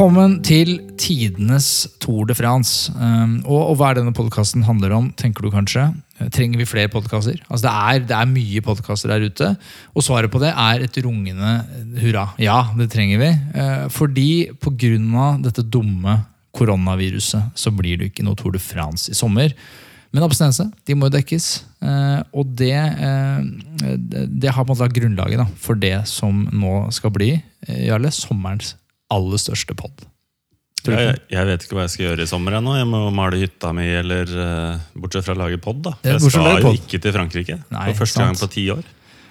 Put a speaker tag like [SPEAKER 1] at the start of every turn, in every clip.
[SPEAKER 1] Velkommen til tidenes Tour de France. Um, og, og hva er denne podkasten handler om, tenker du kanskje? Trenger vi flere podkaster? Altså det, er, det er mye podkaster der ute. Og svaret på det er et rungende hurra. Ja, det trenger vi. Eh, fordi pga. dette dumme koronaviruset så blir det ikke noe Tour de France i sommer. Men abstinense de må jo dekkes. Eh, og det, det, har på en måte lagt grunnlaget for det som nå skal bli eh, Jarle, sommerens aller største pod.
[SPEAKER 2] Jeg, jeg vet ikke hva jeg skal gjøre i sommer ennå. Jeg må male hytta mi, eller uh, bortsett fra å lage pod. da.
[SPEAKER 1] For
[SPEAKER 2] Jeg skal jo ikke til Frankrike
[SPEAKER 1] Nei,
[SPEAKER 2] for første gang på ti år.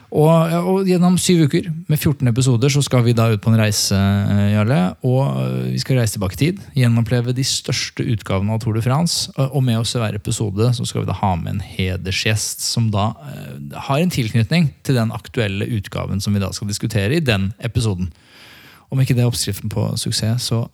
[SPEAKER 1] Og, og gjennom syv uker med 14 episoder så skal vi da ut på en reise, eh, Jarle. Og eh, vi skal reise tilbake i tid. Gjenoppleve de største utgavene av Tour de France. Og med oss i hver episode så skal vi da ha med en hedersgjest som da har en tilknytning til den aktuelle utgaven som vi da skal diskutere i den episoden. Om ikke det er oppskriften på suksess, så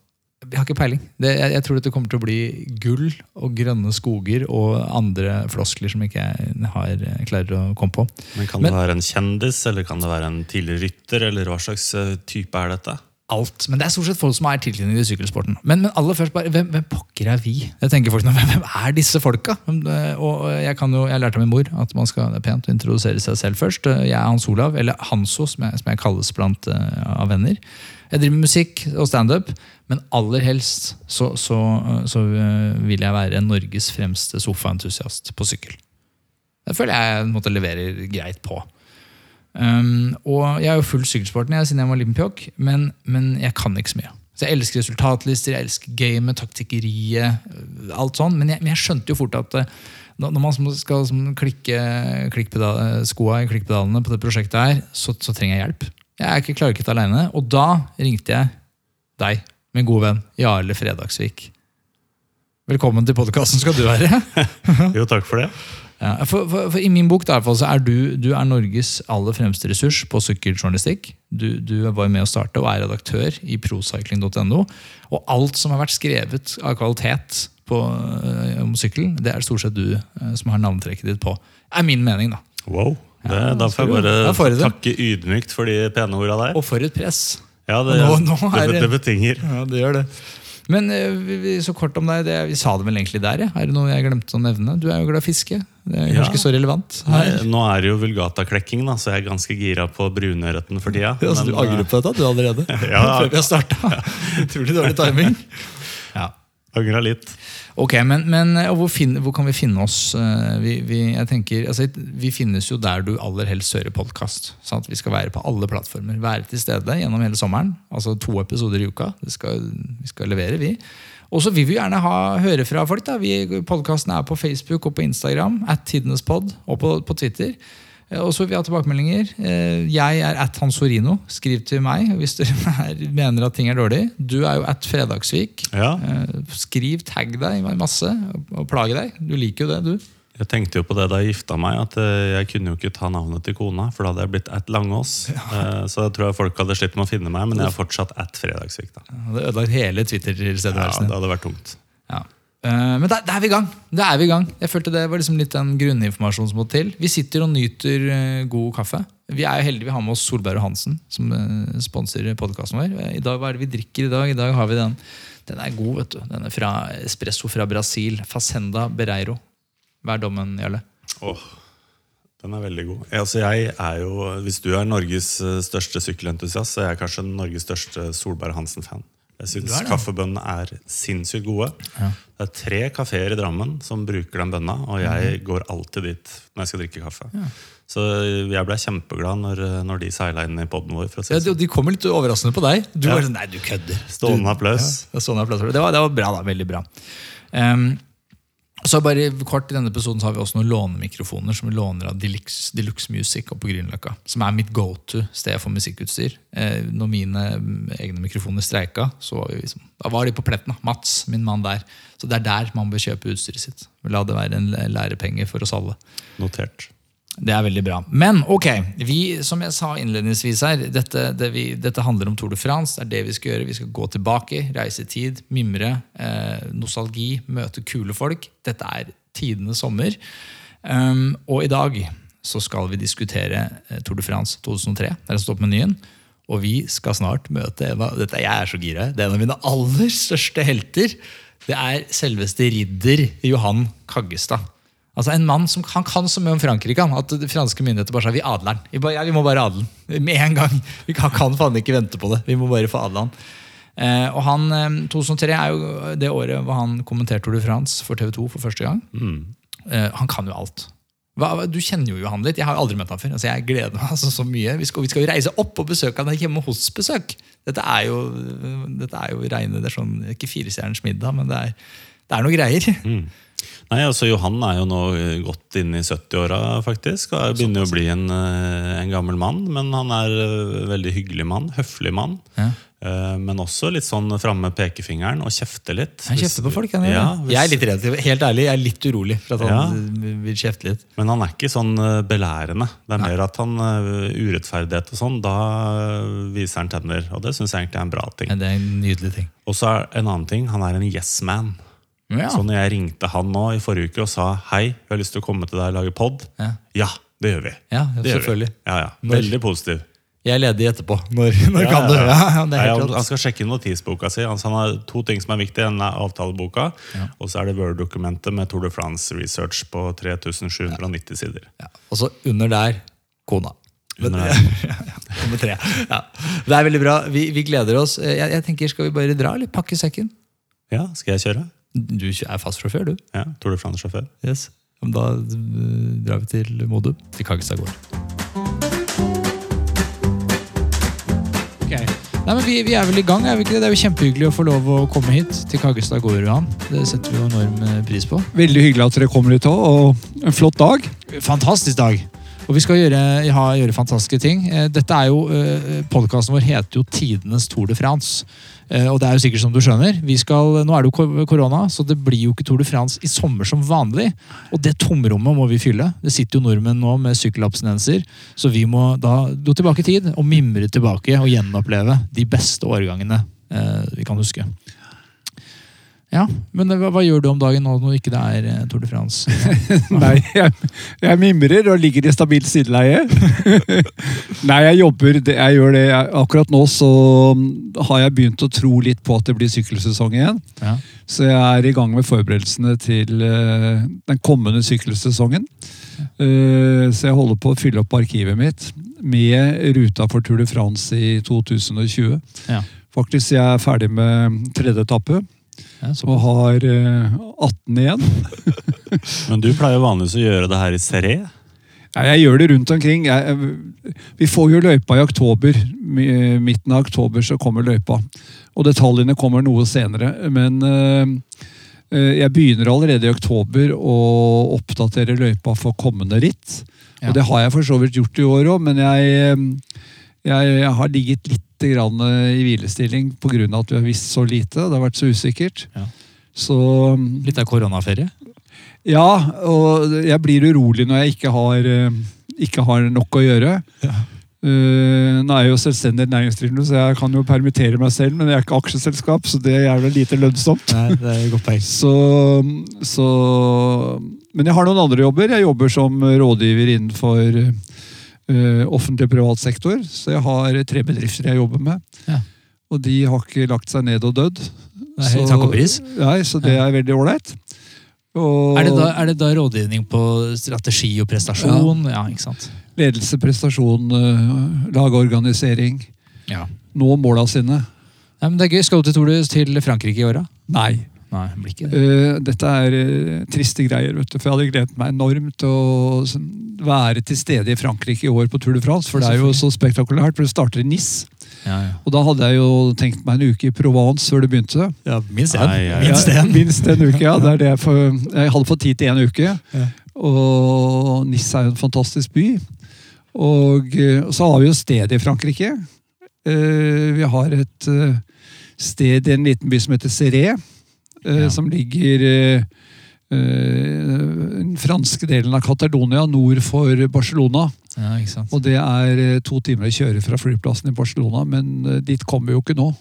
[SPEAKER 1] jeg har ikke peiling. Det, jeg, jeg tror dette kommer til å bli gull og grønne skoger og andre floskler som ikke jeg har, klarer å komme på.
[SPEAKER 2] Men Kan
[SPEAKER 1] Men-
[SPEAKER 2] det være en kjendis, eller kan det være en tidligere rytter? eller Hva slags eh, type er dette?
[SPEAKER 1] alt. Men det er stort sett folk som er tilknyttet til sykkelsporten. Men, men aller først, bare, hvem, hvem pokker er vi? Jeg tenker folk hvem, hvem er disse folka? Eh, Og jeg, kan jo, jeg lærte av min mor at man skal, det er pent å introdusere seg selv først. Jeg er Hans Olav, eller Hanso, som jeg, som jeg kalles blant uh, av venner. Jeg driver med musikk og standup, men aller helst så, så, så eh, vil jeg være Norges fremste sofaentusiast på sykkel. Det føler jeg måtte leverer greit på. Um, og Jeg er jo full sykkelsporten jeg, siden jeg var liten men, men jeg kan ikke så mye. Så Jeg elsker resultatlister, jeg elsker gamet, taktikkeriet, alt sånn. Men jeg, men jeg skjønte jo fort at øh, når man skal klikke klikkpedal, øh, skoa i klikkpedalene på det prosjektet her, så, så trenger jeg hjelp. Jeg er ikke, klarer ikke det alene. Og da ringte jeg deg, min gode venn Jarle Fredagsvik. Velkommen til podkasten skal du være.
[SPEAKER 2] Jo, takk for det.
[SPEAKER 1] Ja, for, for, for I min bok fall, så er du, du er Norges aller fremste ressurs på sykkeljournalistikk. Du, du var med å starte og er redaktør i procycling.no. Og alt som har vært skrevet av kvalitet på, øh, om sykkel, det er stort sett du øh, som har navnetrekket ditt på. er min mening, da.
[SPEAKER 2] Wow. Det,
[SPEAKER 1] Ja,
[SPEAKER 2] da får jeg bare
[SPEAKER 1] får
[SPEAKER 2] takke ydmykt for de pene orda der.
[SPEAKER 1] Og for et press!
[SPEAKER 2] Ja, det,
[SPEAKER 1] nå- nå
[SPEAKER 2] det,
[SPEAKER 1] det-
[SPEAKER 2] det betinger.
[SPEAKER 1] Ja, det gjør det. Men vi, så kort om deg, det, vi sa det vel egentlig der. Ja. Er det noe jeg glemte å nevne? Du er jo glad i fiske. Det er
[SPEAKER 2] Ja.
[SPEAKER 1] ikke så relevant.
[SPEAKER 2] Nei, nå er det jo vulgata-klekking, da, så jeg er ganske gira på brunørreten for tida.
[SPEAKER 1] Ja, så du
[SPEAKER 2] Men,
[SPEAKER 1] angrer på dette, du allerede?
[SPEAKER 2] Ja.
[SPEAKER 1] Før vi har starta. Utrolig dårlig timing.
[SPEAKER 2] Eh, Angra litt.
[SPEAKER 1] Ok, men, men hvor, finner- hvor kan vi finne oss? Eh, Vi, vi, tenker, altså, vi finnes jo der du aller helst hører podkast. Vi skal være på alle plattformer. Være til stede gjennom hele sommeren. Altså to episoder i uka. Det skal, vi skal levere, vi. Og så vil vi gjerne ha, høre fra folk. da. Podkasten er på Facebook og på Instagram. At Tidenespod og på, på Twitter. Eh, Og så vil vi ha tilbakemeldinger. Eh, Jeg er at Hansorino. Skriv til meg hvis dere er, mener at ting er dårlig. Du er jo at Fredagsvik.
[SPEAKER 2] Ja,
[SPEAKER 1] Eh, Skriv, tagg deg masse og- plage deg. Du liker jo det, du.
[SPEAKER 2] Jeg tenkte jo på det da jeg gifta meg, at jeg kunne jo ikke ta navnet til kona, for da hadde jeg blitt at Langås. Ja. Så jeg tror jeg folk hadde med å finne meg, men jeg er fortsatt at Fredagsvik. da.
[SPEAKER 1] Det ødelagt hele
[SPEAKER 2] Ja,
[SPEAKER 1] Twitter-tilstedeværelsen
[SPEAKER 2] det hadde vært tungt.
[SPEAKER 1] Ja. Eh, Men da, er vi i gang. Da er vi i gang. Jeg følte Det var liksom litt den grunninformasjonen som må til. Vi sitter og nyter eh, god kaffe. Vi er jo heldige vi har med oss Solberg og Hansen, som eh, sponser podkasten vår. I dag, Hva er det vi drikker i dag? I dag har vi den. Den er god, vet du. Den er fra espresso fra Brasil. Facenda Bereiro. Hva er dommen, Jarle?
[SPEAKER 2] Åh, den er veldig god. Altså jeg er jo, Hvis du er Norges største sykkelentusiast, så er jeg kanskje Norges største Solberg Hansen-fan. Jeg syns kaffebønnene er sinnssykt gode.
[SPEAKER 1] Ja.
[SPEAKER 2] Det er tre kafeer i Drammen som bruker den bønna, og jeg går alltid dit når jeg skal drikke kaffe. Så jeg ble kjempeglad når, når de seila inn i poden vår. Si
[SPEAKER 1] Ja, de,
[SPEAKER 2] sånn.
[SPEAKER 1] de kom litt overraskende på deg. Du
[SPEAKER 2] Ja.
[SPEAKER 1] var sånn, nei, du kødder.
[SPEAKER 2] Stående applaus.
[SPEAKER 1] Ja, det, var, bra, da. Veldig bra. Ehm, Så bare kort I denne episoden så har vi også noen lånemikrofoner som vi låner av Deluxe, Deluxe Music oppe på Grünerløkka. Som er mitt go to sted for musikkutstyr. Eh, når mine mm, egne mikrofoner streika, så var liksom, da var de på pletten. Mats, min mann der. Så det er der man bør kjøpe utstyret sitt. La det være en lærepenge for oss alle.
[SPEAKER 2] Notert.
[SPEAKER 1] Det er veldig bra. Men ok, vi, som jeg sa innledningsvis her, dette, det vi, dette handler om Tour de France. Det er det vi skal gjøre. Vi skal gå tilbake, reise i tid, mimre, eh, nostalgi, møte kule folk. Dette er tidenes sommer. Um, og i dag så skal vi diskutere eh, Tour de France 2003. Det er står på menyen. Og vi skal snart møte Eva. dette, Jeg er så gira. Det er en av mine aller største helter. Det er selveste ridder Johan Kaggestad. Altså En mann som han kan så mye om Frankrike han, at de franske myndigheter bare sa vi adler han. Ja, vi må bare adle han. Med en gang. Vi kan, kan faen ikke vente på det. Vi må bare få adle han. Eh, og han, eh, 2003 er jo det året hvor han kommenterte Tour de France for TV 2 for første gang.
[SPEAKER 2] Mm.
[SPEAKER 1] Eh, han kan jo alt. Hva, du kjenner jo han litt. Jeg har jo aldri møtt han før. Altså, jeg gleder meg altså, så mye. Vi skal, vi skal, jo reise opp og besøke han hjemme hos besøk. Dette er jo, dette er jo reine, det er sånn, ikke firestjerners middag, men det er, det er noe greier.
[SPEAKER 2] Mm. Nei, altså Johan er jo nå godt inn i 70-åra, faktisk. og Begynner jo å bli en, eh, en, gammel mann. Men han er en veldig hyggelig mann. Høflig mann. Ja. Eh, men også litt sånn framme pekefingeren og kjefte litt.
[SPEAKER 1] Han kjefter på folk, han, ja, hvis... Jeg er litt redd, helt ærlig, jeg er litt urolig for at han ja. vil kjefte litt.
[SPEAKER 2] Men han er ikke sånn eh, belærende. Det er Nei. mer at han urettferdighet og sånn, da viser han tenner. Og det syns jeg egentlig er en bra ting.
[SPEAKER 1] Ja, det er en nydelig ting.
[SPEAKER 2] Og så er en annen ting, han er en yes man. Ja. Så når jeg ringte han nå i forrige uke og sa hei, vi har lyst til å komme til deg og lage pod, ja. ja, det gjør vi.
[SPEAKER 1] Ja, det selvfølgelig.
[SPEAKER 2] Ja, ja. Veldig positiv.
[SPEAKER 1] Jeg er ledig etterpå. Når, når kan du?
[SPEAKER 2] Nei, han skal sjekke notisboka si. Altså, han har to ting som er viktige. Den er avtaleboka, og så er det Word-dokumentet med Tour de France Research på 3790 sider.
[SPEAKER 1] Og så under der kona. Under der. Nummer tre. Det er veldig bra. Vi, vi gleder oss. Jeg, jeg, tenker, Skal vi bare dra, eller pakke sekken?
[SPEAKER 2] Ja, skal jeg kjøre?
[SPEAKER 1] Du er fast sjåfør, du.
[SPEAKER 2] Ja, Tour de France-sjåfør.
[SPEAKER 1] Yes. Da eh, drar vi til Modum. Til Kaggestad gård. Okay. Nei, men vi, vi, er vel i gang, er vi ikke det? Det er jo kjempehyggelig å få lov å komme hit til Kaggestad gård. Johan. Det setter vi jo enorm eh, pris på.
[SPEAKER 3] Veldig hyggelig at dere kommer hit òg, og en flott dag.
[SPEAKER 1] Fantastisk dag. Og vi skal gjøre, ha, gjøre fantastiske ting. Eh, dette er jo, Podkasten vår heter jo Tidenes Tour de France. Eh, og det er jo sikkert som du skjønner, skal, Nå er det jo korona, så det blir jo ikke Tour de France i sommer som vanlig. Og det tomrommet må vi fylle. Det sitter jo nordmenn nå med sykkelabstinenser. Så vi må da gå tilbake i tid og mimre tilbake og gjenoppleve de beste årgangene eh, vi kan huske. Ja, Men hva, hva, gjør du om dagen nå når ikke det er eh, Tour de France?
[SPEAKER 3] Nei, jeg, jeg, mimrer og ligger i stabilt sideleie. Nei, jeg jobber. Jeg gjør det. Akkurat nå så har jeg begynt å tro litt på at det blir sykkelsesong igjen. Ja. Så jeg er i gang med forberedelsene til uh, den kommende sykkelsesongen. Uh, så jeg holder på å fylle opp arkivet mitt med ruta for Tour de France i 2020. Ja. Faktisk jeg er ferdig med tredje etappe. Ja, og har eh, 18 igjen.
[SPEAKER 2] Men du pleier vanligvis å gjøre det her i serie?
[SPEAKER 3] Ja, jeg gjør det rundt omkring. Jeg, vi får jo løypa i oktober. Midten av oktober så kommer løypa. Og detaljene kommer noe senere. Men jeg begynner allerede i oktober å oppdatere løypa for kommende ritt. Ja. Og det har jeg for så vidt gjort i år òg, men jeg, jeg, jeg har ligget litt grann i hvilestilling pga. at vi har visst så lite. Det har vært så usikkert. Ja. Så,
[SPEAKER 1] litt av koronaferie?
[SPEAKER 3] Ja, og jeg blir urolig når jeg ikke har, eh, ikke har nok å gjøre. Ja. Uh, nå er jeg jo selvstendig næringsdrivende, så jeg kan jo permittere meg selv, men jeg er ikke aksjeselskap, så det er vel lite lønnsomt.
[SPEAKER 1] Nei, det er godt.
[SPEAKER 3] Så, så, men jeg har noen andre jobber. Jeg jobber som rådgiver innenfor uh, og privat sektor. Så jeg har tre bedrifter jeg jobber med. Ja. Og de har ikke lagt seg ned og dødd.
[SPEAKER 1] Så, takk og pris.
[SPEAKER 3] Nei, så det er veldig ålreit.
[SPEAKER 1] Er, det da, er det da rådgivning på strategi og prestasjon? Ja, ja ikke sant?
[SPEAKER 3] Ledelse, prestasjon, uh, lageorganisering. Ja. Nå måla sine.
[SPEAKER 1] Nei, men det er gøy. Skal du til, til Frankrike i åra?
[SPEAKER 3] Nei.
[SPEAKER 1] Nei, blir ikke
[SPEAKER 3] det. Uh, dette er uh, triste greier, vet du, for jeg hadde gledet meg enormt til å være til stede i Frankrike i år på Tour de France. For det er jo så spektakulært, for det starter i NIS.
[SPEAKER 1] Ja, ja.
[SPEAKER 3] Og da hadde jeg jo tenkt meg en uke i Provence før det begynte.
[SPEAKER 1] Ja, minst én.
[SPEAKER 2] Ja.
[SPEAKER 1] Minst en.
[SPEAKER 3] minst en uke, ja. Det er det jeg, for, jeg hadde fått tid til en uke.
[SPEAKER 1] Ja.
[SPEAKER 3] Og Nis er jo en fantastisk by. Og eh, så har vi jo sted i Frankrike. Eh, Vi har et sted i en liten by som heter Serré,
[SPEAKER 1] Ja.
[SPEAKER 3] som ligger eh, eh, den franske delen av Catalonia nord for Barcelona.
[SPEAKER 1] Ja, ikke sant.
[SPEAKER 3] Og det er eh, to timer å kjøre fra flyplassen i Barcelona, men eh, dit kommer vi jo ikke nå.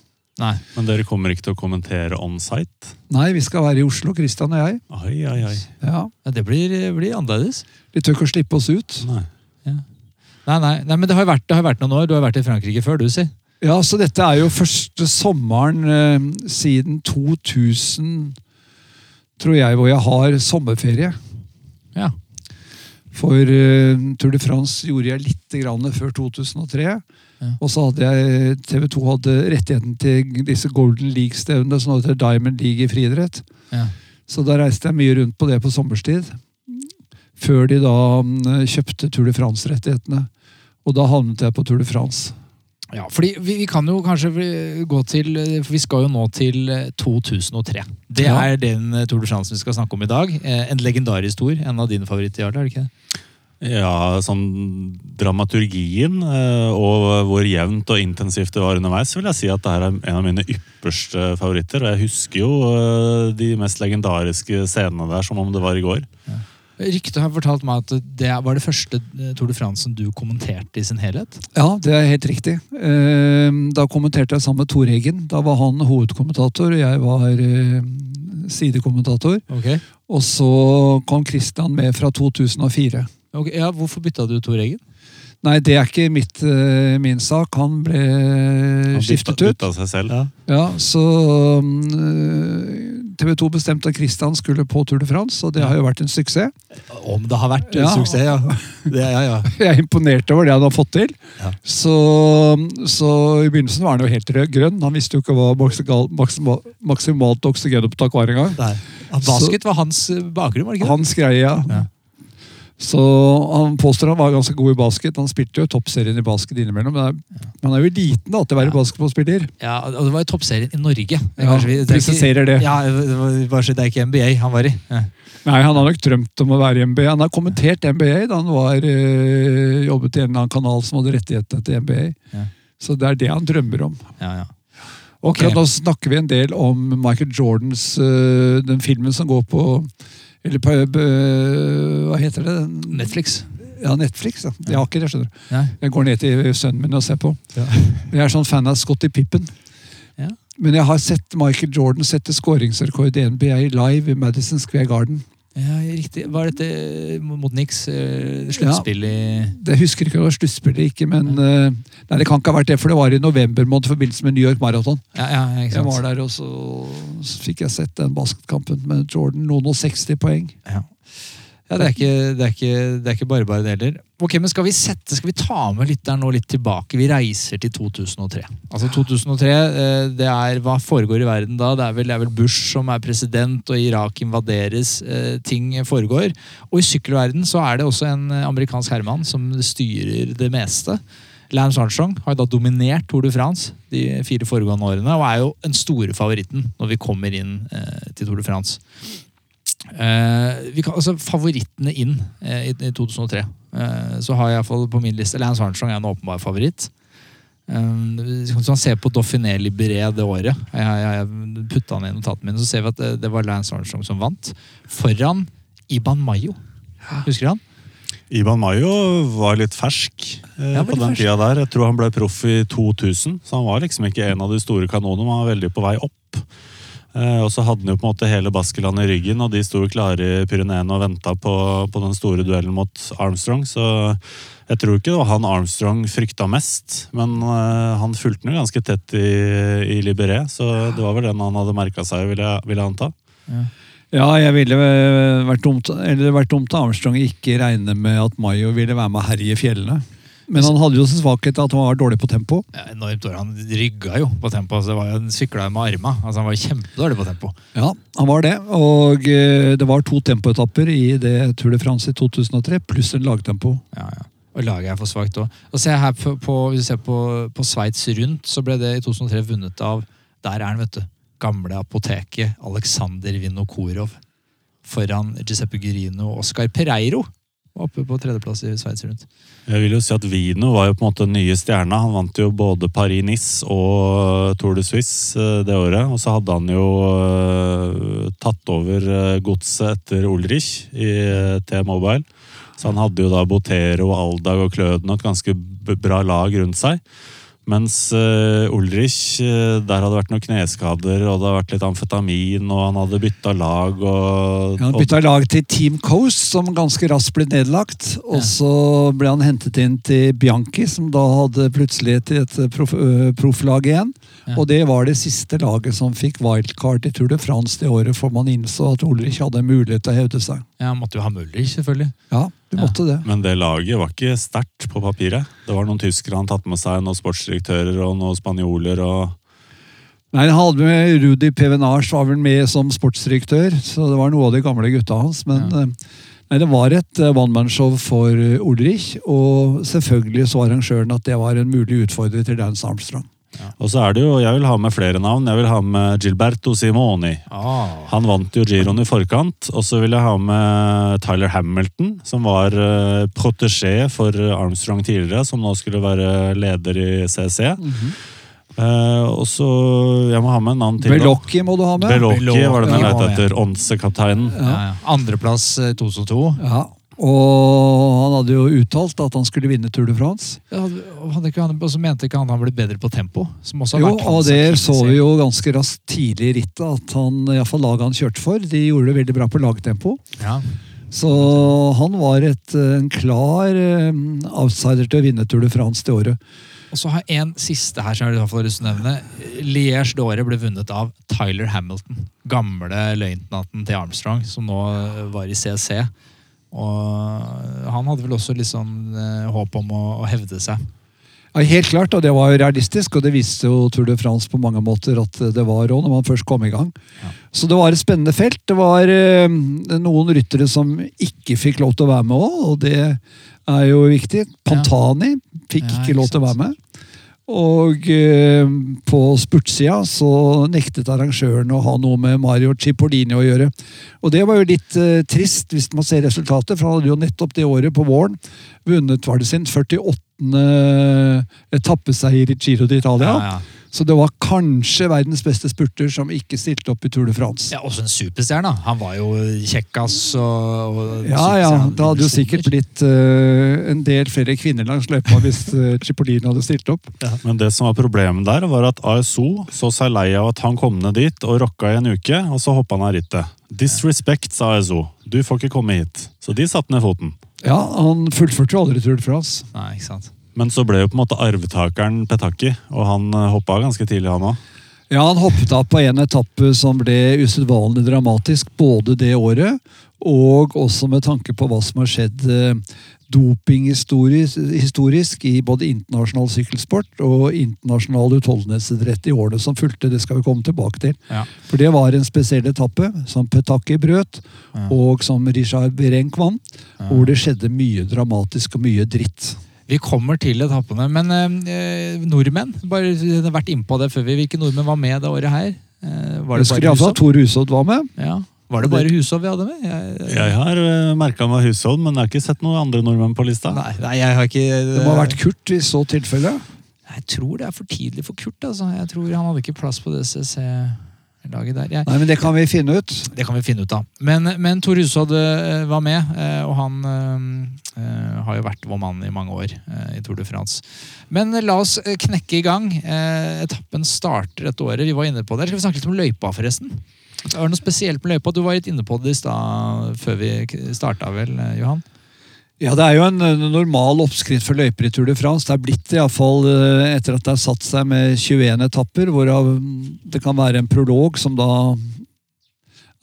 [SPEAKER 1] Nei.
[SPEAKER 2] Men dere kommer ikke til å kommentere on site?
[SPEAKER 3] Nei, vi skal være i Oslo, Christian og jeg.
[SPEAKER 2] Oi, oi, oi.
[SPEAKER 3] Ja,
[SPEAKER 1] Ja, det blir, blir annerledes.
[SPEAKER 3] De tør ikke å slippe oss ut.
[SPEAKER 2] Nei.
[SPEAKER 1] Nei, nei, nei, men det har jo vært, det har vært noen år. Du har vært i Frankrike før, du, si.
[SPEAKER 3] Ja, så dette er jo første sommeren eh, siden 2000, tror jeg, hvor jeg har sommerferie.
[SPEAKER 1] Ja.
[SPEAKER 3] For eh, Tour de France gjorde jeg litt grann før 2003. Og så hadde jeg TV 2 hadde rettigheten til disse Golden League-stevnene, som heter Diamond League i friidrett.
[SPEAKER 1] Ja.
[SPEAKER 3] Så da reiste jeg mye rundt på det på sommerstid. Før de da mm, kjøpte Tour de France-rettighetene. Og da havnet jeg på Tour de France.
[SPEAKER 1] Ja, fordi vi, vi kan jo kanskje gå til For vi skal jo nå til eh, 2003. Det
[SPEAKER 3] Ja.
[SPEAKER 1] er den eh, Tour de France vi skal snakke om i dag. Eh, En legendarisk tour. En av dine favoritter, Jarle? er det ikke det?
[SPEAKER 2] Ja, sånn dramaturgien eh, og hvor jevnt og intensivt det var underveis, vil jeg si at det her er en av mine ypperste favoritter. Og jeg husker jo eh, de mest legendariske scenene der som om det var i går.
[SPEAKER 1] Ryktet har fortalt meg at det var det første eh, Tour de France du kommenterte i sin helhet.
[SPEAKER 3] Ja, det er helt riktig. Eh, Da kommenterte jeg sammen med Tor Eggen. Da var han hovedkommentator, og jeg var eh, sidekommentator.
[SPEAKER 1] Okay.
[SPEAKER 3] Og så kom Christian med fra 2004.
[SPEAKER 1] Okay, ja, Hvorfor bytta du Tor Eggen?
[SPEAKER 3] Nei, det er ikke mitt, eh, min sak. Han ble
[SPEAKER 2] Han
[SPEAKER 3] skiftet
[SPEAKER 2] bytta-
[SPEAKER 3] ut.
[SPEAKER 2] bytta seg selv.
[SPEAKER 3] Ja, så TV 2 bestemte at Christian skulle på Tour de France, og det har jo vært en suksess.
[SPEAKER 1] Om det har vært en
[SPEAKER 3] Ja.
[SPEAKER 1] suksess, ja. Det, ja, ja.
[SPEAKER 3] Jeg er imponert over det han har fått til.
[SPEAKER 1] Ja.
[SPEAKER 3] Så, så i begynnelsen var han jo helt rød grønn. Han visste jo ikke hva maksimalt, maksimal, maksimalt oksygenopptak var engang.
[SPEAKER 1] Basket var hans eh, bakgrunn, var det ikke det?
[SPEAKER 3] Hans greie, ja. Så Han påstår han var ganske god i basket. Han spilte jo toppserien i basket innimellom. Men han er, jo liten da, til å være
[SPEAKER 1] Ja.
[SPEAKER 3] basketballspiller.
[SPEAKER 1] Ja, og Det var jo toppserien i Norge.
[SPEAKER 3] Ja,
[SPEAKER 1] vi- det ikke-
[SPEAKER 3] det.
[SPEAKER 1] Ja, bare så det er ikke NBA han var i. Ja.
[SPEAKER 3] Nei, Han har nok drømt om å være i NBA. Han har kommentert NBA da han var, øh, jobbet i en eller annen kanal som hadde rettighetene til NBA.
[SPEAKER 1] Ja.
[SPEAKER 3] Så det er det han drømmer om.
[SPEAKER 1] Ja, ja.
[SPEAKER 3] Okay. akkurat nå snakker vi en del om Michael Jordans øh, Den filmen som går på Eller på øh, Hva heter det?
[SPEAKER 1] Netflix.
[SPEAKER 3] Ja, Netflix. Ja. Jeg har ikke det, skjønner du. Jeg går ned til sønnen min og ser på.
[SPEAKER 1] Ja.
[SPEAKER 3] Jeg er sånn fan av Scotty Pippen.
[SPEAKER 1] Ja.
[SPEAKER 3] Men jeg har sett Michael Jordan sette skåringsrekord i NBA live i Madison Square Garden.
[SPEAKER 1] Ja, riktig. Var dette mot Nix? eh, Sluttspill i
[SPEAKER 3] Det husker ikke om det var sluttspill eller ikke, men ja. nei, det kan ikke ha vært det, for det var i november måned i forbindelse med New York Marathon.
[SPEAKER 1] Ja, ja, ikke
[SPEAKER 3] Jeg var der, og så, så fikk jeg sett den basketkampen med Jordan. Noen og 60 poeng.
[SPEAKER 1] Ja. Ja, det er, ikke, det, er ikke, det er ikke bare bare det heller. Ok, men Skal vi sette, skal vi ta med lytteren nå litt tilbake? Vi reiser til 2003. Altså 2003, eh, det er Hva foregår i verden da? Det er vel, det er vel Bush som er president, og Irak invaderes. eh, Ting foregår. Og i sykkelverden så er det også en amerikansk herremann som styrer det meste. Lance Armstrong har da dominert Tour de France de fire foregående årene, og er jo den store favoritten når vi kommer inn eh, til Tour de France. Eh, vi kan, altså Favorittene inn eh, i, i 2003. Eh, så har jeg i hvert fall på min liste Lance Armstrong er en åpenbar favoritt. Um, hvis man ser på Dauphiné Libéré det året, jeg, jeg, jeg putta han i notatene mine, så ser vi at det, det var Lance Armstrong som vant. Foran Iban Mayo. Husker du han?
[SPEAKER 2] Iban Mayo var litt fersk eh,
[SPEAKER 1] Ja,
[SPEAKER 2] på den
[SPEAKER 1] fersk.
[SPEAKER 2] tida der. Jeg tror han ble proff i 2000, så han var liksom ikke en av de store kanonene. men Han var veldig på vei opp. Eh, og så hadde han jo på en måte hele Baskeland i ryggen, og de sto klare i Pyreneene og venta på, på den store duellen mot Armstrong. Så jeg tror ikke det var han Armstrong frykta mest, men eh, han fulgte den jo ganske tett i, i Liberé, så det var vel den han hadde merka seg, vil jeg, vil jeg anta.
[SPEAKER 3] Ja, jeg ville øh, vært dumt, eller vært dumt av Armstrong ikke regne med at Mayo ville være med å herje i fjellene. Men han hadde jo sin svakhet at han var dårlig på tempo.
[SPEAKER 1] Ja, enormt dårlig. Han rygga jo på tempo. Altså, det var jo en sykla med arma. Altså, han var kjempedårlig på tempo.
[SPEAKER 3] Ja, han var det. Og eh, det var to tempoetapper i det Tour de France i 2003, pluss en lagtempo.
[SPEAKER 1] Ja, ja. Og laget er for svakt òg. På, hvis du ser på, på Sveits rundt, så ble det i 2003 vunnet av Der er han, vet du. Gamle apoteket Aleksander Vinokorov. Foran Giuseppe Gurino og Oscar Pereiro. Oppe på tredjeplass i Sveits rundt.
[SPEAKER 2] Jeg vil jo si at Vino var jo på en måte den nye stjerna. Han vant jo både Paris-Nice og Tour de Suisse eh, det året. Og så hadde han jo uh, tatt over godset etter Ulrich i T-Mobile. Så han hadde jo da Botero, Aldag og Kløden og et ganske bra lag rundt seg. Mens uh, Ulrich, uh, der hadde det vært noen kneskader, og det hadde vært litt amfetamin, og han hadde bytta lag. Og,
[SPEAKER 3] han bytta lag til Team Coast, som ganske raskt ble nedlagt. Og så ble han hentet inn til Bianchi, som da hadde plutselig et, et proff, uh, profflag igjen. Ja. Og det var det siste laget som fikk wildcard i Tour de France det året, for man innså at Ulrich hadde mulighet til å hevde seg.
[SPEAKER 1] Ja, han måtte jo ha Mulrich, selvfølgelig.
[SPEAKER 3] Ja, du måtte det.
[SPEAKER 2] Men det laget var ikke sterkt på papiret. Det var noen tyskere han tatt med seg, noen sportsdirektører og noen spanjoler. og...
[SPEAKER 3] Nei, Han hadde med Rudi Pevenage var vel med som sportsdirektør, så det var noe av de gamle gutta hans. Men ja. nei, det var et uh, one-man-show for Ulrich, og selvfølgelig så arrangøren at det var en mulig utfordrer til Dance Armstrong.
[SPEAKER 2] Ja. Og så er det jo, Jeg vil ha med flere navn. Jeg vil ha med Gilberto Simoni. Ah. Han vant jo giroen i forkant. Og så vil jeg ha med Tyler Hamilton, som var uh, protégé for Armstrong tidligere, som nå skulle være leder i CC. Mm -hmm. Uh, og så Jeg må ha med en navn til.
[SPEAKER 3] Belocchi må du ha med.
[SPEAKER 2] Belocchi var den jeg lette etter. Onse-kapteinen.
[SPEAKER 1] Ja. Ja, ja. Andreplass 2002.
[SPEAKER 3] Ja. Og han hadde jo uttalt at han skulle vinne Tour de France.
[SPEAKER 1] Ja, og så mente ikke han han ble bedre på tempo?
[SPEAKER 3] jo, og det så vi jo ganske raskt tidlig i rittet, at han, iallfall fall laget han kjørte for, de gjorde det veldig bra på lagtempo. Ja. Så han var et, en klar um, outsider til å vinne Tour de France det året.
[SPEAKER 1] Og så har jeg en siste her som jeg har lyst til å nevne. Liège d'Ore ble vunnet av Tyler Hamilton. Gamle løytnanten til Armstrong, som nå var i CC. Og han hadde vel også litt sånn eh, håp om å, å, hevde seg.
[SPEAKER 3] Ja, Helt klart, og det var realistisk, og det viste jo Tour de France på mange måter at det var òg, når man først kom i gang. Ja. Så det var et spennende felt. Det var eh, noen ryttere som ikke fikk lov til å være med òg, og det er jo viktig. Pantani fikk ja, ikke lov til å være med. Og eh, på spurtsida så nektet arrangøren å ha noe med Mario Cipollini å gjøre. Og det var jo litt eh, trist hvis man ser resultatet, for han hadde jo nettopp det året på våren vunnet var det sin 48. etappeseier i Giro d'Italia. Ja, ja. Så det var kanskje verdens beste spurter som ikke stilte opp i Tour de France.
[SPEAKER 1] Ja, Også en superstjerne. Han var jo kjekkas. Og, og
[SPEAKER 3] ja, ja. Det hadde jo sikkert blitt uh, en del flere kvinner langs løypa hvis uh, Cipollini hadde stilt opp.
[SPEAKER 2] Ja. Men det som var problemet der, var at ASO så seg lei av at han kom ned dit og rocka i en uke, og så hoppa han av rittet. Disrespect, sa ASO. Du får ikke komme hit. Så de satte ned foten.
[SPEAKER 3] Ja, han fullførte jo aldri Tour de France.
[SPEAKER 1] Nei, ikke sant.
[SPEAKER 2] Men så ble jo på en måte arvtakeren Petaki, og han eh, hoppa ganske tidlig, han òg.
[SPEAKER 3] Ja, han hoppet av på en etappe som ble usedvanlig dramatisk både det året, og også med tanke på hva som har skjedd eh, dopinghistorisk i både internasjonal sykkelsport og internasjonal utholdenhetsidrett i årene som fulgte. Det skal vi komme tilbake til. Ja. For det var en spesiell etappe som Petaki brøt, ja. og som Richard Berenk vant, ja. hvor det skjedde mye dramatisk og mye dritt.
[SPEAKER 1] Vi kommer til etappene, men eh, nordmenn bare vært innpå det før vi. Hvilke nordmenn var med det året her?
[SPEAKER 3] Eh, var det Husker iallfall Tor Hushovd var med.
[SPEAKER 1] Ja. Var det bare Hushovd vi hadde med? Jeg,
[SPEAKER 2] jeg har uh, eh, merka meg Hushovd, men jeg har ikke sett noen andre nordmenn på lista.
[SPEAKER 1] Nei, nei jeg har ikke...
[SPEAKER 3] Det, det må ha vært Kurt i så tilfelle.
[SPEAKER 1] Jeg tror det er for tidlig for Kurt. altså. Jeg tror Han hadde ikke plass på DCC laget der. Jeg,
[SPEAKER 3] Nei, men Det kan vi finne ut.
[SPEAKER 1] Det kan vi finne ut av. Men, men Tor Hushovd eh, var med, eh, og han uh, har jo vært vår mann i mange år uh, i Tour de France. Men la oss knekke i gang. Etappen starter dette året. Vi var inne på det. Skal vi snakke litt om løypa, forresten? Det var noe spesielt med løypa. Du var litt inne på det i stad før vi starta, vel, Johan?
[SPEAKER 3] Ja, Det er jo en normal oppskrift for løyper i Tour de France. Det er blitt det iallfall eh, etter at det har satt seg med 21 etapper, hvorav det kan være en prolog som da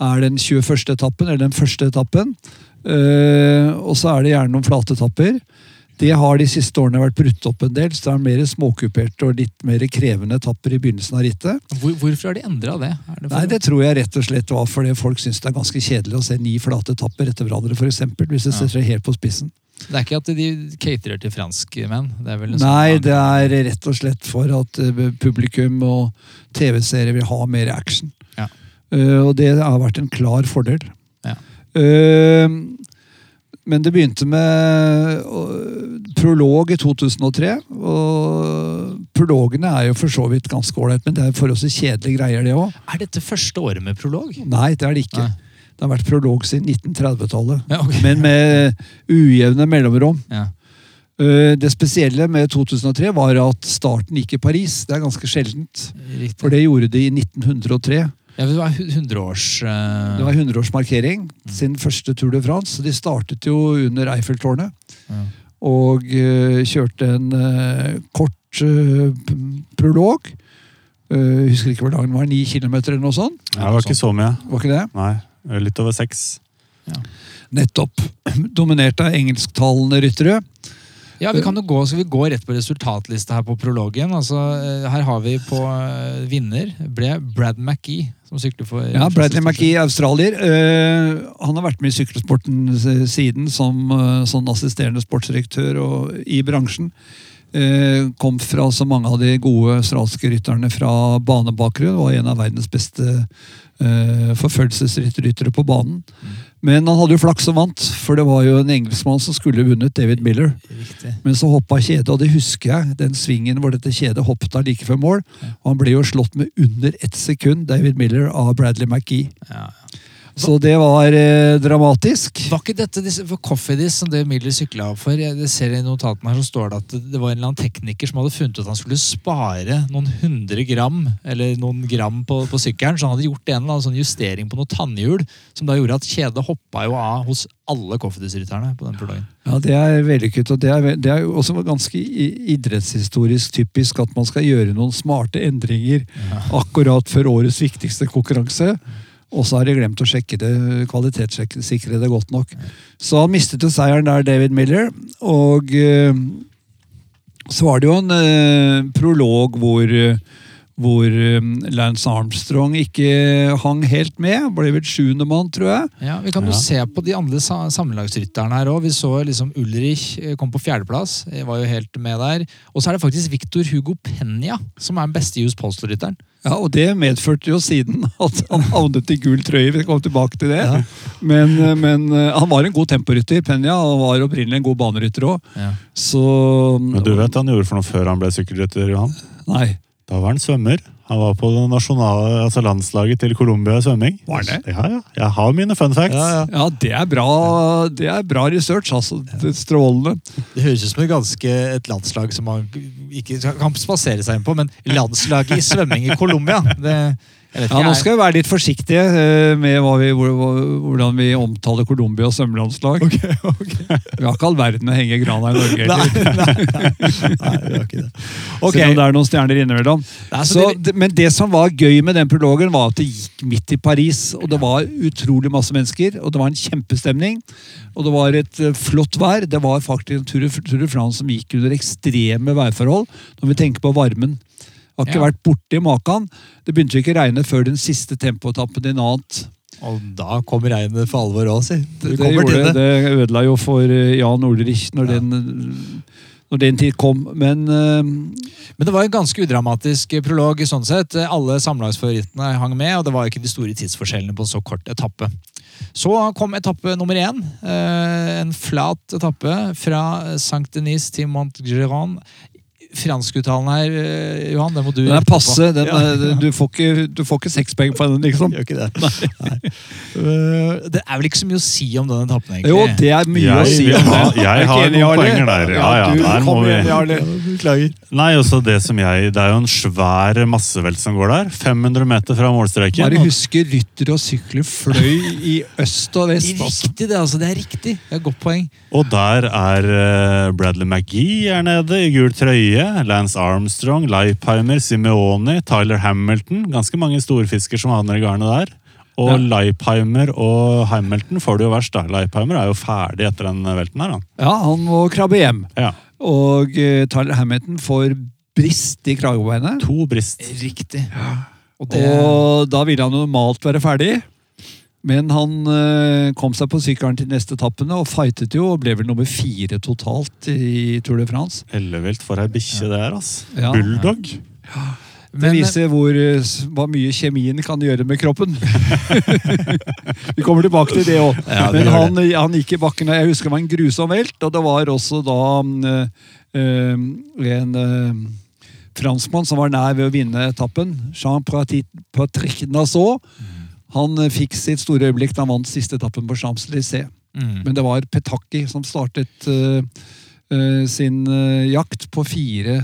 [SPEAKER 3] er den 21. etappen, eller den første etappen. Eh, og så er det gjerne noen flate etapper. Det har de siste årene vært brutt opp en del, så det er mer småkuperte og litt mer krevende etapper i begynnelsen av rittet.
[SPEAKER 1] Hvor, hvorfor har de endra det?
[SPEAKER 3] det Nei, Det tror jeg rett og slett var fordi folk syns det er ganske kjedelig å se ni flate etapper etter hverandre, f.eks. Hvis det setter helt på spissen.
[SPEAKER 1] Det er ikke at de caterer til franskmenn? Det er
[SPEAKER 3] Nei,
[SPEAKER 1] sånn-
[SPEAKER 3] det er rett og slett for at eh, publikum og TV-seere vil ha mer action.
[SPEAKER 1] Ja.
[SPEAKER 3] Uh, og det har vært en klar fordel.
[SPEAKER 1] Ja.
[SPEAKER 3] Eh, men det begynte med prolog i 2003. Og prologene er jo for så vidt ganske ålreit, men det er forholdsvis kjedelige greier, det òg.
[SPEAKER 1] Er dette første året med prolog?
[SPEAKER 3] Nei, det er det ikke.
[SPEAKER 1] Nei.
[SPEAKER 3] Det har vært prolog siden 1930-tallet.
[SPEAKER 1] Ja, okay.
[SPEAKER 3] Men med ujevne mellomrom.
[SPEAKER 1] Ja.
[SPEAKER 3] Eh, Det spesielle med 2003 var at starten gikk i Paris. Det er ganske sjeldent.
[SPEAKER 1] Riktig.
[SPEAKER 3] For det gjorde de i 1903.
[SPEAKER 1] Ja, det var 100-års...
[SPEAKER 3] Det var 100-årsmarkering sin første Tour de France. De startet jo under Eiffeltårnet.
[SPEAKER 1] Ja.
[SPEAKER 3] Og uh, kjørte en uh, kort eh, prolog. Jeg husker ikke hvor lang den var. Ni kilometer eller noe sånt.
[SPEAKER 2] Det var ikke så mye.
[SPEAKER 3] Var ikke det?
[SPEAKER 2] Nei, litt over seks.
[SPEAKER 3] Nettopp. Dominert av engelsktalende ryttere.
[SPEAKER 1] Ja, vi kan jo gå, Skal vi gå rett på resultatlista her på prologen? Altså, eh, her har vi på eh, vinner ble Brad McGee, som sykler for
[SPEAKER 3] Ja, Bradley McGee, australier. Uh, han har vært med i sykkelsporten siden som uh, sånn assisterende sportsdirektør og, i bransjen. Uh, kom fra så mange av de gode australske rytterne fra banebakgrunn. Var en av verdens beste forfølgelsesryttere på banen. Men han hadde jo flaks som vant, for det var jo en engelskmann som skulle vunnet, David Miller.
[SPEAKER 1] Riktig.
[SPEAKER 3] Men så hoppa kjedet, og det husker jeg. Den svingen hvor dette kjedet hoppet av like før mål. Og han ble jo slått med under ett sekund, David Miller, av Bradley McGee.
[SPEAKER 1] Ja, Ja.
[SPEAKER 3] Så det var eh, dramatisk.
[SPEAKER 1] Var ikke dette disse, for Coffeedis som det Miller sykla for? Jeg det ser I notatene her så står det at det, det var en eller annen tekniker som hadde funnet ut at han skulle spare noen hundre gram eller noen gram på, på sykkelen. Så han hadde gjort en eller annen sånn justering på noe tannhjul som da gjorde at kjedet hoppa jo av hos alle Coffeedis-rytterne på den prologen.
[SPEAKER 3] Ja, Det er vellykket. og det er, det er jo også ganske idrettshistorisk typisk at man skal gjøre noen smarte endringer akkurat før årets viktigste konkurranse. Og så har de glemt å sjekke det, kvalitetssikre det godt nok. Så han mistet jo seieren der, David Miller. Og eh, så var det jo en eh, prolog hvor, eh, hvor eh, Lance Armstrong ikke hang helt med. Ble vel sjuendemann, tror jeg.
[SPEAKER 1] Ja, Vi kan jo
[SPEAKER 2] Ja.
[SPEAKER 1] se på de andre sammenlagsrytterne her òg. Vi så liksom Ulrich eh, kom på fjerdeplass. Var jo helt med der. Og så er det faktisk Victor Hugo Penya som er den beste US Polster-rytteren.
[SPEAKER 3] Ja, og det medførte jo siden at han havnet i gul trøye. Vi kom tilbake til det. Men, men eh, han var en god temporytter, Penya, og var opprinnelig en god banerytter òg.
[SPEAKER 1] Ja.
[SPEAKER 3] Så
[SPEAKER 2] Men du vet hva han gjorde for noe før han ble sykkelrytter, Johan?
[SPEAKER 3] Nei.
[SPEAKER 2] Da var han svømmer. Han var på nasjonale, altså landslaget til Colombia i svømming.
[SPEAKER 3] Var det?
[SPEAKER 2] Ja, ja. Jeg har mine fun facts.
[SPEAKER 3] Ja, det er bra, det er bra research, altså. Det er Strålende.
[SPEAKER 1] Det høres ut som et ganske et landslag som man ikke kan spasere seg inn på, men landslaget i svømming i Colombia det,
[SPEAKER 3] Ja, Nå skal vi være litt forsiktige eh, med hva vi, hvor, hvor- hvordan vi omtaler Colombia og svømmelandslag. Vi har ikke all verden å henge i grana i Norge heller.
[SPEAKER 1] nei, nei, nei, det var ikke det. Ok,
[SPEAKER 3] Selv om det er noen stjerner innimellom.
[SPEAKER 1] Nei, så
[SPEAKER 3] Så,
[SPEAKER 1] det-
[SPEAKER 3] det, men det som var gøy med den prologen, var at det gikk midt i Paris. Og det var utrolig masse mennesker, og det var en kjempestemning. Og det var et eh, flott vær. Det var faktisk en tur i Tour de France som gikk under ekstreme værforhold, når vi tenker på varmen. Har ikke
[SPEAKER 1] Ja.
[SPEAKER 3] vært borti maken. Det begynte jo ikke å regne før den siste tempoetappen i Nant.
[SPEAKER 1] Og da kom regnet for alvor òg, si.
[SPEAKER 3] Det, det, gjorde,
[SPEAKER 1] det.
[SPEAKER 3] ødela jo for eh, Jan Olrich når, den, når den tid kom. Men uh,
[SPEAKER 1] Men det var en ganske udramatisk prolog. i sånn sett. Alle samlagsfavorittene hang med, og det var ikke de store tidsforskjellene på en så kort etappe. Så kom etappe nummer én. eh, En flat etappe fra Saint-Denis til Montgeron. Franskuttalen her, eh, Johan, det må du
[SPEAKER 3] den er passe. Den,
[SPEAKER 1] Ja.
[SPEAKER 3] eh, du, får ikke, du får ikke seks poeng på den, liksom.
[SPEAKER 1] Gjør ikke det. Nei. Nei. Det er vel ikke så mye å si om den etappen, egentlig.
[SPEAKER 3] Jo, det er mye å si om
[SPEAKER 2] den.
[SPEAKER 3] det.
[SPEAKER 2] jeg
[SPEAKER 3] Er
[SPEAKER 2] har noen
[SPEAKER 3] Jarle?
[SPEAKER 2] poenger der. Ja, ja,
[SPEAKER 3] du,
[SPEAKER 2] der må vi.
[SPEAKER 1] Beklager.
[SPEAKER 2] Nei, også det som jeg Det er jo en svær massevelt som går der. 500 meter fra målstreken.
[SPEAKER 3] Bare huske rytter og sykler fløy i øst og vest. Altså.
[SPEAKER 1] Riktig, det. altså. Det er riktig. Det er et godt poeng.
[SPEAKER 2] Og der er eh, Bradley McGee er nede i gul trøye. Lance Armstrong, Leipheimer, Simeone, Tyler Hamilton. Ganske mange storfisker som havner i garnet der. Og
[SPEAKER 3] Ja.
[SPEAKER 2] Leipheimer og Hamilton får det jo verst. da. Leipheimer er jo ferdig etter den velten her. Han.
[SPEAKER 3] Ja, han må krabbe hjem.
[SPEAKER 2] Ja.
[SPEAKER 3] Og uh, Tyler Hamilton får brist i kragebeinet.
[SPEAKER 2] To brist.
[SPEAKER 1] Riktig. Og det
[SPEAKER 3] Og da ville han normalt være ferdig. Men han eh, kom seg på sykkelen til neste etappene og fightet jo, og ble vel nummer fire totalt i Tour de France.
[SPEAKER 2] Ellevilt for ei bikkje det er, ass.
[SPEAKER 3] Ja.
[SPEAKER 2] Bulldog.
[SPEAKER 3] Det viser hvor, eh, hva mye kjemien kan gjøre med kroppen. Vi kommer tilbake til det òg.
[SPEAKER 1] Ja,
[SPEAKER 3] Men han, han gikk i bakken, og jeg husker det var en grusom velt. Og det var også da mm, eh, en øh, franskmann som var nær ved å vinne etappen. Jean-Patrick Nassau. Han eh, fikk sitt store øyeblikk da han vant siste etappen på Champs-Élysées.
[SPEAKER 1] Mm.
[SPEAKER 3] Men det var Petaki som startet uh, uh, sin uh, jakt på fire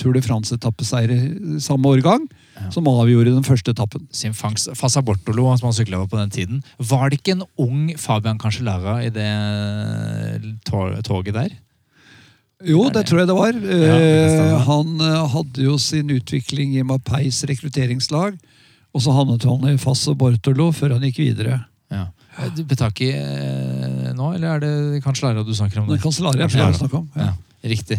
[SPEAKER 3] Tour de France-etappeseiere samme årgang, som avgjorde den første etappen.
[SPEAKER 1] sin fangst. Fasa Bortolo, som han sykla på den tiden. Var det ikke en ung Fabian Cancellara i det toget der?
[SPEAKER 3] Jo, det
[SPEAKER 1] det-
[SPEAKER 3] tror jeg det var.
[SPEAKER 2] det
[SPEAKER 3] Eh, han hadde jo sin utvikling i Mapeis rekrutteringslag, og så havnet han i Fassa Bortolo før han gikk videre.
[SPEAKER 1] Ja. Eh, du, Petaki eh, nå, eller er det Cancellara du snakker om?
[SPEAKER 3] Det
[SPEAKER 1] det?
[SPEAKER 3] kan Solari jeg snakker om. Ja.
[SPEAKER 1] Ja, riktig.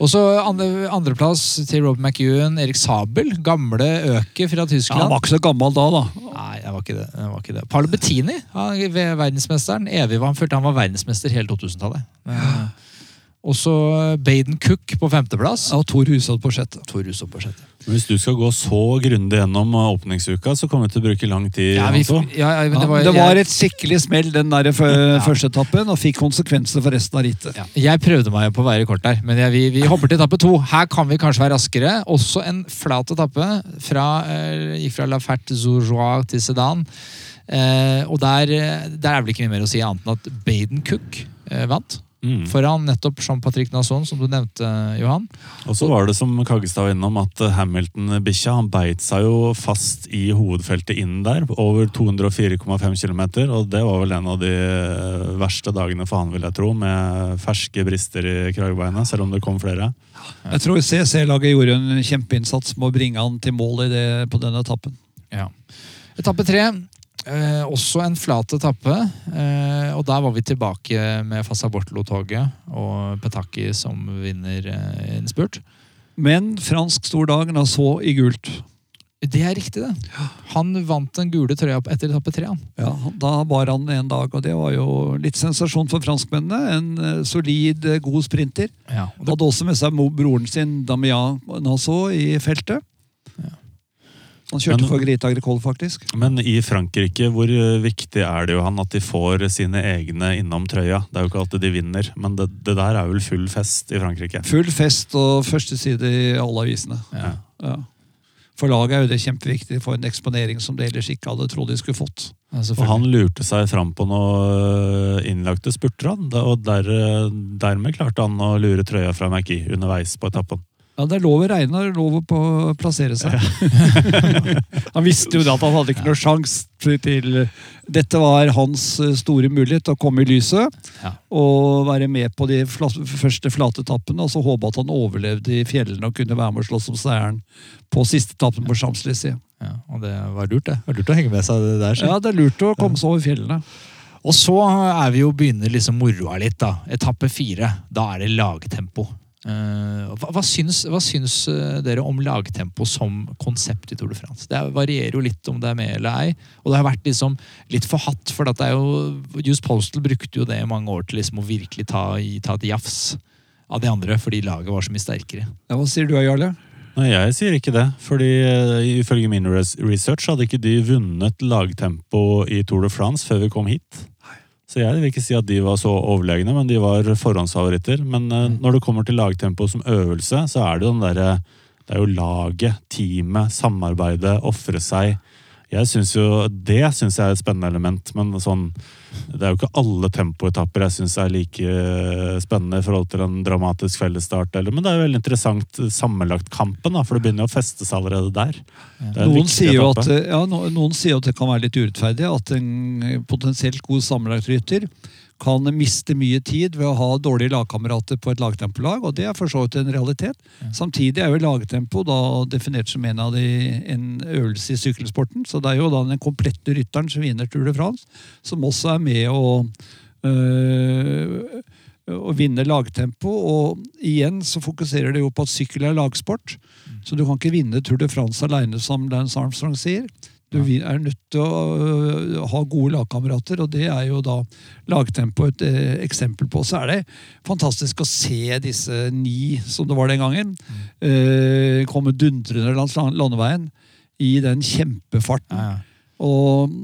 [SPEAKER 1] Og så andre, andreplass til Rob McEwan, Erik Sabel, gamle øke fra
[SPEAKER 3] Ja,
[SPEAKER 1] Tyskland.
[SPEAKER 3] han var ikke så gammel da, da.
[SPEAKER 1] Nei, han var ikke det. det, var ikke det. Paolo Bettini, han, verdensmesteren. Evig var han følte han var verdensmester hele 2000-tallet. Eh, Og så Baden Cook på femteplass.
[SPEAKER 3] Og Tor Hushovd på sjette.
[SPEAKER 1] Tor på sjette.
[SPEAKER 2] Men Hvis du skal gå så grundig gjennom uh, åpningsuka, så kommer vi til å bruke lang tid.
[SPEAKER 1] Ja, vi, ja, ja, men det var,
[SPEAKER 3] det var et skikkelig smell den der fø- første etappen, og fikk konsekvenser for resten av rittet.
[SPEAKER 1] ja, jeg prøvde meg på å være kort der, men jeg, vi, vi hopper til etappe to. Her kan vi kanskje være raskere. Også en flat etappe. Fra, eh, gikk fra La Ferte Zoujoie til Sedan. Eh, og der, eh, der er vel ikke mye mer å si annet enn at Baden Cook eh, vant.
[SPEAKER 2] Mm.
[SPEAKER 1] Foran nettopp Jean-Patrick Nasson, som du nevnte, Johan.
[SPEAKER 2] Og så var det som Kaggestad var innom, at Hamilton-bikkja han beit seg jo fast i hovedfeltet inn der, over 204,5 km. Og det var vel en av de uh, verste dagene for han, vil jeg tro, med ferske brister i kragebeinet, selv om det kom flere.
[SPEAKER 3] Jeg tror CC-laget gjorde en kjempeinnsats med å bringe han til mål i det, på den etappen.
[SPEAKER 1] Ja. Etappe tre. Eh, også en flat etappe. Eh, og der var vi tilbake med Fassa Bortlo-toget og Petaki som vinner eh, innspurt.
[SPEAKER 3] Men fransk stor dag, da så i gult.
[SPEAKER 1] Det er riktig, det. Han vant den gule trøya etter etappe tre.
[SPEAKER 3] Ja, Da bar han en dag, og det var jo litt sensasjon for franskmennene. En eh, solid, eh, god sprinter.
[SPEAKER 1] Ja, og det,
[SPEAKER 3] Hadde også med seg broren sin Damian Nassau i feltet. Han kjørte
[SPEAKER 2] Men-
[SPEAKER 3] for Grita Agricole, faktisk.
[SPEAKER 2] Men i Frankrike, hvor uh, viktig er det jo han at de får sine egne innom trøya? Det er jo ikke alltid de vinner, men det, det der er vel full fest i Frankrike.
[SPEAKER 3] Full fest og første side i alle avisene.
[SPEAKER 1] ja.
[SPEAKER 3] Ja. For laget er jo det kjempeviktig for en eksponering som de ellers ikke hadde trodd de skulle fått.
[SPEAKER 1] Ja,
[SPEAKER 2] Og han lurte seg fram på noen uh, innlagte spurter, han. Og der, uh, dermed klarte han å lure trøya fra Mackie underveis på etappen.
[SPEAKER 3] Ja, Det er lov å regne og lov å plassere seg. han visste jo at han hadde ikke noe sjanse til Dette var hans eh, store mulighet til å komme i lyset
[SPEAKER 1] Ja.
[SPEAKER 3] og være med på de første flate etappene. Og så håpe at han overlevde i fjellene og kunne være med og slåss om seieren på siste etappen på Champs-Élysées.
[SPEAKER 1] Ja, og det var lurt, det. det var lurt å henge med seg det der. så.
[SPEAKER 3] Ja, det er lurt å komme seg over fjellene.
[SPEAKER 1] Og så er vi jo begynner liksom moroa litt, da. Etappe fire. Da er det lagtempo. Eh, hva, hva, syns, hva syns eh, dere om lagtempo som konsept i Tour de France? Det varierer jo litt om det er med eller ei. Og det har vært liksom litt forhatt, for at det er jo Just Postal brukte jo det i mange år til liksom å virkelig ta, ta et jafs av de andre, fordi laget var så mye sterkere.
[SPEAKER 3] Ja, hva sier du, Jarle?
[SPEAKER 2] Nei, jeg sier ikke det. fordi uh, ifølge min research hadde ikke de vunnet lagtempo i Tour de France før vi kom hit. Så jeg vil ikke si at de var så overlegne, men de var forhåndsfavoritter. Men mm. når det kommer til lagtempo som øvelse, så er det jo den derre Det er jo laget, teamet, samarbeidet, ofre seg. Jeg synes jo, Det syns jeg er et spennende element, men sånn, det er jo ikke alle tempoetapper jeg syns er like eh, spennende i forhold til en dramatisk fellesstart. Men det er jo veldig interessant sammenlagt kampen, da, for det begynner jo å feste seg allerede der. Er
[SPEAKER 3] Noen sier, jo at, ja, noen sier at det kan være litt urettferdig at en potensielt god sammenlagt rytter kan miste mye tid ved å ha dårlige lagkamerater på et lagtempolag, og det er for så vidt en realitet. Samtidig er jo lagtempo da definert som en av de, en øvelse i sykkelsporten, så det er jo da den komplette rytteren som vinner Tour de France, som også er med å øh, å vinne lagtempo, og igjen så fokuserer det jo på at sykkel er lagsport. Så du kan ikke vinne Tour de France alene, som Lance Armstrong sier. Du er nødt til å øh, ha gode lagkamerater, og det er jo da lagtempo et eh, eksempel på. Så er det fantastisk å se disse ni, som det var den gangen, eh, komme dundrende langs landeveien i den kjempefarten. Og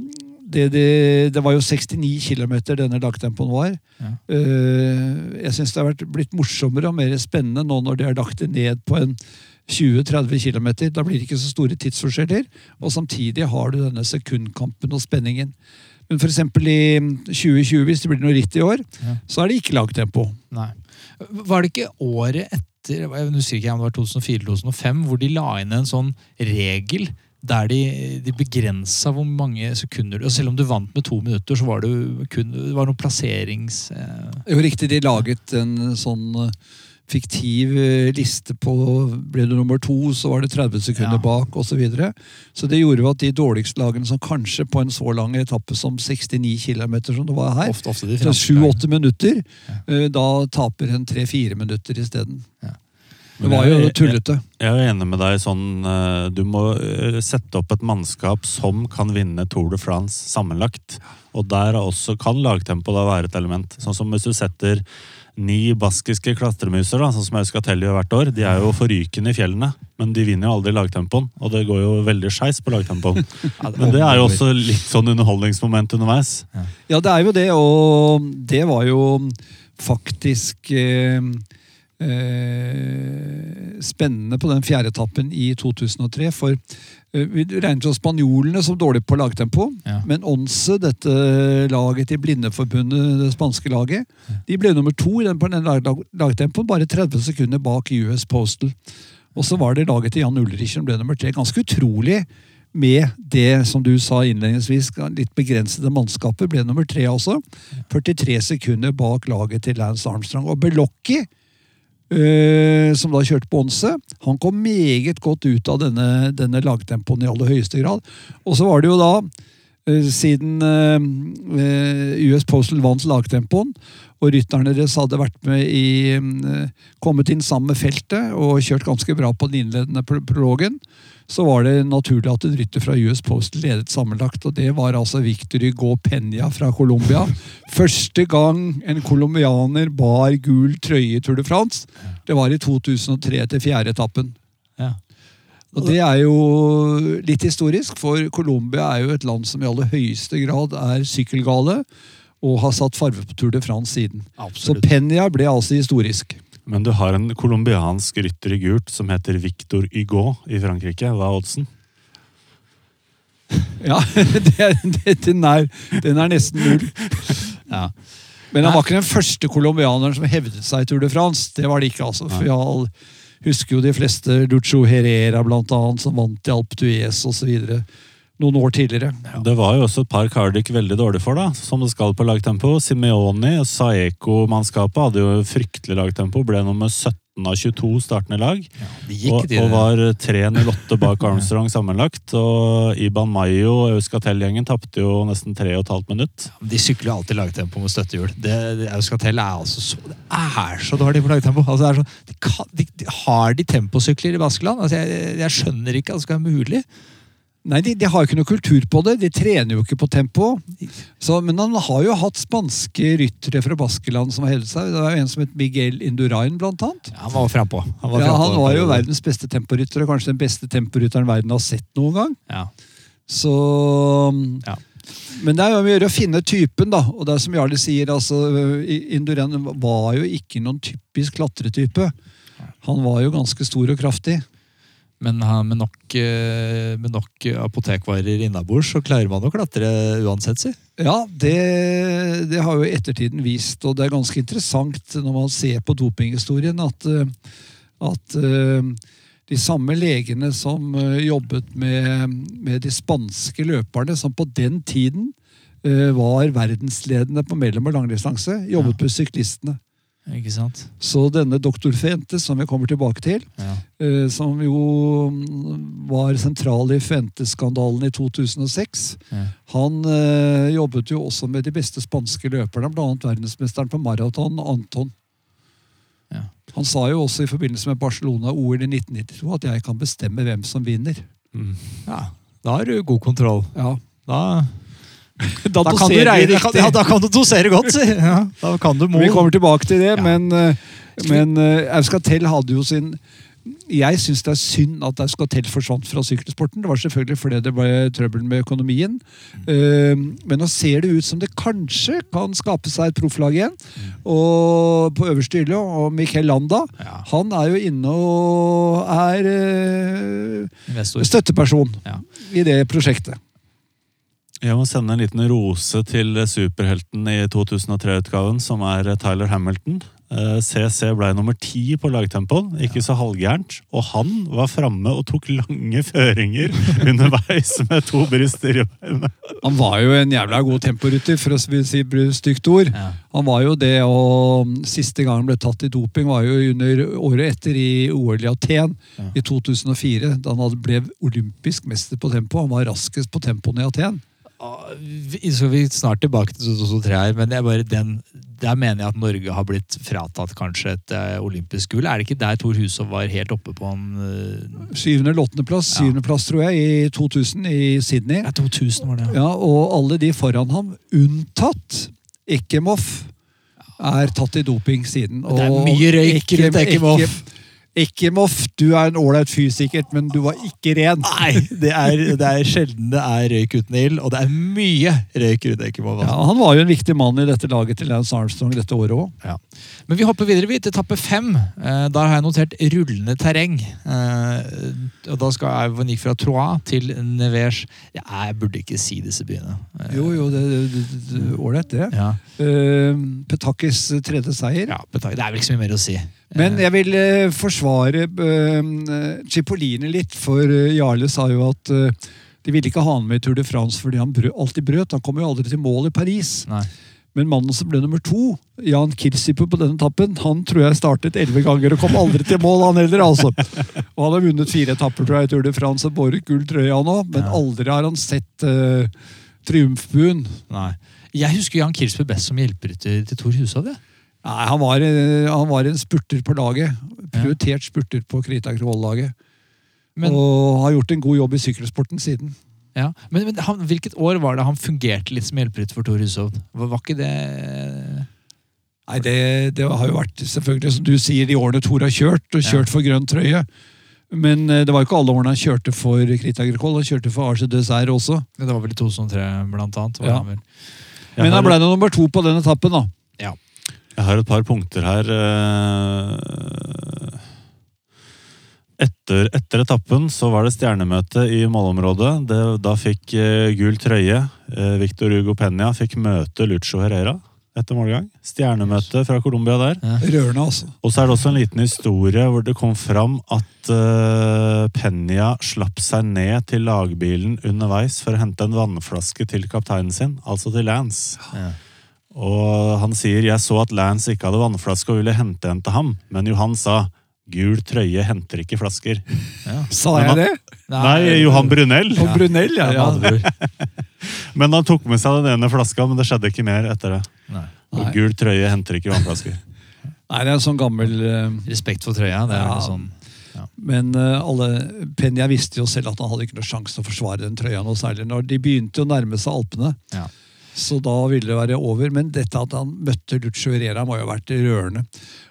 [SPEAKER 3] det, det, det var jo 69 km denne dagtempoen var.
[SPEAKER 1] Ja.
[SPEAKER 3] Jeg syns det har blitt morsommere og mer spennende nå når de har lagt det ned på en 20-30 km. Da blir det ikke så store tidsforskjeller. Og samtidig har du denne sekundkampen og spenningen. Men f.eks. i 2020, hvis det blir noe ritt i år,
[SPEAKER 1] Ja.
[SPEAKER 3] så er det ikke lagtempo.
[SPEAKER 1] Nei. Var det ikke året etter jeg husker ikke om det var 2004-2005, hvor de la inn en sånn regel der de, de begrensa hvor mange sekunder og Selv om du vant med to minutter, så var det kun det var noen plasserings... Eh,
[SPEAKER 3] Jo, riktig. De laget en sånn eh, fiktiv eh, liste på Ble du nummer to, så var det 30 sekunder
[SPEAKER 1] Ja.
[SPEAKER 3] bak, osv. Så, videre. så det gjorde at de dårligste lagene, som kanskje på en så lang etappe som 69 km, som det var her,
[SPEAKER 1] ofte, ofte de
[SPEAKER 3] så
[SPEAKER 1] franske lagene.
[SPEAKER 3] sju-åtte minutter,
[SPEAKER 1] Ja.
[SPEAKER 3] eh, da taper en tre-fire minutter isteden.
[SPEAKER 1] Ja.
[SPEAKER 3] Det var jo tullete.
[SPEAKER 2] Jeg er enig med deg sånn eh, Du må sette opp et mannskap som kan vinne Tour de France sammenlagt. Og der er også kan lagtempo da være et element. Sånn som hvis du setter ni baskiske klatremuser, da, sånn som Euskatelli gjør hvert år. De er jo forrykende i fjellene, men de vinner jo aldri lagtempoen. Og det går jo veldig skeis på lagtempoen. Men det er jo også litt sånn underholdningsmoment underveis.
[SPEAKER 3] Ja, det er jo det, og det var jo faktisk eh, eh, spennende på den fjerde etappen i 2003. For vi regnet jo spanjolene som dårlig på lagtempo.
[SPEAKER 1] Ja.
[SPEAKER 3] Men Once, dette laget til Blindeforbundet, det spanske laget, de ble nummer to i den, på den lag, lag, lagtempoen, bare 30 sekunder bak US Postal. Og så var det laget til Jan Ulrich som ble nummer tre. Ganske utrolig med det som du sa innledningsvis, litt begrensede mannskapet, ble nummer tre også. 43 sekunder bak laget til Lance Armstrong. Og Belocchi, eh, som da kjørte på Onse, han kom meget godt ut av denne, denne lagtempoen i aller høyeste grad. Og så var det jo da, uh, siden eh, eh, US Postal vant lagtempoen, og rytterne deres hadde vært med i kommet inn sammen med feltet og kjørt ganske bra på den innledende pro- prologen, så var det naturlig at en rytter fra US Post ledet sammenlagt, og det var altså Victor Hugo Peña fra Colombia. Første gang en colombianer bar gul trøye i Tour de France, det var i 2003 til fjerde etappen.
[SPEAKER 1] Ja.
[SPEAKER 3] Og det er jo litt historisk, for Colombia er jo et land som i aller høyeste grad er sykkelgale, og har satt farve på Tour de France siden. Så Penya ble altså historisk.
[SPEAKER 2] Men du har en colombiansk rytter i gult som heter Victor Hugo i Frankrike. Hva er oddsen?
[SPEAKER 3] Ja, det, det, den, er, den er nesten null.
[SPEAKER 1] Ja.
[SPEAKER 3] Men han var ikke den første colombianeren som hevdet seg i Tour de France. Det var det ikke, altså. For jeg husker jo de fleste Lucho Herrera, blant annet, som vant i Alpe d'Huez osv. Noen år tidligere.
[SPEAKER 2] Det var jo også et par karer veldig dårlig for, da, som det skal på lagtempo. Simeoni og Saeco-mannskapet hadde jo fryktelig lagtempo. Ble nummer 17 av 22 startende lag.
[SPEAKER 1] Ja, gikk
[SPEAKER 2] Og,
[SPEAKER 1] var
[SPEAKER 2] og var 3.08 bak Armstrong sammenlagt. Og Iban Mayo og Euskatel-gjengen tapte jo nesten 3,5 minutt.
[SPEAKER 1] De sykler alltid lagtempo med støttehjul. Det, det Euskatel er altså så, det er så dårlig på lagtempo. Altså, så, de kan, de, de, har de temposykler i Baskeland? Altså, jeg, jeg skjønner ikke at det skal være mulig.
[SPEAKER 3] Nei, de, de har jo ikke noe kultur på det. De trener jo ikke på tempo. Så, men han har jo hatt spanske ryttere fra Baskeland som har hevet seg. Det var jo en som het Miguel Indurain, blant annet.
[SPEAKER 1] Ja, han var frampå. Han var,
[SPEAKER 3] Ja, han var jo verdens beste temporytter, og kanskje den beste temporytteren verden har sett noen gang.
[SPEAKER 1] Ja.
[SPEAKER 3] Så
[SPEAKER 1] Ja.
[SPEAKER 3] Men det er jo om å gjøre å finne typen, da. Og det er som Jarle sier, altså Indurain var jo ikke noen typisk klatretype. Han var jo ganske stor og kraftig.
[SPEAKER 1] Men med nok, eh, med nok apotekvarer innabords så klarer man å klatre uansett, si.
[SPEAKER 3] Ja, det, det har jo ettertiden vist, og det er ganske interessant når man ser på dopinghistorien, at, eh, at eh, de samme legene som eh, jobbet med, med de spanske løperne, som på den tiden eh, var verdensledende på mellom- og langdistanse, jobbet med syklistene.
[SPEAKER 1] Ikke sant?
[SPEAKER 3] Så denne doktor Fuentes, som vi kommer tilbake til,
[SPEAKER 1] Ja.
[SPEAKER 3] eh, som jo mm, var sentral i Fuentes-skandalen i 2006,
[SPEAKER 1] Ja.
[SPEAKER 3] han eh, jobbet jo også med de beste spanske løperne, bl.a. verdensmesteren på maraton, Anton.
[SPEAKER 1] Ja.
[SPEAKER 3] Han sa jo også i forbindelse med Barcelona-OL i 1992 at jeg kan bestemme hvem som vinner.
[SPEAKER 2] Mm.
[SPEAKER 1] ja. Da har du god kontroll.
[SPEAKER 3] Ja.
[SPEAKER 1] Da,
[SPEAKER 3] Da,
[SPEAKER 1] da, kan, du regne, da, kan, ja, da kan du dosere godt, si! Ja, da kan du mo.
[SPEAKER 3] Vi kommer tilbake til det,
[SPEAKER 1] Ja.
[SPEAKER 3] men, eh, men uh, Euskatel hadde jo sin Jeg syns det er synd at Euskatel forsvant fra sykkelsporten. Det var selvfølgelig fordi det ble trøbbel med økonomien. Eh, men nå ser det ut som det kanskje kan skape seg et profflag igjen. Og på øverste hylle, og Miquel Landa,
[SPEAKER 1] Ja.
[SPEAKER 3] han er jo inne og er støtteperson
[SPEAKER 1] Ja.
[SPEAKER 3] i det prosjektet.
[SPEAKER 2] Jeg må sende en liten rose til superhelten i 2003-utgaven, som er Tyler Hamilton. Eh, CC ble nummer ti på lagtempoen, ikke så halvgærent. Og han var framme og tok lange føringer underveis med to bryster i beina.
[SPEAKER 3] Han var jo en jævla god temporytter, for å si stygt ord.
[SPEAKER 1] Ja.
[SPEAKER 3] Han var jo det, og siste gang han ble tatt i doping, var jo under året etter i OL i Aten
[SPEAKER 1] Ja.
[SPEAKER 3] i 2004. Da han ble olympisk mester på tempo. Han var raskest på tempoen i Aten.
[SPEAKER 1] Ah, Vi skal vi snart tilbake til 2003 her, men den, der mener jeg at Norge har blitt fratatt kanskje et eh, olympisk gull. Er det ikke der Tor Hushovd var helt oppe på en uh,
[SPEAKER 3] Syvende eller åttendeplass,
[SPEAKER 1] Ja.
[SPEAKER 3] syvendeplass tror jeg, i 2000 i Sydney.
[SPEAKER 1] 2000 var det,
[SPEAKER 3] Ja, Og alle de foran ham, unntatt Ekemoff er tatt i doping siden.
[SPEAKER 1] Det er mye røyk rundt Ekemov.
[SPEAKER 3] Ekem- Moff, du er en ålreit fyr sikkert, men du var ikke ren.
[SPEAKER 1] Nei, det er, det er sjelden det er røyk uten ild, og det er mye røyk rundt.
[SPEAKER 3] Ja,
[SPEAKER 1] Altså.
[SPEAKER 3] han var jo en viktig mann i dette laget til Lance Armstrong dette året òg.
[SPEAKER 1] Ja. Men vi hopper videre vi, til etappe fem. Eh, Der har jeg notert rullende terreng. Eh, og da skal jeg gikk fra Troyes til Nevers. Ja, jeg burde ikke si disse byene. Eh,
[SPEAKER 3] Jo, jo, det er ålreit, det.
[SPEAKER 1] Ja,
[SPEAKER 3] Uh, Petakis tredje seier.
[SPEAKER 1] ja, Petakis, det er vel ikke så mye mer å si.
[SPEAKER 3] Men
[SPEAKER 1] Eh,
[SPEAKER 3] jeg vil eh, forsvare uh, Cipollini litt, for eh, Jarle sa jo at eh, de ville ikke ha han med i Tour de France fordi han alltid brøt. Han kom jo aldri til mål i Paris.
[SPEAKER 1] Nei.
[SPEAKER 3] Men mannen som ble nummer to, Jan Kirsiper på denne etappen, han tror jeg startet elleve ganger og kom aldri til mål, han heller. altså. Og han har vunnet fire etapper tror jeg, i Tour de France og båret gull trøye, han òg. Men
[SPEAKER 1] Ja.
[SPEAKER 3] aldri har han sett uh, triumfbuen.
[SPEAKER 1] Nei. Jeg husker Jan Kirsiper best som hjelperytter til Tor Hushov. jeg.
[SPEAKER 3] Nei, han var, eh, han var en spurter på laget. Prioritert spurter på Krita Kroll-laget. Og har gjort en god jobb i sykkelsporten siden.
[SPEAKER 1] ja. men, men han, hvilket år var det han fungerte litt som hjelperytter for Tor Hushovd? Var, var ikke det
[SPEAKER 3] Nei, det, det har jo vært selvfølgelig, som du sier, de årene Tor har kjørt, og
[SPEAKER 1] Ja.
[SPEAKER 3] kjørt for grønn trøye. Men eh, det var jo ikke alle årene han kjørte for Krita Kroll. Han kjørte for Arce Dessert også.
[SPEAKER 1] Det var vel i 2003, blant annet. Var
[SPEAKER 3] Ja.
[SPEAKER 1] han.
[SPEAKER 3] Men han ble nummer to på den etappen, da.
[SPEAKER 2] Jeg har et par punkter her. eh, Etter, etter etappen så var det stjernemøte i målområdet. Det, da fikk eh, gul trøye. Eh, Victor Hugo Penya fikk møte Lucho Herrera etter målgang. Stjernemøte fra Colombia der.
[SPEAKER 3] Rørende, altså.
[SPEAKER 2] Og så er det også en liten historie hvor det kom fram at uh, Penya slapp seg ned til lagbilen underveis for å hente en vannflaske til kapteinen sin, altså til Lance.
[SPEAKER 1] Ja.
[SPEAKER 2] Og han sier jeg så at Lance ikke hadde vannflaske og ville hente en til ham, men Johan sa gul trøye henter ikke flasker.
[SPEAKER 3] Sa
[SPEAKER 2] Men
[SPEAKER 3] jeg det?
[SPEAKER 2] Nei, Johan Brunell.
[SPEAKER 3] Og Brunell, ja. ja.
[SPEAKER 2] Men han tok med seg den ene flaska, men det skjedde ikke mer etter det.
[SPEAKER 1] Nei.
[SPEAKER 2] Og
[SPEAKER 3] Nei.
[SPEAKER 2] gul trøye henter ikke vannflasker.
[SPEAKER 3] Nei, det er en sånn gammel uh...
[SPEAKER 1] Respekt for trøya. Det er
[SPEAKER 3] Ja.
[SPEAKER 1] sånn... sånn
[SPEAKER 3] Men uh, alle, Penya visste jo selv at han hadde ikke noe sjanse til å forsvare den trøya noe særlig. Når de begynte å nærme seg Alpene,
[SPEAKER 1] Ja.
[SPEAKER 3] Så da ville det være over. Men dette at han møtte Lucho Herrera må jo ha vært rørende.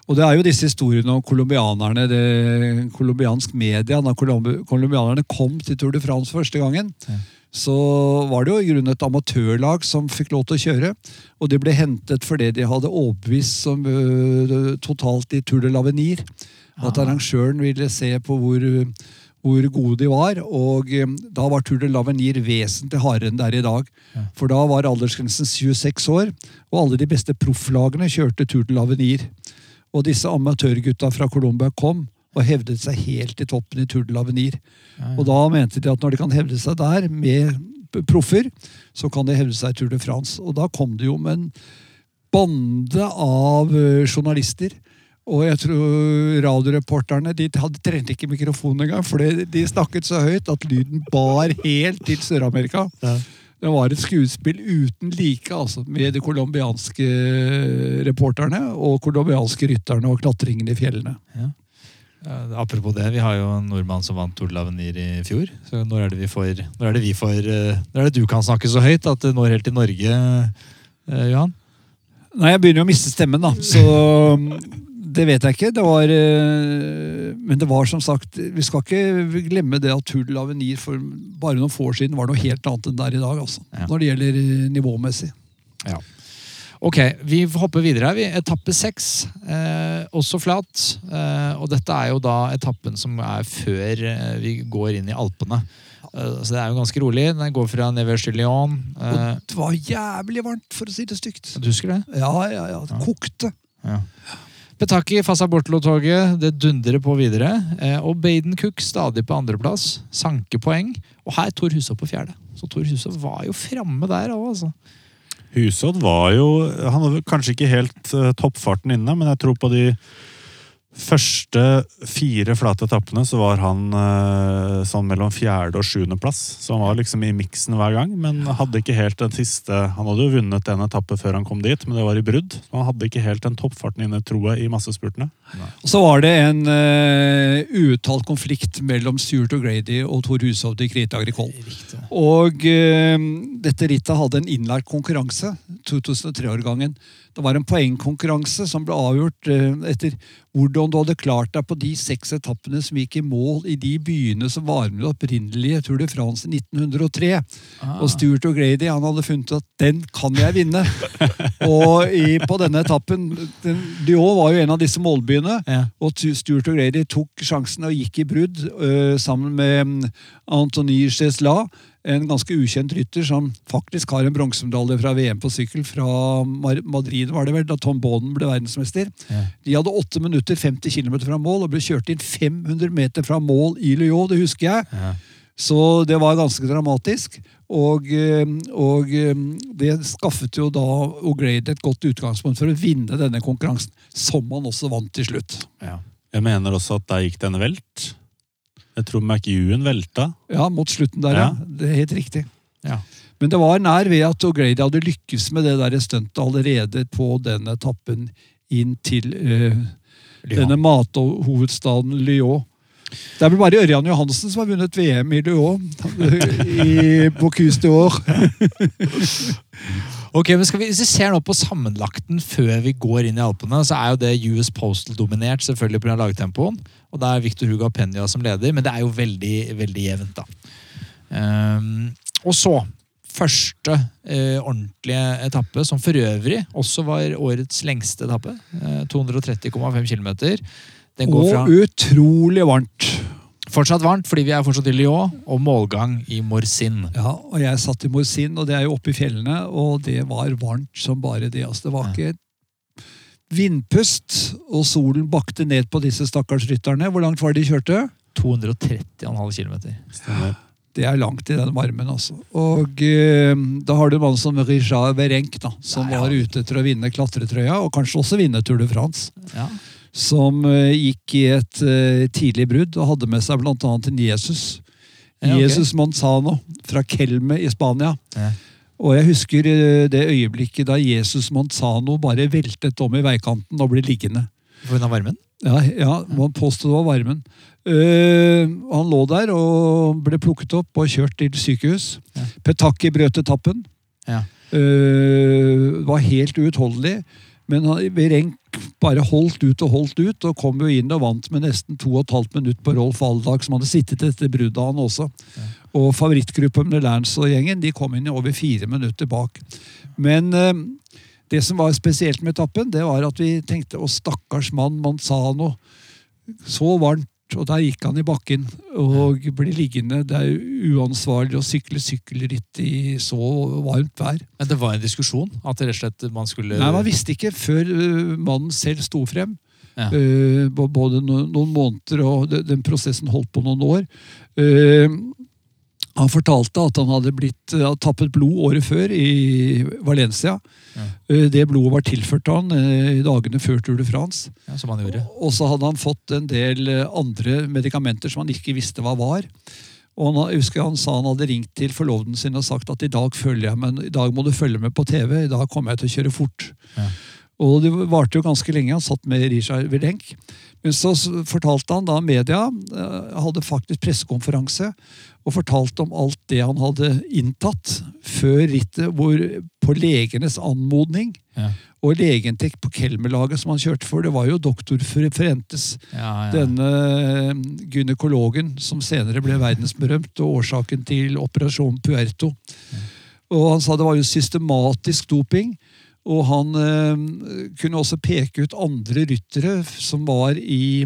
[SPEAKER 3] Og det er jo disse historiene om colombianerne, det colombiansk media. Da colombi- colombianerne kom til Tour de France første gangen,
[SPEAKER 1] Ja.
[SPEAKER 3] så var det jo i grunnen et amatørlag som fikk lov til å kjøre. Og de ble hentet fordi de hadde overbevist som øh, totalt i Tour de l'Avenir. At
[SPEAKER 1] Ah.
[SPEAKER 3] arrangøren ville se på hvor, hvor gode de var. Og eh, da var Tour de l'Avenir vesentlig hardere enn det er i dag. For da var aldersgrensen 26 år, og alle de beste profflagene kjørte Tour de l'Avenir. Og disse amatørgutta fra Colombia kom og hevdet seg helt i toppen i Tour de l'Avenir. Og da mente de at når de kan hevde seg der med proffer, så kan de hevde seg i Tour de France. Og da kom det jo med en bande av eh, journalister. Og jeg tror radioreporterne de hadde trente ikke mikrofon engang, for de snakket så høyt at lyden bar helt til Sør-Amerika.
[SPEAKER 2] Ja.
[SPEAKER 3] Det var et skuespill uten like altså, med de colombianske reporterne og colombianske rytterne og klatringene i fjellene.
[SPEAKER 1] Ja, apropos det, vi har jo en nordmann som vant Tour l'Avenir i fjor. Så når er det vi får Når er det vi får eh, Når er det du kan snakke så høyt at det når helt til Norge, eh, Johan?
[SPEAKER 3] Nei, jeg begynner jo å miste stemmen, da. Så det vet jeg ikke. Det var eh, Men det var som sagt Vi skal ikke glemme det at Tour Avenir for bare noen få år siden var noe helt annet enn det er i dag. altså.
[SPEAKER 1] Ja.
[SPEAKER 3] Når det gjelder eh, nivåmessig.
[SPEAKER 1] Ja. Ok, vi hopper videre. her, vi. Etappe seks, eh, også flat. Eh, og dette er jo da etappen som er før eh, vi går inn i Alpene. Eh, så det er jo ganske rolig. Den går fra Nevers til Lyon.
[SPEAKER 3] Det var jævlig varmt, for å si det stygt.
[SPEAKER 1] du husker det?
[SPEAKER 3] Ja, ja, ja. Det kokte.
[SPEAKER 1] Ja. Petaki Fasabortlo-toget det dundrer på videre. Eh, og Baden Cook stadig på andreplass. Sanker poeng. Og her Tor Hushovd på fjerde. Så Tor Hushovd var jo framme der òg, altså.
[SPEAKER 2] Husodd var jo Han hadde kanskje ikke helt eh, toppfarten inne, men jeg tror på de første fire flate etappene så var han eh, sånn mellom fjerde og sjuendeplass. Så han var liksom i miksen hver gang, men hadde ikke helt den siste Han hadde jo vunnet en etappe før han kom dit, men det var i brudd. Så han hadde ikke helt den toppfarten inne, tror jeg, i massespurtene.
[SPEAKER 3] Og så var det en uh, uuttalt konflikt mellom Stuart O'Grady og Tor Hushovd i Krita
[SPEAKER 1] Agricol.
[SPEAKER 3] Og eh, dette rittet hadde en innlært konkurranse, 2003-årgangen. Det var en poengkonkurranse som ble avgjort eh, etter hvordan du hadde klart deg på de seks etappene som gikk i mål i de byene som var med det opprinnelige Tour de France i 1903.
[SPEAKER 1] Ah.
[SPEAKER 3] Og Stuart O'Grady han hadde funnet at den kan jeg vinne. og i, på denne etappen den, Lyon var jo en av disse målbyene.
[SPEAKER 1] Ja.
[SPEAKER 3] Og Stuart O'Grady tok sjansen og gikk i brudd øh, sammen med Antony Anthony Chesla, en ganske ukjent rytter som faktisk har en bronsemedalje fra VM på sykkel fra Madrid, var det vel, da Tom Bonen ble verdensmester.
[SPEAKER 1] Ja.
[SPEAKER 3] De hadde 8 minutter 50 km fra mål og ble kjørt inn 500 meter fra mål i Lyon, det husker jeg.
[SPEAKER 1] Ja.
[SPEAKER 3] Så det var ganske dramatisk. Og, øh, og øh, det skaffet jo da O'Grady et godt utgangspunkt for å vinne denne konkurransen, som han også vant til slutt.
[SPEAKER 1] Ja.
[SPEAKER 2] Jeg mener også at der gikk en velt. Jeg tror McEwan velta.
[SPEAKER 3] Ja, mot slutten der, ja.
[SPEAKER 2] Ja.
[SPEAKER 3] Det er helt riktig.
[SPEAKER 1] Ja.
[SPEAKER 3] Men det var nær ved at O'Grady hadde lykkes med det der stuntet allerede på den etappen inn til uh, denne mathovedstaden Lyon. Det er vel bare Ørjan Johansen som har vunnet VM i Lyon i Bocuse d'Or.
[SPEAKER 1] Ok, men vi, Hvis vi ser nå på sammenlagten før vi går inn i Alpene, så er jo det US Postal dominert, selvfølgelig pga. lagtempoen. Og det er Victor Hugo Peña som leder, men det er jo veldig, veldig jevnt, da. Um, og så første eh, ordentlige etappe, som for øvrig også var årets lengste etappe. Eh, 230,5 km. Den går fra
[SPEAKER 3] Og utrolig varmt.
[SPEAKER 1] Fortsatt varmt, fordi vi er fortsatt i Lyon, og målgang i Morsin.
[SPEAKER 3] Ja, og jeg satt i Morsin, og det er jo oppe i fjellene, og det var varmt som bare det. Altså, det var ikke vindpust, og solen bakte ned på disse stakkars rytterne. Hvor langt var det de kjørte?
[SPEAKER 1] 230,5 km.
[SPEAKER 3] Det er langt i den varmen, altså. Og eh, da har du en mann som Richard Berenk, da, som
[SPEAKER 1] Nei, ja.
[SPEAKER 3] var ute etter å vinne klatretrøya, og kanskje også vinne Tour de France.
[SPEAKER 1] Ja.
[SPEAKER 3] Som eh, gikk i et eh, tidlig brudd og hadde med seg annet en Jesus.
[SPEAKER 1] Ja, okay.
[SPEAKER 3] Jesus Manzano fra Kelme i Spania.
[SPEAKER 1] Ja.
[SPEAKER 3] Og jeg husker eh, det øyeblikket da Jesus Manzano bare veltet om i veikanten og ble liggende.
[SPEAKER 1] Pga. varmen?
[SPEAKER 3] Ja, ja man påstod det var varmen. Uh, han lå der og ble plukket opp og kjørt til sykehus.
[SPEAKER 1] Ja.
[SPEAKER 3] Petaki brøt etappen.
[SPEAKER 1] Ja.
[SPEAKER 3] Uh, var helt uutholdelig. Men han- bare holdt ut og holdt ut, og kom jo inn og vant med nesten to og et halvt minutt på Rolf Aldag, som hadde sittet etter bruddet han også. Og favorittgruppen med Lerns og gjengen de kom inn i over fire minutter bak. Men eh, det som var spesielt med etappen, det var at vi tenkte å stakkars mann Manzano. Så varmt, og der gikk han i bakken og ble liggende. Det er uansvarlig å sykle sykkelritt i så varmt vær.
[SPEAKER 1] Men det var en diskusjon? At rett og slett man skulle
[SPEAKER 3] Nei, Man visste ikke før øh, mannen selv sto frem.
[SPEAKER 1] Ja.
[SPEAKER 3] Øh, både noen måneder, og den prosessen holdt på noen år. Øh, han fortalte at han hadde blitt, øh, hadde tappet blod året før i Valencia.
[SPEAKER 1] Ja.
[SPEAKER 3] Øh, det blodet var tilført han øh, i dagene før Tour de France.
[SPEAKER 1] Ja, som han gjorde.
[SPEAKER 3] Og så hadde han fått en del andre medikamenter som han ikke visste hva var. Og han, jeg husker han sa han hadde ringt til forloveden sin og sagt at i dag følger jeg, men i dag må du følge med på TV. I dag kommer jeg til å kjøre fort.
[SPEAKER 1] Ja.
[SPEAKER 3] Og det varte jo ganske lenge. Han satt med Richard Vilenk. Men så fortalte han da media eh, hadde faktisk pressekonferanse og fortalte om alt det han hadde inntatt før rittet, hvor på legenes anmodning
[SPEAKER 1] Ja.
[SPEAKER 3] og legentekt på Kelmerlaget som han kjørte for, det var jo doktor Fre- Frentes,
[SPEAKER 1] Ja, ja.
[SPEAKER 3] denne eh, gynekologen som senere ble verdensberømt og årsaken til operasjon Puerto. Og han sa det var jo systematisk doping. Og han eh, kunne også peke ut andre ryttere som var i,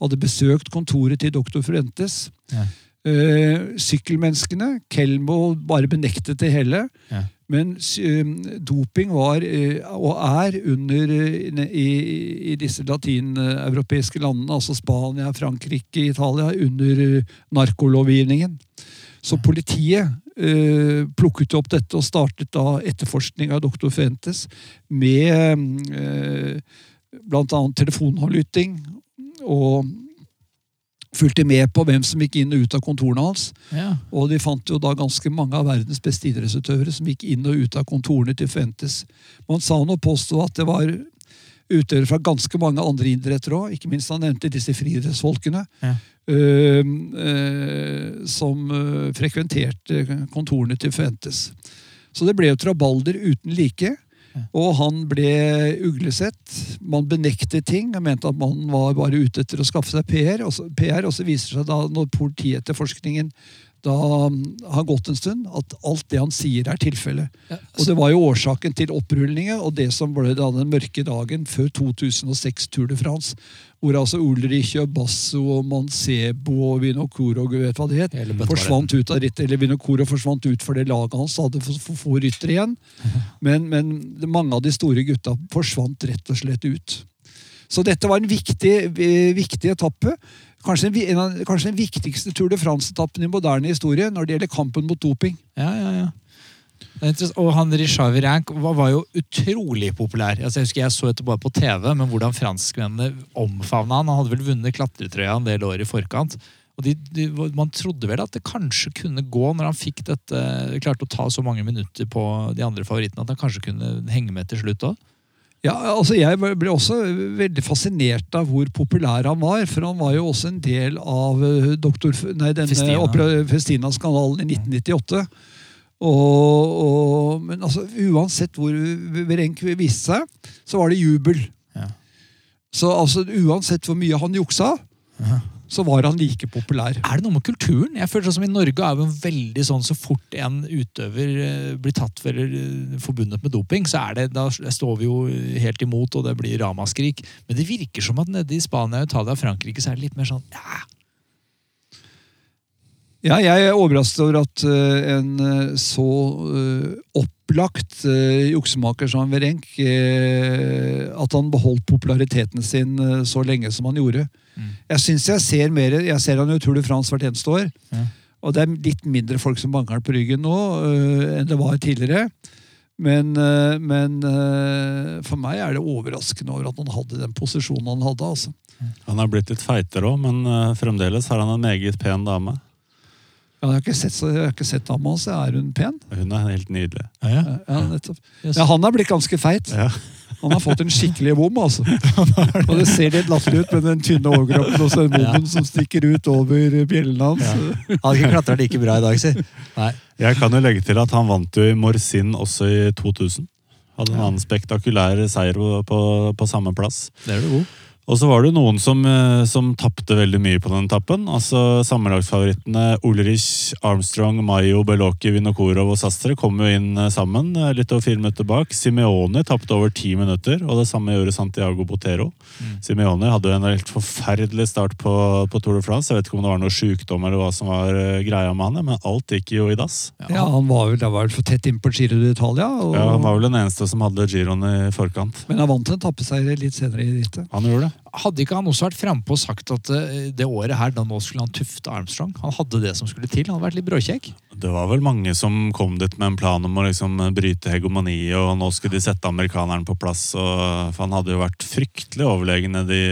[SPEAKER 3] hadde besøkt kontoret til doktor Fuentes.
[SPEAKER 1] Ja.
[SPEAKER 3] Eh, sykkelmenneskene. Kelmo bare benektet det hele.
[SPEAKER 1] Ja.
[SPEAKER 3] Men eh, doping var, eh, og er, under eh, i, i disse latineuropeiske landene, altså Spania, Frankrike, Italia, under eh, narkolovgivningen. Så politiet eh, plukket opp dette og startet da etterforskning av doktor Fuentes med eh, bl.a. telefonavlytting. Og fulgte med på hvem som gikk inn og ut av kontorene hans.
[SPEAKER 1] Ja.
[SPEAKER 3] Og de fant jo da ganske mange av verdens beste idrettsutøvere som gikk inn og ut av kontorene til Fuentes. nå påstå at det var utøvere fra ganske mange andre idretter òg, ikke minst han nevnte disse friidrettsfolkene.
[SPEAKER 1] Ja.
[SPEAKER 3] Uh, uh, som øh, frekventerte kontorene til Fuentes. Så det ble jo trabalder uten like. Og han ble uglesett. Man benektet ting og mente at man var bare ute etter å skaffe seg PR. Og så, PR, og så viser det seg da, når politietterforskningen da mm, har gått en stund, at alt det han sier, er tilfellet. Og det var jo årsaken til opprullingen og det som ble da den mørke dagen før 2006 Tour de France. Hvor altså Ulrich Basso og Mancebo og Vinocuro og vet hva det het, forsvant ut av rittet. Eller Vinokoro forsvant ut for det laget hans hadde for, for få ryttere igjen. Men, men mange av de store gutta forsvant rett og slett ut. Så dette var en viktig, eh, viktig etappe. Kanskje, en, av, kanskje den viktigste Tour de France-etappen i moderne historie når det gjelder kampen mot doping.
[SPEAKER 1] Ja, ja, ja. Og han Richard Virenk var, var jo utrolig populær. Altså, jeg husker jeg så dette bare på TV, men hvordan franskmennene omfavna han. Han hadde vel vunnet klatretrøya en del år i forkant. Og de, de, Man trodde vel at det kanskje kunne gå, når han fikk dette, klarte å ta så mange minutter på de andre favorittene, at han kanskje kunne henge med til slutt òg.
[SPEAKER 3] Ja, altså Jeg ble også veldig fascinert av hvor populær han var. For han var jo også en del av eh, doktor, nei, denne Festina-skandalen i 1998. Og, og, men altså, uansett hvor Verenk viste seg, så var det jubel.
[SPEAKER 1] Ja.
[SPEAKER 3] Så altså, uansett hvor mye han juksa, så var han like populær.
[SPEAKER 1] Er det noe med kulturen? Jeg føler sånn som I Norge er det veldig sånn så fort en utøver eh, blir tatt for eller eh, forbundet med doping, så er det, da står vi jo helt imot, og det blir ramaskrik. Men det virker som at nede i Spania, Italia og Frankrike så er det litt mer sånn ja,
[SPEAKER 3] Ja, jeg er overrasket over at uh, en eh, så uh, opplagt uh, juksemaker som Werenk At han beholdt populariteten sin så lenge som han gjorde. Jeg syns jeg ser mer Jeg ser han jo Tour de France hvert eneste år.
[SPEAKER 1] Ja.
[SPEAKER 3] Og det er litt mindre folk som banker han på ryggen nå enn det var tidligere. Men, men for meg er det overraskende over at han hadde den posisjonen han hadde. altså.
[SPEAKER 2] Han har blitt litt feitere òg, men fremdeles har han en meget pen dame.
[SPEAKER 3] Ja, jeg har ikke sett, så- jeg har ikke sett ham hans. Er hun pen?
[SPEAKER 2] Hun er helt nydelig.
[SPEAKER 1] ja, ja.
[SPEAKER 3] Ja, Ja, han er blitt ganske feit.
[SPEAKER 2] Ja.
[SPEAKER 3] Han har fått en skikkelig bom, altså. Og det ser litt latterlig ut med den tynne overkroppen og så den bommen som stikker ut over bjellene hans.
[SPEAKER 1] Han hadde ikke klatra like bra i dag, si. Nei.
[SPEAKER 2] Jeg kan jo legge til at han vant jo i Morsin også i 2000. Hadde en annen spektakulær seier på, på samme plass.
[SPEAKER 1] Det er du god.
[SPEAKER 2] Og så var det noen som, eh, som tapte veldig mye på den etappen. Altså Sammenlagsfavorittene Ulrich, Armstrong, Mayo, Beloki, Vinokorov og Sastre kom jo inn eh, sammen eh, litt over fire minutter bak. Simeone tapte over ti minutter, og det samme gjorde Santiago Botero. Simeone hadde jo en helt forferdelig start på, på Tour de France. Jeg vet ikke om det var noe sykdom eller hva som var greia med han, men alt gikk jo i dass.
[SPEAKER 3] Ja, han var vel, det var vel for tett inn på Giro d'Italia. og-
[SPEAKER 2] Ja, Han var vel den eneste som hadde giroen i forkant.
[SPEAKER 3] Men han vant en tappeseier litt senere i rittet.
[SPEAKER 2] Han gjorde det.
[SPEAKER 1] Hadde ikke han også vært frampå og sagt at eh, det året her, da nå skulle han tufte Armstrong? Han hadde det som skulle til. Han hadde vært litt bråkjekk.
[SPEAKER 2] Det var vel mange som kom dit med en plan om å liksom bryte hegemoniet, og nå skulle de sette amerikaneren på plass. Og, for han hadde jo vært fryktelig overlegen i de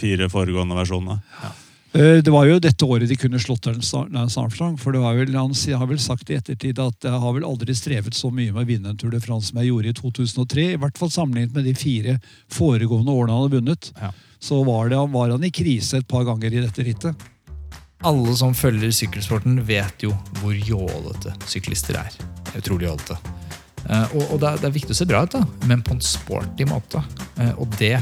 [SPEAKER 2] fire foregående versjonene.
[SPEAKER 3] Ja. Det var jo dette året de kunne slått Lance Lance Armstrong. For det var vel, han har vel sagt i ettertid at jeg har vel aldri strevet så mye med å vinne en Tour de France som jeg gjorde i 2003. I hvert fall sammenlignet med de fire foregående årene han hadde vunnet.
[SPEAKER 1] Ja.
[SPEAKER 3] Så var, det, var han i krise et par ganger i dette rittet.
[SPEAKER 1] Alle som følger sykkelsporten, vet jo hvor jålete syklister er. Utrolig jålete. Eh, og og det, er, det er viktig å se bra ut, da, men på en sporty måte. Eh, og det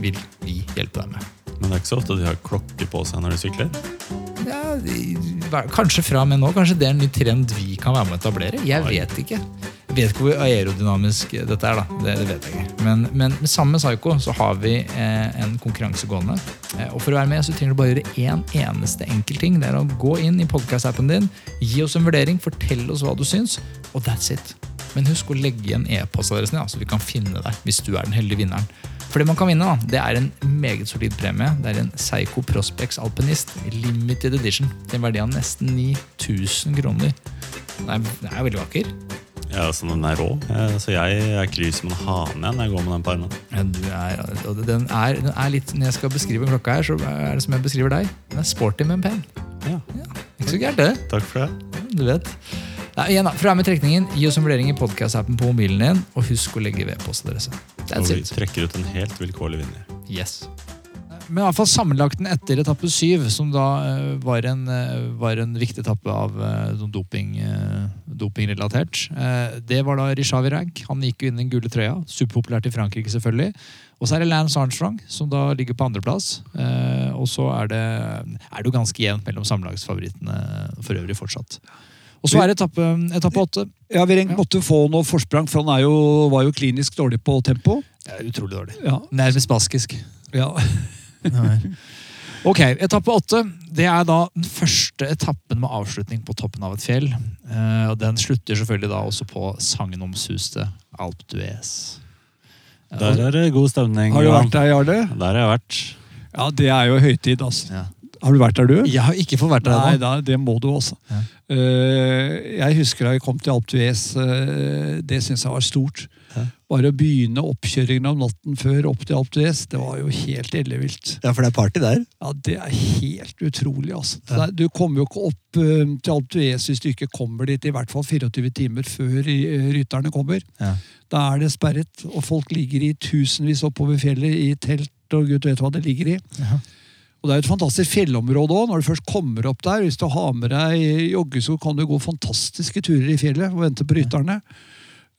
[SPEAKER 1] vil vi hjelpe deg med.
[SPEAKER 2] Men det er ikke så ofte de har klokke på seg når de sykler.
[SPEAKER 1] Ja, kanskje fra og med nå. Kanskje det er en ny trend vi kan være med å etablere. Jeg vet ikke. Jeg vet ikke hvor aerodynamisk dette er. da. Det, det vet jeg ikke. Men, men med samme Psycho så har vi eh, en konkurranse gående. Eh, og For å være med så trenger du bare gjøre én eneste enkel ting. Det er å gå inn i podcast-appen din, gi oss en vurdering, fortell oss hva du syns, og that's it. Men husk å legge igjen e-postadressen, ja, så vi kan finne deg hvis du er den heldige vinneren. For det man kan vinne, da, det er en meget solid premie. Det er en Psycho Prospects Alpinist limited edition til en verdi av nesten 9000 kroner. Den er, den er veldig vakker.
[SPEAKER 2] Ja, så Den er rå. Så jeg er kry som en hane når jeg går med den på armen.
[SPEAKER 1] Ja, Du er, den, er, den er litt, Når jeg skal beskrive klokka her, så er det som jeg beskriver deg. Den er sporty, men pen.
[SPEAKER 2] Ja,
[SPEAKER 1] Ikke så gærent, det.
[SPEAKER 2] Takk for det.
[SPEAKER 1] Du vet. Nei, igjen da, Fra med trekningen, gi oss en vurdering i podcast-appen på mobilen din, og husk å legge ved postadresse. That's
[SPEAKER 2] Og vi trekker ut en helt vilkårlig vinner.
[SPEAKER 1] Yes. Men i alle fall sammenlagten etter etappe syv, som da uh, var, en, uh, var en viktig etappe av sånn doping, dopingrelatert. Det var da Rishavi Rag. Han gikk jo inn i den gule trøya. Superpopulært i Frankrike, selvfølgelig. Og så er det Lance Armstrong, som da ligger på andreplass. Og så er det, er det jo ganske jevnt mellom sammenlagsfavorittene for øvrig fortsatt. Og så er det etappe, etappe åtte.
[SPEAKER 3] Ja, Vi måtte få noe forsprang, for han er jo, var jo klinisk dårlig på tempo.
[SPEAKER 1] Er utrolig dårlig.
[SPEAKER 3] Ja,
[SPEAKER 1] Nærmest baskisk.
[SPEAKER 3] ja.
[SPEAKER 1] Ok, Etappe åtte det er da den første etappen med avslutning på toppen av et fjell. Eh, og Den slutter selvfølgelig da også på sagnomsuste Alp d'Huez.
[SPEAKER 2] Der er det god stemning.
[SPEAKER 3] Har du vært der, Jarle?
[SPEAKER 2] Der har jeg vært.
[SPEAKER 3] Ja, det er jo høytid, altså.
[SPEAKER 1] Ja.
[SPEAKER 3] Har du vært der, du?
[SPEAKER 1] Jeg har ikke fått vært der
[SPEAKER 3] Nei,
[SPEAKER 1] ennå.
[SPEAKER 3] da, det må du også.
[SPEAKER 1] Ja.
[SPEAKER 3] Eh, jeg husker da jeg kom til Alpe d'Huez. eh, det syns jeg var stort. Bare å begynne oppkjøringen om natten før opp til Alpe d'Huez, det var jo helt ellevilt.
[SPEAKER 1] Ja, for det er party der.
[SPEAKER 3] Ja, Det er helt utrolig. altså. Er- Du kommer jo ikke opp eh, til Alpe d'Huez hvis du ikke kommer dit i hvert fall 24 timer før rytterne kommer.
[SPEAKER 1] Ja.
[SPEAKER 3] Da er det sperret, og folk ligger i tusenvis oppover fjellet i telt, og gud vet hva det ligger i.
[SPEAKER 1] Ja.
[SPEAKER 3] Og Det er et fantastisk fjellområde òg. Når du først kommer opp der, hvis du har med deg joggesko, kan du gå fantastiske turer i fjellet og vente på rytterne.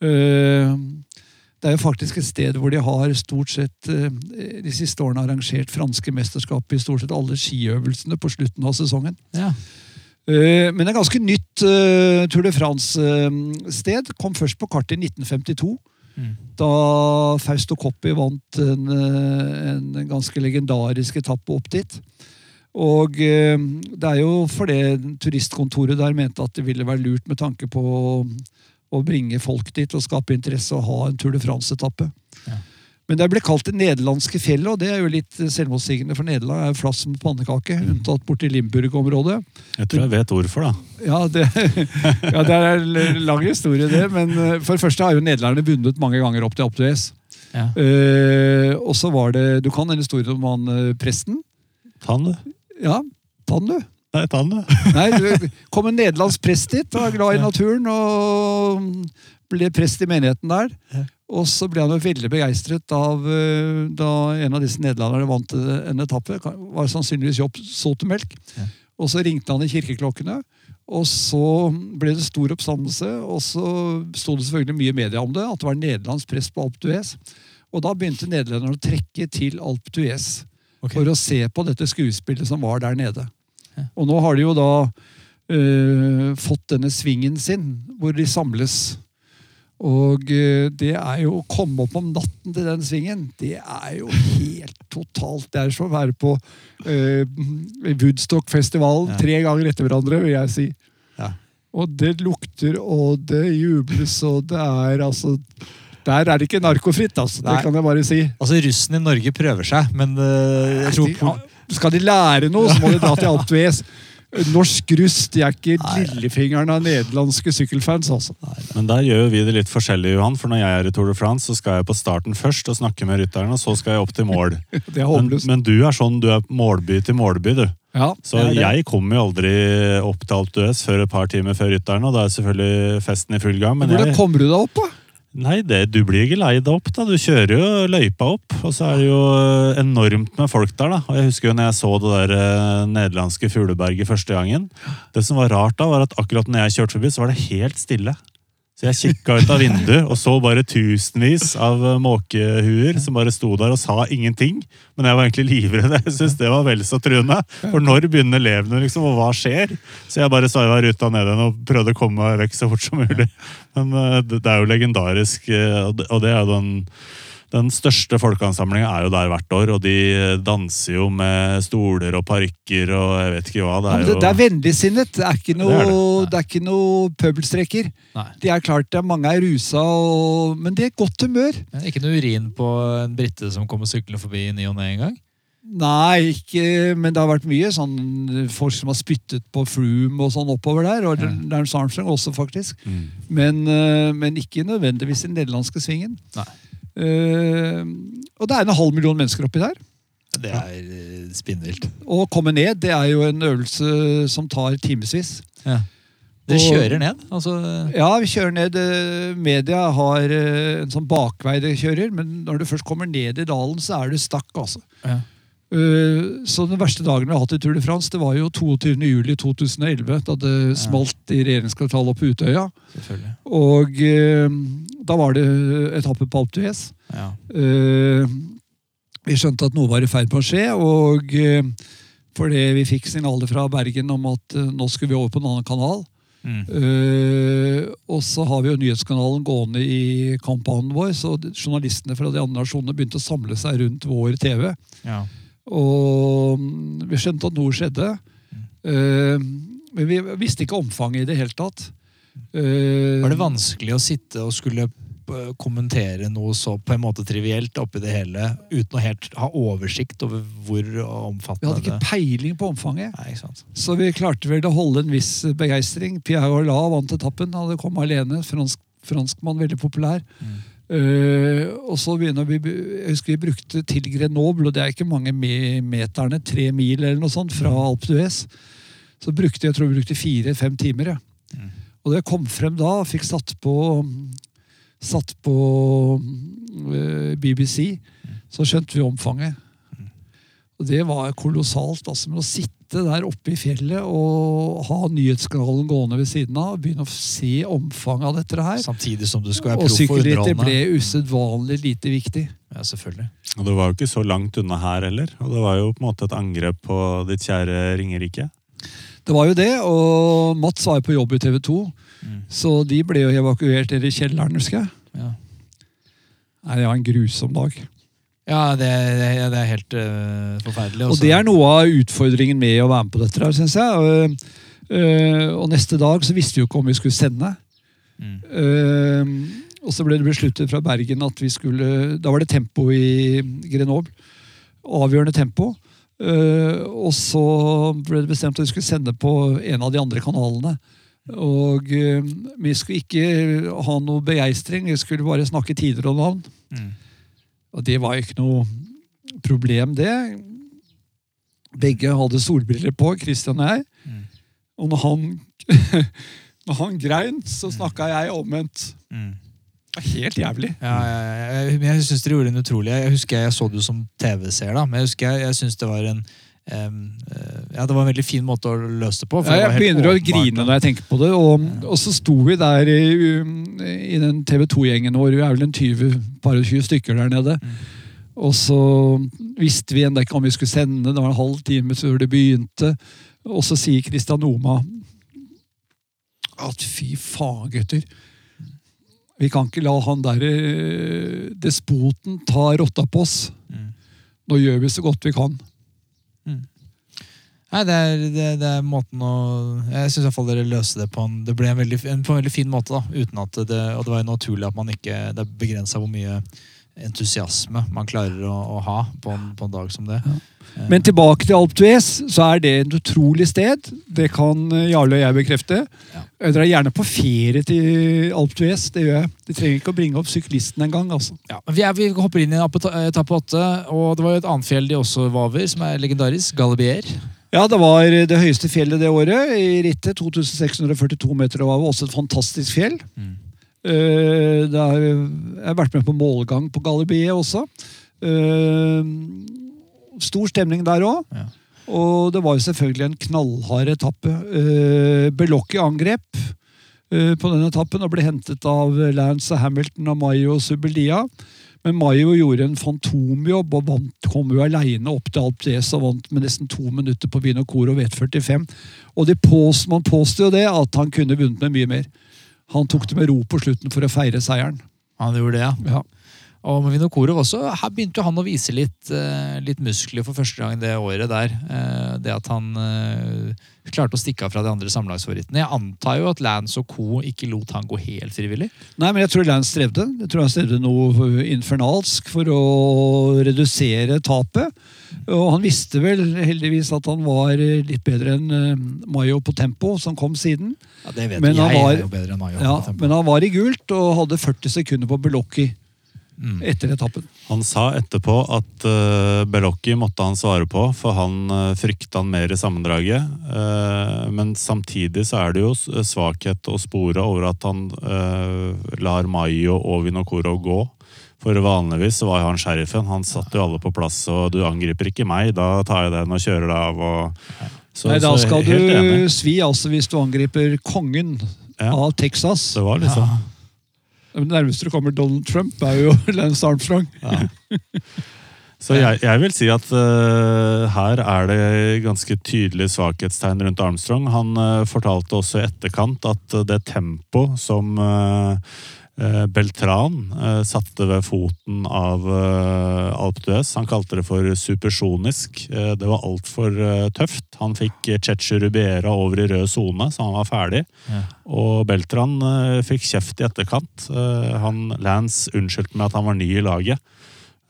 [SPEAKER 3] Eh, Det er jo faktisk et sted hvor de har stort sett eh, de siste årene arrangert franske mesterskap i stort sett alle skiøvelsene på slutten av sesongen.
[SPEAKER 1] Ja.
[SPEAKER 3] Eh, Men det er ganske nytt Tour de France-sted. Kom først på kartet i 1952.
[SPEAKER 1] Mm.
[SPEAKER 3] Da Fausto Coppi vant en, eh, en ganske legendarisk etappe opp dit. Og eh, det er jo fordi turistkontoret der mente at det ville være lurt med tanke på å, bringe folk dit og skape interesse og ha en Tour de France-etappe.
[SPEAKER 1] Ja.
[SPEAKER 3] Men det ble kalt det nederlandske fjellet, og det er jo litt selvmotsigende, for Nederland er jo flass som pannekake, unntatt borti Limburg-området.
[SPEAKER 2] Jeg tror jeg vet hvorfor, da.
[SPEAKER 3] Ja det, ja, det er en lang historie, det. Men eh, for det første har jo nederlenderne vunnet mange ganger opp til Alpe d'Huez.
[SPEAKER 1] Ja.
[SPEAKER 3] Eh, og så var det Du kan den historien om han eh, presten?
[SPEAKER 2] Ta den, du.
[SPEAKER 3] Ja, ta den, du.
[SPEAKER 2] Nei, ta den, du.
[SPEAKER 3] Nei, det kom en nederlandsk prest dit, er glad i naturen, og ble prest i menigheten der. Og så ble han jo veldig begeistret av eh, da en av disse nederlenderne vant en etappe. Var sannsynligvis Jobb Sotemelk.
[SPEAKER 1] Ja.
[SPEAKER 3] Og så ringte han i kirkeklokkene. Og så ble det stor oppstandelse, og så sto det selvfølgelig mye i media om det, at det var nederlandsk prest på Alpe d'Huez. Og da begynte nederlenderne å trekke til Alpe d'Huez
[SPEAKER 1] okay.
[SPEAKER 3] for å se på dette skuespillet som var der nede.
[SPEAKER 1] Ja.
[SPEAKER 3] Og nå har de jo da øh, fått denne svingen sin, hvor de samles. Og eh, det er jo å komme opp om natten til den svingen, det er jo helt totalt. Det er som å være på uh, Woodstock-festivalen
[SPEAKER 1] Ja.
[SPEAKER 3] tre ganger etter hverandre, vil jeg si.
[SPEAKER 1] Ja.
[SPEAKER 3] Og det lukter, og det jubles, og det er altså Der er det ikke narkofritt, altså.
[SPEAKER 1] Nei.
[SPEAKER 3] Det kan jeg bare si.
[SPEAKER 1] Altså, Russen i Norge prøver seg, men uh, jeg tror
[SPEAKER 3] Skal de lære noe, så må de dra til Alt d'Huez. Norsk rust. de er ikke lillefingeren av nederlandske sykkelfans, altså.
[SPEAKER 2] Men der gjør vi det litt forskjellig, Johan. For når jeg er i Tour de France, så skal jeg på starten først og snakke med rytteren, og så skal jeg opp til mål.
[SPEAKER 3] Det er
[SPEAKER 2] Men,
[SPEAKER 3] håpløst.
[SPEAKER 2] men du er sånn, du er målby til målby, du.
[SPEAKER 3] Ja,
[SPEAKER 2] Så jeg kommer jo aldri opp til Alpe d'Huez før et par timer før rytteren, og da er selvfølgelig festen i full gang. Men
[SPEAKER 3] Hvordan
[SPEAKER 2] jeg,
[SPEAKER 3] kommer du deg opp, da?
[SPEAKER 2] Nei, det, du blir ikke leid opp, da. Du kjører jo løypa opp, og så er det jo enormt med folk der, da. Og jeg husker jo når jeg så det der eh, nederlandske fugleberget første gangen. Det som var rart da, var at akkurat når jeg kjørte forbi, så var det helt stille. Så jeg kikka ut av vinduet og så bare tusenvis av eh, måkehuer som bare sto der og sa ingenting. Men jeg var egentlig livredd. Jeg syntes det var vel så truende. For når begynner elevene, liksom, og hva skjer? Så jeg bare sveiva ruta ned igjen og prøvde å komme meg vekk så fort som mulig. Men eh, det er jo legendarisk, eh, og det er jo den den største folkeansamlinga er jo der hvert år, og de danser jo med stoler og parykker og jeg vet ikke hva. Det er ja,
[SPEAKER 3] det, det er vennligsinnet. Det er ikke noe,
[SPEAKER 2] Det er
[SPEAKER 3] ikke noe pøbelstreker.
[SPEAKER 1] Nei.
[SPEAKER 3] Det er klart det er mange er rusa, og, men de er godt humør.
[SPEAKER 1] Ja, Ikke noe urin på en brite som kommer syklende forbi i ny og ne engang?
[SPEAKER 3] Nei, ikke, men det har vært mye sånn folk som har spyttet på Froome og sånn oppover der. Og
[SPEAKER 1] Ja.
[SPEAKER 3] Lance Armstrong også, faktisk.
[SPEAKER 2] Mm.
[SPEAKER 3] Men, eh, men ikke nødvendigvis i den nederlandske svingen.
[SPEAKER 1] Nei.
[SPEAKER 3] Eh, og det er en halv million mennesker oppi der.
[SPEAKER 1] Det er eh, spinnvilt.
[SPEAKER 3] Å komme ned det er jo en øvelse som tar timevis.
[SPEAKER 1] Ja. Dere kjører ned? Altså,
[SPEAKER 3] Ja, vi kjører ned. eh, Media har en sånn bakvei de kjører, men når du først kommer ned i dalen, så er du stakk, altså.
[SPEAKER 1] ja.
[SPEAKER 3] Eh, Så den verste dagen vi har hatt i Tour de France, det var jo 22. juli 2011, da det smalt i regjeringskvartalet oppe på Utøya. Og eh, da var det etappe på Alpe d'Huez.
[SPEAKER 1] Ja.
[SPEAKER 3] Eh, vi skjønte at noe var i ferd med å skje, og eh, fordi vi fikk signaler fra Bergen om at eh, nå skulle vi over på en annen kanal.
[SPEAKER 1] Mm.
[SPEAKER 3] Uh, og så har vi jo nyhetskanalen gående i kamphanen vår, så journalistene fra de andre nasjonene begynte å samle seg rundt vår TV.
[SPEAKER 1] ja.
[SPEAKER 3] Og mm, vi skjønte at noe skjedde. Eh, men vi visste ikke omfanget i det hele tatt. Eh,
[SPEAKER 1] Var det vanskelig å sitte og skulle eh, kommentere noe så på en måte trivielt oppi det hele, uten å helt ha oversikt over hvor
[SPEAKER 3] Vi hadde ikke peiling på omfanget.
[SPEAKER 1] Nei?
[SPEAKER 3] Så vi klarte vel å holde en viss begeistring. Pierre Holla vant etappen. Han hadde kommet alene. Fransk, franskmann, veldig populær.
[SPEAKER 1] Mm.
[SPEAKER 3] Eh, og så begynner vi Jeg husker vi brukte til Grenoble, og det er ikke mange meterne, tre mil eller noe sånt, fra Alpe d'Huez. Så brukte jeg tror vi brukte fire-fem timer. Ja.
[SPEAKER 1] Mm.
[SPEAKER 3] Og da jeg kom frem da, fikk satt på Satt på uh, BBC, så skjønte vi omfanget. Og det var kolossalt. altså, Men å sitte der oppe i fjellet og ha nyhetskanalen gående ved siden av, begynne å se omfanget av dette her
[SPEAKER 1] Samtidig som du skal være
[SPEAKER 3] Og
[SPEAKER 1] proff og
[SPEAKER 3] sykkelrittet ble
[SPEAKER 1] underholdende.
[SPEAKER 3] usedvanlig lite viktig.
[SPEAKER 1] Ja, selvfølgelig.
[SPEAKER 2] Og det var jo ikke så langt unna her heller. Og det var jo på en måte et angrep på ditt kjære Ringerike.
[SPEAKER 3] Det var jo det, og Mats var jo på jobb i TV 2,
[SPEAKER 1] Mm.
[SPEAKER 3] så de ble jo evakuert ned i kjelleren, husker jeg.
[SPEAKER 1] Ja,
[SPEAKER 3] Nei, Det var en grusom dag.
[SPEAKER 1] Ja det, det, det er helt uh, forferdelig.
[SPEAKER 3] Og det er noe av utfordringen med å være med på dette, her, syns jeg. Og, uh, og neste dag så visste vi jo ikke om vi skulle sende.
[SPEAKER 1] Mm.
[SPEAKER 3] Og så ble det besluttet fra Bergen at vi skulle Da var det tempo i Grenoble. Avgjørende tempo. Og så ble det bestemt at vi skulle sende på en av de andre kanalene. Og vi skulle ikke ha noe begeistring, vi skulle bare snakke tider og navn.
[SPEAKER 1] Mm.
[SPEAKER 3] Og det var ikke noe problem, det. Begge hadde solbriller på, Christian og jeg.
[SPEAKER 1] Mm.
[SPEAKER 3] Og når han, når han grein, så snakka jeg omvendt.
[SPEAKER 1] Mm.
[SPEAKER 3] Helt jævlig.
[SPEAKER 1] Ja, ja, ja, jeg, jeg syns dere gjorde en utrolig Jeg husker jeg så det jo som TV-seer, da, men jeg husker jeg, jeg synes det var en ja, Det var en veldig fin måte å løse det på.
[SPEAKER 3] Ja, jeg
[SPEAKER 1] det
[SPEAKER 3] begynner å grine når jeg tenker på det. Og, og så sto vi der i, um, i den TV 2-gjengen vår, vi er vel en 20, par og 20 stykker der nede.
[SPEAKER 1] Mm.
[SPEAKER 3] Og så visste vi ennå ikke om vi skulle sende, det var en halv time før det begynte. Og så sier Kristian Oma at fy faen, gutter. Vi kan ikke la han der eh, despoten ta rotta på oss.
[SPEAKER 1] Mm.
[SPEAKER 3] Nå gjør vi så godt vi kan.
[SPEAKER 1] Nei, det er, det, det er måten å Jeg syns dere løste det på en Det ble en veldig, en, på en veldig fin måte. da uten at det, Og det var jo naturlig at man ikke Det er begrensa hvor mye entusiasme man klarer å, å ha på en, på en dag som det. Ja.
[SPEAKER 3] Men tilbake til Alp Duez, så er det et utrolig sted. Det kan eh, Jarle og jeg bekrefte.
[SPEAKER 1] Ja.
[SPEAKER 3] Dere er gjerne på ferie til Alp Duez. Det gjør jeg. De trenger ikke å bringe opp syklisten engang. Altså.
[SPEAKER 1] Ja, vi, er, vi hopper inn i etappe åtte, og det var jo et annet fjell de også var over, som er legendarisk. Galibier.
[SPEAKER 3] Ja, det var det høyeste fjellet det året i rittet. 2642 meter. Var også et fantastisk fjell. Eh, det er, jeg har vært med på målgang på Galibiet også. Eh, stor stemning der òg.
[SPEAKER 1] Ja.
[SPEAKER 3] Og det var jo selvfølgelig en knallhard etappe. Uh, Belocchi angrep eh, på den etappen og ble hentet av Lance Hamilton og Mayo Subelia. Men Mayo gjorde en fantomjobb og vant, kom jo aleine opp til Alp Dres og vant med nesten to minutter på Vinocoro V45. Og de pås, man påstår jo det, at han kunne vunnet med mye mer. Han tok det med ro på slutten for å feire seieren.
[SPEAKER 1] Han gjorde det, ja.
[SPEAKER 3] Ja.
[SPEAKER 1] Og med Vinokurov også, her begynte han å vise litt, eh, litt muskler for første gang det året der. Eh, det at han eh, klarte å stikke av fra de andre sammenlagsfavorittene. Jeg antar jo at Lance og co. ikke lot han gå helt frivillig.
[SPEAKER 3] Nei, men jeg tror Lance strevde. Jeg tror han strevde noe infernalsk for å redusere tapet. Og han visste vel heldigvis at han var litt bedre enn Mayo på tempo, som kom siden.
[SPEAKER 1] Ja, Det vet
[SPEAKER 3] Men han
[SPEAKER 1] jeg
[SPEAKER 3] var-
[SPEAKER 1] er jo bedre enn Mayo.
[SPEAKER 3] Ja,
[SPEAKER 1] på tempo.
[SPEAKER 3] men han var i gult og hadde 40 sekunder på Belocchi
[SPEAKER 1] Mm.
[SPEAKER 3] etter etappen.
[SPEAKER 2] Han sa etterpå at uh, Bellocchi måtte han svare på, for han uh, frykta han mer i sammendraget. Uh, men samtidig så er det jo svakhet å spore over at han uh, lar Mayo og Vinokoro gå. For vanligvis så var han sheriffen. Han satte jo alle på plass, og du angriper ikke meg, da tar jeg den og kjører deg av. Og, så,
[SPEAKER 3] Nei, da skal du
[SPEAKER 2] enig.
[SPEAKER 3] svi altså hvis du angriper kongen
[SPEAKER 2] Ja.
[SPEAKER 3] av Texas.
[SPEAKER 2] Det var liksom
[SPEAKER 3] Det nærmeste du kommer Donald Trump, er jo Lance Armstrong.
[SPEAKER 2] Så jeg, jeg vil si at uh, her er det ganske tydelige svakhetstegn rundt Armstrong. Han uh, fortalte også i etterkant at det tempo som eh, Beltran eh, satte ved foten av uh, Alp d'Huez, han kalte det for supersonisk. Eh, det var altfor tøft. Han fikk Cheche Rubiera over i rød sone, så han var ferdig.
[SPEAKER 1] Ja.
[SPEAKER 2] Og Beltran eh, fikk kjeft i etterkant. Eh, han, Lance unnskyldte med at han var ny i laget.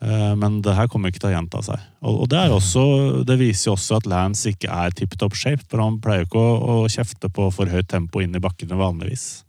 [SPEAKER 2] Eh, Men det her kommer ikke til å gjenta seg. Og, det, er også, det viser jo også at Lance ikke er tip top shape. For han pleier ikke å, å kjefte på for høyt tempo inn i bakkene vanligvis.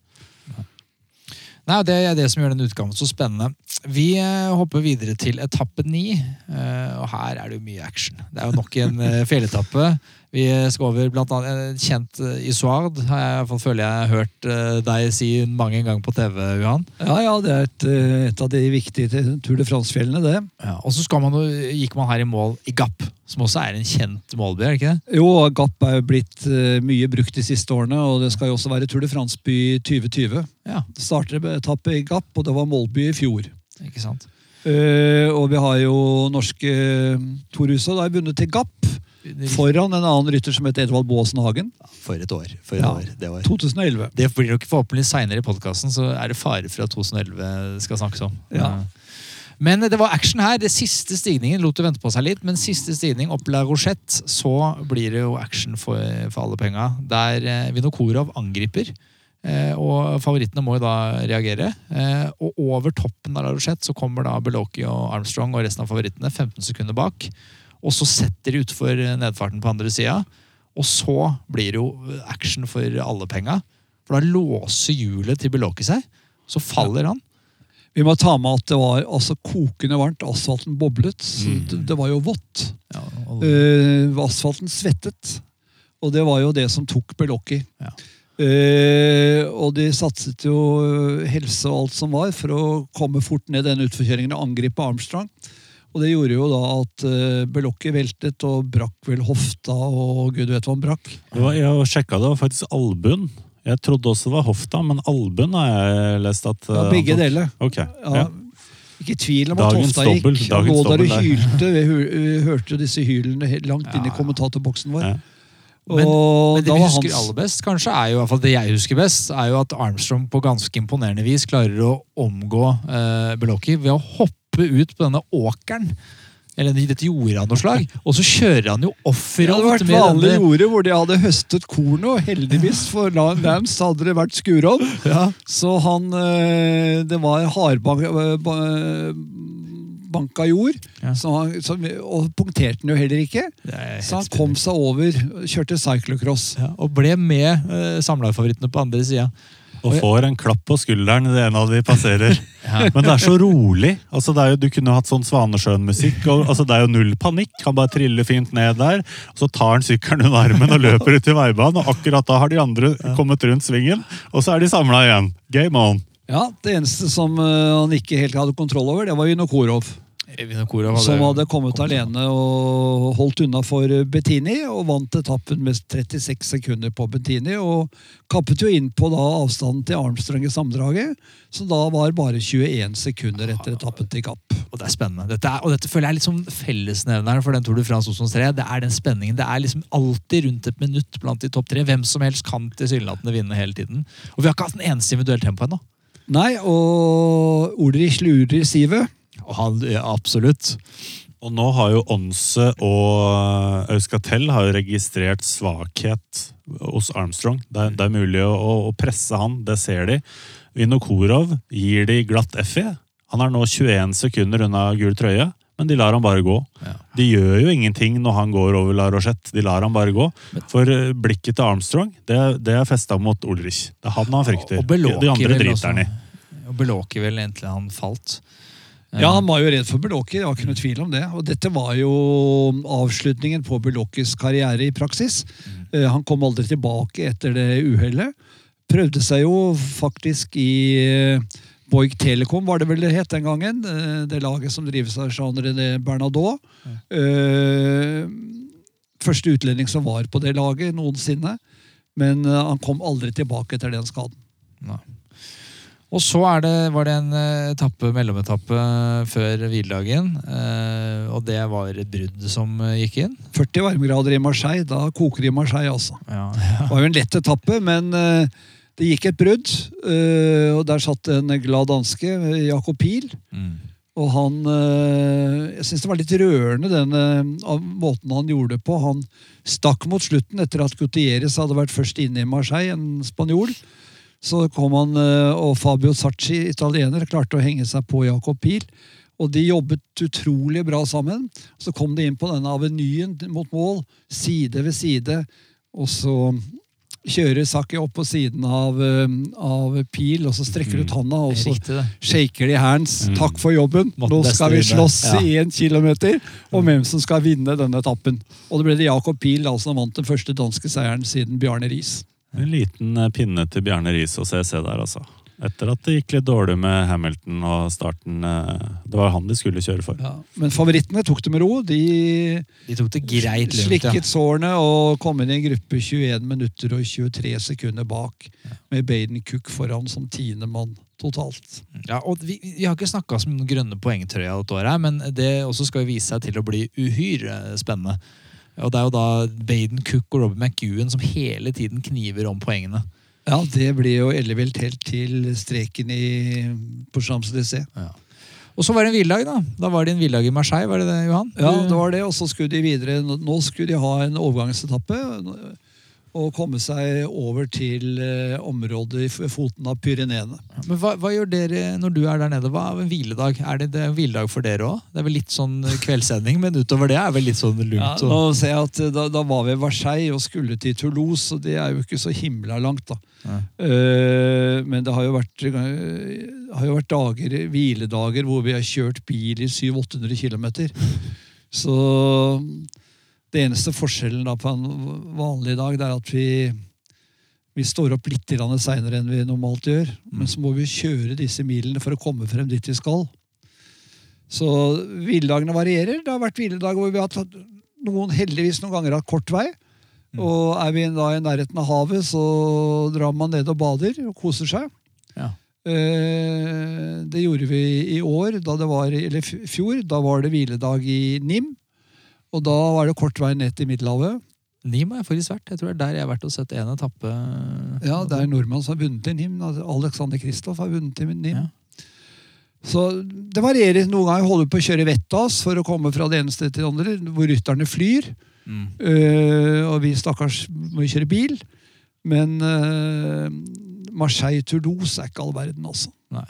[SPEAKER 1] Nei, Det er det som gjør den utgaven så spennende. Vi eh, hopper videre til etappe ni, eh, og her er det jo mye action. Det er jo nok en eh, fjelletappe. Vi skal over blant annet en kjent uh, Isoard, har jeg fått føler jeg har hørt eh, deg si mange ganger på TV, Johan.
[SPEAKER 3] Ja, ja, det er et, eh, et av de viktige Tour de France-fjellene, det.
[SPEAKER 1] Ja, og så skal man, gikk man her i mål i Gap, som også er en kjent målby, er det ikke det?
[SPEAKER 3] Jo, Gap er jo blitt eh, mye brukt de siste årene, og det skal jo også være Tour de France-by 2020.
[SPEAKER 1] Ja,
[SPEAKER 3] Det starter med etappe i Gap, og det var målby i fjor.
[SPEAKER 1] ikke sant?
[SPEAKER 3] Uh, og vi har jo norske uh, Tor Hushovd har vunnet til Gap, foran en annen rytter som heter Edvald Baasen Hagen.
[SPEAKER 1] For et år. For et
[SPEAKER 3] Ja.
[SPEAKER 1] år. Det var
[SPEAKER 3] 2011.
[SPEAKER 1] Det blir nok forhåpentlig seinere i podkasten, så er det fare for at 2011 skal snakkes om.
[SPEAKER 3] Ja.
[SPEAKER 1] Men det var action her. Det siste stigningen lot det vente på seg litt, men siste stigning opp La Rochette, så blir det jo action for, for alle penga. Der eh, Vinokorov angriper. Eh, og favorittene må jo da reagere. Eh, og over toppen av La Rochette så kommer da Beloki og Armstrong og resten av favorittene 15 sekunder bak. Og så setter de utfor nedfarten på andre sida. Og så blir det jo action for alle penga. For da låser hjulet til Beloki seg. Så faller han.
[SPEAKER 3] Vi må ta med at det var altså kokende varmt. Asfalten boblet.
[SPEAKER 2] Mm.
[SPEAKER 3] Det, det var jo vått.
[SPEAKER 1] Ja, og,
[SPEAKER 3] uh, asfalten svettet. Og det var jo det som tok Beloki.
[SPEAKER 1] Ja.
[SPEAKER 3] Uh, og de satset jo eh, helse og alt som var for å komme fort ned denne utforkjøringen og angripe Armstrong. Og det gjorde jo da at uh, Belokki veltet og brakk vel hofta og gud vet hva han brakk.
[SPEAKER 2] Det var, jeg sjekka det var faktisk albuen. Jeg trodde også det var hofta, men albuen har jeg lest at
[SPEAKER 3] Ja,
[SPEAKER 2] eh,
[SPEAKER 3] begge deler.
[SPEAKER 2] Okay.
[SPEAKER 3] Ja,
[SPEAKER 2] ja.
[SPEAKER 3] Ikke tvil om at
[SPEAKER 2] Dagens
[SPEAKER 3] hofta gikk.
[SPEAKER 2] dobbel, dagens
[SPEAKER 3] og
[SPEAKER 2] dobbel der.
[SPEAKER 3] hylte. Vi, vi hørte jo disse hylene langt inn i kommentatorboksen vår.
[SPEAKER 2] Ja.
[SPEAKER 1] Men,
[SPEAKER 3] Og
[SPEAKER 1] men det vi husker
[SPEAKER 3] hans-
[SPEAKER 1] aller best, kanskje, er jo i hvert fall det jeg husker best, er jo at Armstrong på ganske imponerende vis klarer å omgå uh, Beloki ved å hoppe ut på denne åkeren. Eller dette jordet av noe slag. Og så kjører han jo
[SPEAKER 3] Det hadde vært vanlig
[SPEAKER 1] denne
[SPEAKER 3] jorde hvor de hadde høstet kornet, og heldigvis for Lan- Lance hadde det vært skurom. Så han eh, Det var hardbanka jord,
[SPEAKER 1] Ja.
[SPEAKER 3] så han, så, og punkterte den jo heller ikke. Så han kom seg over, kjørte cyclocross.
[SPEAKER 1] ja, Og ble med samlagfavorittene samlerfavorittene på andre sida.
[SPEAKER 2] Og får en klapp på skulderen det en av de passerer. Men det er så rolig. Altså, er jo, du kunne hatt sånn Svanesjøen-musikk. Altså, det er jo null panikk. Han bare triller fint ned der. og Så tar han sykkelen under armen og løper ut i veibanen. Og akkurat da har de andre kommet rundt svingen, og så er de samla igjen. Game on.
[SPEAKER 3] Ja, Det eneste som eh, han ikke helt hadde kontroll over, det var Vinokorov.
[SPEAKER 1] Vinokurov
[SPEAKER 3] Som hadde kommet alene og holdt unna for Bettini, og vant etappen med 36 sekunder på Bettini. Og kappet jo inn på da avstanden til Armstrong i sammendraget, som da var bare 21 sekunder etter etappen til Kapp.
[SPEAKER 1] Og det er spennende. Dette er, og dette føler jeg er litt som fellesnevneren for den Tour de France 2003. Det er den spenningen. Det er liksom alltid rundt et minutt blant de topp tre. Hvem som helst kan tilsynelatende vinne hele tiden. Og vi har ikke hatt en eneste individuell tempo ennå.
[SPEAKER 3] Nei, og Ulrich lurer Sive.
[SPEAKER 1] Han, ja, absolutt.
[SPEAKER 2] Og nå har jo Onse og Euskatel har jo registrert svakhet hos Armstrong. Det er, det er mulig å, å presse han, det ser de. Vinokorov gir de glatt F i. Han er nå 21 sekunder unna gul trøye, men de lar han bare gå.
[SPEAKER 1] Ja.
[SPEAKER 2] De gjør jo ingenting når han går over La Rochette. De lar han bare gå. For eh, blikket til Armstrong det, det er festa mot Ulrich. Det er han han frykter.
[SPEAKER 1] Og og
[SPEAKER 2] De andre driter han i.
[SPEAKER 1] Og Beloki vel egentlig han falt.
[SPEAKER 3] Ja, han var jo redd for Beloki, det var ikke noe tvil om det. Og dette var jo avslutningen på Belokis karriere i praksis. Eh, Han kom aldri tilbake etter det uhellet. Prøvde seg jo faktisk i eh, Boig Telekom, var det vel det het den gangen. eh, Det laget som drives av Jean-René Bernadot. Første utlending som var på det laget noensinne. Men han kom aldri tilbake etter den skaden.
[SPEAKER 1] Nei. Og så er det, var det en eh, etappe, mellometappe før hviledagen. eh, og det var et brudd som eh, gikk inn.
[SPEAKER 3] 40 varmegrader i Marseille, da koker det i Marseille, altså.
[SPEAKER 1] Ja,
[SPEAKER 3] Det var jo en lett etappe, men eh, det gikk et brudd. eh, og der satt en glad danske, Jacob Jakob Pihl.
[SPEAKER 1] Mm.
[SPEAKER 3] Og han eh, Jeg syns det var litt rørende den eh, måten han gjorde det på. Han stakk mot slutten etter at Gutierrez hadde vært først inne i Marseille, en spanjol. Så kom han, eh, og Fabio Sacci, italiener, klarte å henge seg på Jakob Pihl. Og de jobbet utrolig bra sammen. Så kom de inn på denne avenyen mot mål, side ved side. Og så kjører Saki opp på siden av, eh, av Pil, og så strekker ut handa, og så
[SPEAKER 1] Riktig,
[SPEAKER 3] shaker de hands. Takk for jobben. Nå skal vi slåss
[SPEAKER 1] Ja.
[SPEAKER 3] i én kilometer om hvem som skal vinne denne etappen. Og det ble det Jakob Pil da, som vant den første danske seieren siden Bjarne Riis.
[SPEAKER 2] En liten eh, pinne til Bjarne Riis og CC der, altså. Etter at det gikk litt dårlig med Hamilton og starten. eh, Det var han de skulle kjøre for.
[SPEAKER 3] Men favorittene tok det med ro. De
[SPEAKER 1] De tok det greit. Ja.
[SPEAKER 3] slikket sårene og kom inn i en gruppe 21 minutter og 23 sekunder bak, med Baden Cook foran som tiendemann totalt.
[SPEAKER 1] Ja, og vi, vi har ikke snakka om den grønne poengtrøya dette året, men det også skal vise seg til å bli uhyre spennende. Og Det er jo da Baden Cook og Robin McEwan som hele tiden kniver om poengene.
[SPEAKER 3] Ja, det blir jo ellevilt helt til streken i, på Champs-Élysées.
[SPEAKER 1] Og så var det en hviledag, da. Da var det en hviledag i Marseille, var det det, Johan?
[SPEAKER 3] Ja, det var det, og så skulle de videre. Nå skulle de ha en overgangsetappe og komme seg over til eh, området i foten av Pyreneene.
[SPEAKER 1] Men hva, hva gjør dere når du er der nede? Hva er en hviledag? Er det, det er en hviledag for dere òg? Det er vel litt sånn kveldssending, men utover det er vel litt sånn
[SPEAKER 3] Ja, nå ser jeg at eh, da, da var vi i Versailles og skulle til Toulouse, og det er jo ikke så himla langt, da.
[SPEAKER 1] Ja.
[SPEAKER 3] Uh, men det har jo vært, eh, har jo vært dager, hviledager hvor vi har kjørt bil i 700-800 km. Så det eneste forskjellen da på en vanlig dag, er at vi, vi står opp litt seinere enn vi normalt gjør. Men så må vi kjøre disse milene for å komme frem dit vi skal. Så hviledagene varierer. Det har vært hviledager hvor vi har tatt noen heldigvis noen ganger hatt kort vei. Og er vi da i nærheten av havet, så drar man ned og bader og koser seg.
[SPEAKER 1] Ja.
[SPEAKER 3] Eh, Det gjorde vi i år, da det var, eller fjor. Da var det hviledag i NIM. Og da var det kort vei ned til Middelhavet.
[SPEAKER 1] Nim har jeg faktisk vært. Jeg tror det er der jeg har vært og sett en etappe.
[SPEAKER 3] Ja, det er nordmann som har vunnet i NIM. Alexander Kristoff har vunnet i NIM.
[SPEAKER 1] Ja.
[SPEAKER 3] Så det varierer. Noen ganger holder vi på å kjøre vettas for å komme fra det ene stedet til det andre, hvor rytterne flyr.
[SPEAKER 1] Mm.
[SPEAKER 3] Uh, og vi stakkars må jo kjøre bil. Men uh, Marseille-Toulouse er ikke all verden, altså.
[SPEAKER 1] Nei.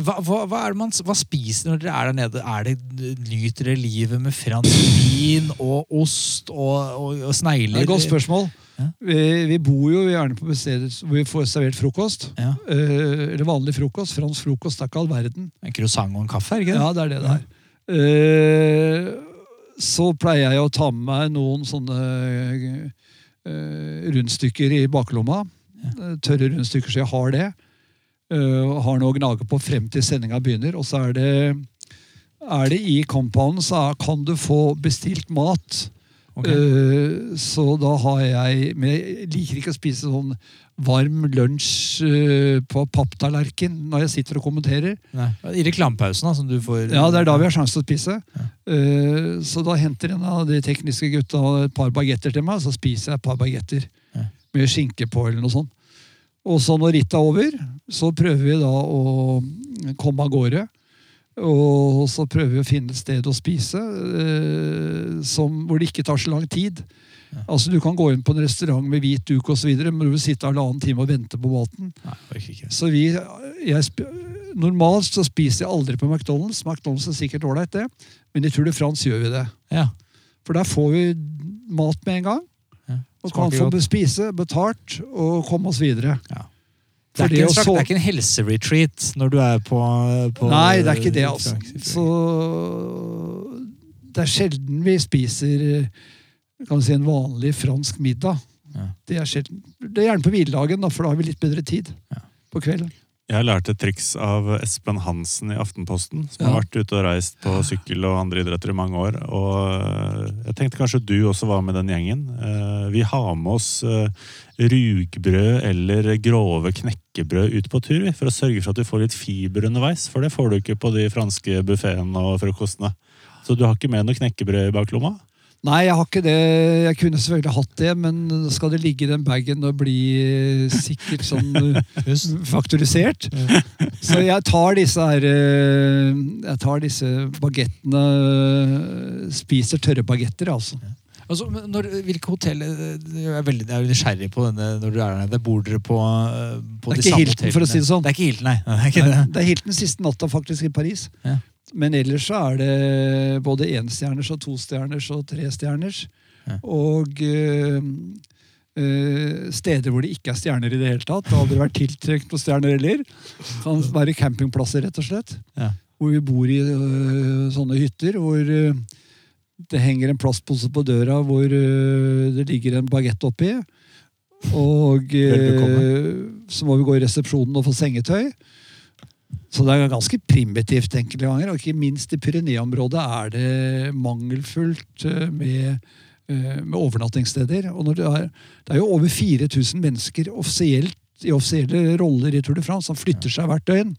[SPEAKER 1] Hva, hva, hva, man, hva spiser når dere er der nede? Er det, nyter dere livet med fransk vin og ost og, og, og
[SPEAKER 3] Det er et godt spørsmål.
[SPEAKER 1] Ja.
[SPEAKER 3] Vi, vi bor jo gjerne på steder hvor vi får servert frokost.
[SPEAKER 1] Ja.
[SPEAKER 3] Uh, eller vanlig frokost. Fransk frokost er ikke all verden.
[SPEAKER 1] En croissant og en kaffe, er ikke det?
[SPEAKER 3] Ja, det er det det er. Uh, så pleier jeg å ta med meg noen sånne uh, rundstykker i baklomma. Ja. Tørre rundstykker, så jeg har det. Eh, og har noe å gnage på frem til sendinga begynner. Og så er det, er det i compounden, så er, kan du få bestilt mat.
[SPEAKER 1] Okay.
[SPEAKER 3] Eh, så da har jeg Men jeg liker ikke å spise sånn varm lunsj eh, på papptallerken når jeg sitter og kommenterer.
[SPEAKER 1] Nei. I reklamepausen, da, som du får
[SPEAKER 3] Ja, det er da vi har sjanse til å spise. Eh, så da henter en av de tekniske gutta et par bagetter til meg, så spiser jeg et par bagetter
[SPEAKER 1] Ja.
[SPEAKER 3] med skinke på eller noe sånt. Og så når rittet er over, så prøver vi da å komme av gårde. Og så prøver vi å finne et sted å spise eh, som, hvor det ikke tar så lang tid. Altså Du kan gå inn på en restaurant med hvit duk og så videre, men du vil sitte halvannen time og vente på maten.
[SPEAKER 1] Nei.
[SPEAKER 3] Så vi, jeg, Normalt så spiser jeg aldri på McDonald's. McDonald's er sikkert ålreit, det. Men i Tour de France gjør vi det.
[SPEAKER 1] Ja.
[SPEAKER 3] For der får vi mat med en gang. Og kan få
[SPEAKER 1] godt.
[SPEAKER 3] spise, betalt og komme oss videre.
[SPEAKER 1] Ja. Det er, ikke en slags,
[SPEAKER 3] så-
[SPEAKER 1] det er ikke en helseretreat når du er på, på
[SPEAKER 3] Nei, det er ikke det, altså. Så det er sjelden vi spiser kan vi si, en vanlig fransk middag.
[SPEAKER 1] Ja.
[SPEAKER 3] Det er sjelden. Det er gjerne på hviledagen, for da har vi litt bedre tid
[SPEAKER 1] Ja.
[SPEAKER 3] på kvelden.
[SPEAKER 2] Jeg har lært et triks av Espen Hansen i Aftenposten, som
[SPEAKER 3] Ja.
[SPEAKER 2] har vært ute og reist på sykkel og andre idretter i mange år. Og eh, jeg tenkte kanskje du også var med den gjengen. Eh, Vi har med oss eh, rugbrød eller grove knekkebrød ut på tur, for å sørge for at du får litt fiber underveis. For det får du ikke på de franske buffeene og frokostene. Så du har ikke med noe knekkebrød i baklomma?
[SPEAKER 3] Nei, jeg har ikke det. Jeg kunne selvfølgelig hatt det, men skal det ligge i den bagen og bli sikkert sånn faktorisert? Så jeg tar disse her eh, Jeg tar disse bagettene Spiser tørre bagetter, altså.
[SPEAKER 1] Altså, når, hvilke hotell Jeg er veldig jeg er veldig nysgjerrig på denne når du er der nede. Bor dere på, de samme hotellene.
[SPEAKER 3] Det er ikke Hilton, for å si det sånn.
[SPEAKER 1] Det er ikke Hilton, nei. nei det er ikke det.
[SPEAKER 3] Det er Hilton siste natta faktisk i Paris.
[SPEAKER 1] Ja.
[SPEAKER 3] Men ellers så er det både enstjerners og tostjerners og trestjerners.
[SPEAKER 1] Ja.
[SPEAKER 3] Og øh, øh, steder hvor det ikke er stjerner i det hele tatt. Det har aldri vært tiltrukket på stjerner heller. Kan være campingplasser, rett og slett.
[SPEAKER 1] Ja.
[SPEAKER 3] Hvor vi bor i øh, sånne hytter hvor det henger en plastpose på døra hvor det ligger en bagett oppi. Og så må vi gå i resepsjonen og få sengetøy. Så det er ganske primitivt enkelte ganger. Og ikke minst i Pyreneeområdet er det mangelfullt eh, med, eh, med overnattingssteder. Og når det, er, det er jo over 4000 mennesker offisielt, i offisielle roller i Tour de France som flytter seg hvert døgn.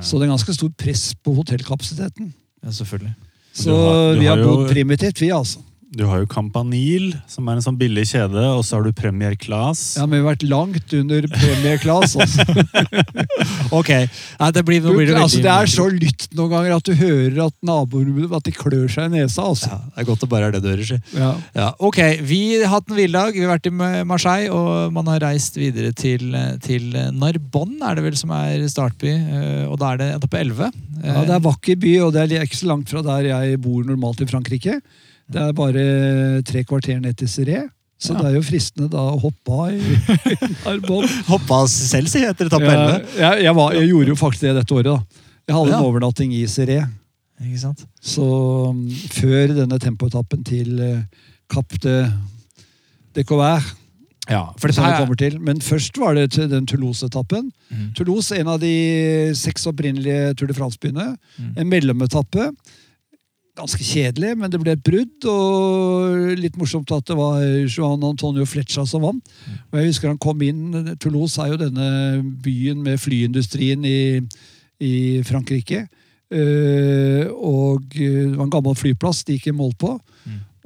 [SPEAKER 3] Så det er ganske stor press på hotellkapasiteten.
[SPEAKER 1] ja, selvfølgelig.
[SPEAKER 3] Så
[SPEAKER 2] Du har- du
[SPEAKER 3] vi har
[SPEAKER 2] har jo-
[SPEAKER 3] bodd primitivt, vi, altså.
[SPEAKER 2] Du har jo Campanil, som er en sånn billig kjede, og så har du Premier Class.
[SPEAKER 3] Ja, men vi har vært langt under Premier Class. Altså.
[SPEAKER 1] Ok, nei, det blir, nå blir det
[SPEAKER 3] altså, det er så lytt noen ganger at du hører at naboer at de klør seg i nesa. Altså.
[SPEAKER 1] ja, Det er godt det bare er det du hører, si.
[SPEAKER 3] Ja.
[SPEAKER 1] Ja, ok, Vi har hatt en villdag. Vi har vært i Marseille, og man har reist videre til, til Narbonne, er det vel som er startby. eh, Og da er det etappe 11.
[SPEAKER 3] Ja, Det er vakker by, og det er ikke så langt fra der jeg bor normalt i Frankrike. Det er bare tre kvarter ned til Seré. Så
[SPEAKER 1] Ja.
[SPEAKER 3] det er jo fristende da å hoppe av i Narbonne.
[SPEAKER 1] Hoppa selv, si, etter etappe
[SPEAKER 3] Ja, jeg, jeg, var, jeg gjorde jo faktisk det dette året. da. Jeg hadde
[SPEAKER 1] Ja.
[SPEAKER 3] en overnatting i Seré.
[SPEAKER 1] Ikke sant?
[SPEAKER 3] Så um, før denne tempoetappen til uh, Cap de, de Couvert,
[SPEAKER 1] Ja,
[SPEAKER 3] til. Men først var det den Toulouse-etappen.
[SPEAKER 1] Mm.
[SPEAKER 3] Toulouse, en av de seks opprinnelige Tour de France-byene.
[SPEAKER 1] Mm.
[SPEAKER 3] En mellometappe. Ganske kjedelig, men det ble et brudd. Og litt morsomt at det var Johan Antonio Fletcha som vant. Og jeg husker han kom inn Toulouse er jo denne byen med flyindustrien i, i Frankrike. Eh, og det var en gammel flyplass de gikk i mål
[SPEAKER 1] på.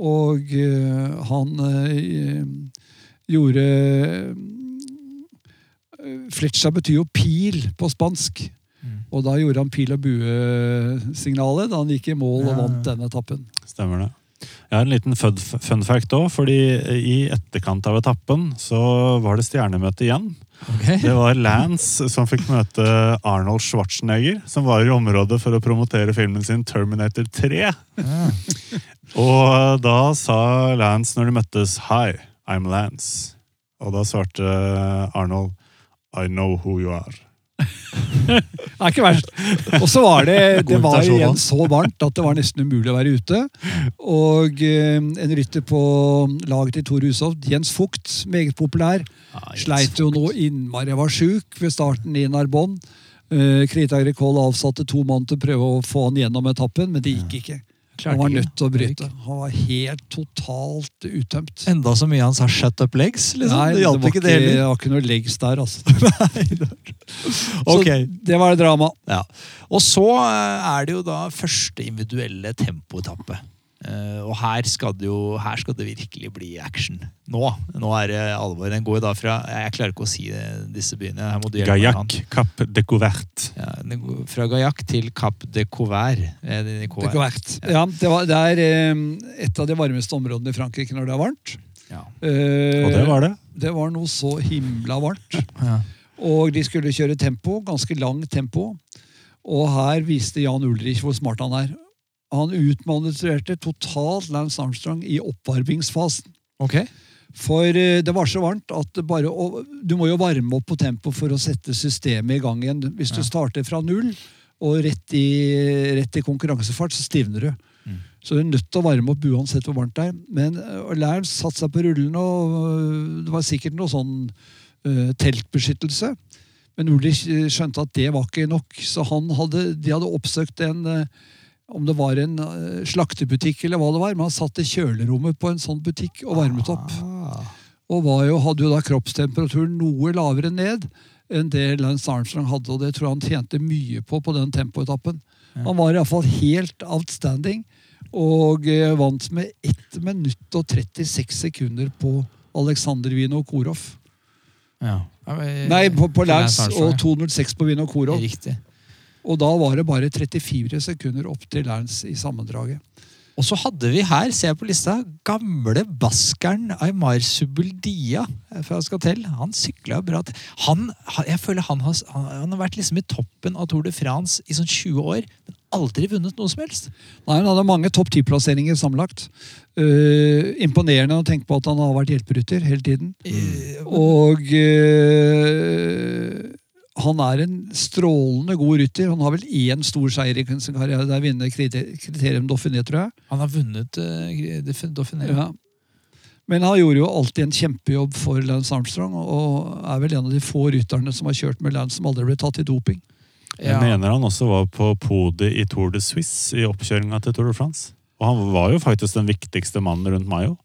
[SPEAKER 3] Og eh, han eh, gjorde Fletcha betyr jo pil på spansk. Og da gjorde han pil og bue-signalet da han gikk i mål og vant den etappen.
[SPEAKER 2] Stemmer det. Jeg har en liten fun, fun fact òg, fordi i etterkant av etappen så var det stjernemøte igjen.
[SPEAKER 1] Okay.
[SPEAKER 2] Det var Lance som fikk møte Arnold Schwarzenegger, som var i området for å promotere filmen sin Terminator 3.
[SPEAKER 1] Ja.
[SPEAKER 2] Og da sa Lance når de møttes Hi, I'm Lance. Og da svarte Arnold I know who you are.
[SPEAKER 3] Det er ikke verst. Og så var det Det var igjen så varmt at det var nesten umulig å være ute. Og eh, en rytter på laget til Tor Hushovd, Jens Fugt, meget populær, sleit jo nå innmari. Var sjuk ved starten i Narbonne. Uh, Krita Agricol avsatte to mann til å prøve å få han gjennom etappen, men det gikk ikke.
[SPEAKER 1] Klarte
[SPEAKER 3] Han var nødt til å bryte. Han var helt totalt uttømt.
[SPEAKER 1] Enda så mye han sa 'shut up legs'. liksom.
[SPEAKER 3] Nei,
[SPEAKER 1] det hjalp
[SPEAKER 3] var
[SPEAKER 1] ikke det
[SPEAKER 3] det var ikke noe legs der, altså.
[SPEAKER 1] okay.
[SPEAKER 3] Så det var drama.
[SPEAKER 1] Ja. Og så eh, er det jo da første individuelle tempoetappe. Eh, og her skal, det jo, her skal det virkelig bli action. Nå nå er det alvor. Den går jo da fra Jeg klarer ikke å si det, disse byene. Her må du hjelpe meg,
[SPEAKER 2] Cap de Couvert.
[SPEAKER 1] Ja, fra Gajak til Cap de Couvert.
[SPEAKER 3] De
[SPEAKER 1] Couvert.
[SPEAKER 3] Ja, det, var, det er eh, et av de varmeste områdene i Frankrike når det er varmt.
[SPEAKER 1] Ja.
[SPEAKER 3] Eh,
[SPEAKER 2] Og det var det.
[SPEAKER 3] Det var noe så himla varmt.
[SPEAKER 1] Ja.
[SPEAKER 3] Og de skulle kjøre tempo, ganske lang tempo. Og her viste Jan Ulrich hvor smart han er. Han utmanøvrerte totalt Lance Armstrong i oppvarmingsfasen.
[SPEAKER 1] Ok.
[SPEAKER 3] For eh, det var så varmt at bare Du må jo varme opp på tempo for å sette systemet i gang igjen. Hvis du starter fra null og rett i, rett i konkurransefart, så stivner du. Så du er nødt til å varme opp uansett hvor varmt det er. Men uh, Lance satte seg på rullene, og øh, det var sikkert noe sånn uh, teltbeskyttelse. Men Ulrich skjønte at det var ikke nok, så han hadde, de hadde oppsøkt en øh, om det var en øh, slaktebutikk eller hva det var, men han satt i kjølerommet på en sånn butikk og varmet opp. Og var jo, hadde jo da kroppstemperaturen noe lavere ned enn det Lance Armstrong hadde, og det tror jeg han tjente mye på på den tempoetappen. Han var iallfall helt outstanding, og eh, vant med 1 minutt og 36 sekunder på Aleksandr Vinokurov.
[SPEAKER 1] Ja. Ja,
[SPEAKER 3] Nei, på, på
[SPEAKER 1] Lance
[SPEAKER 3] Lance og 2.06 på Vinokurov.
[SPEAKER 1] Riktig.
[SPEAKER 3] Og da var det bare 34 sekunder opp til Lance i sammendraget.
[SPEAKER 1] Og så hadde vi her, ser jeg på lista, gamle baskeren Aymar Subuldia fra Skatel. Han sykla bra. til- Han, jeg føler han har, han, har vært liksom i toppen av Tour de France i sånn 20 år, men aldri vunnet noe som helst.
[SPEAKER 3] Nei, Han hadde mange topp ti-plasseringer sammenlagt. Uh, imponerende å tenke på at han har vært hjelperytter hele tiden.
[SPEAKER 1] Mm.
[SPEAKER 3] Og eh, han er en strålende god rytter. Han har vel én stor seier i sin karriere. Det er vinne kriterium Dauphiné, tror jeg.
[SPEAKER 1] Han har vunnet uh, Dauphiné.
[SPEAKER 3] Ja. Men han gjorde jo alltid en kjempejobb for Lance Armstrong, og er vel en av de få rytterne som har kjørt med Lance som aldri ble tatt i doping.
[SPEAKER 2] Jeg mener han også var på podiet i Tour de Suisse i oppkjøringa til Tour de France. Og han var jo faktisk den viktigste mannen rundt Mayo.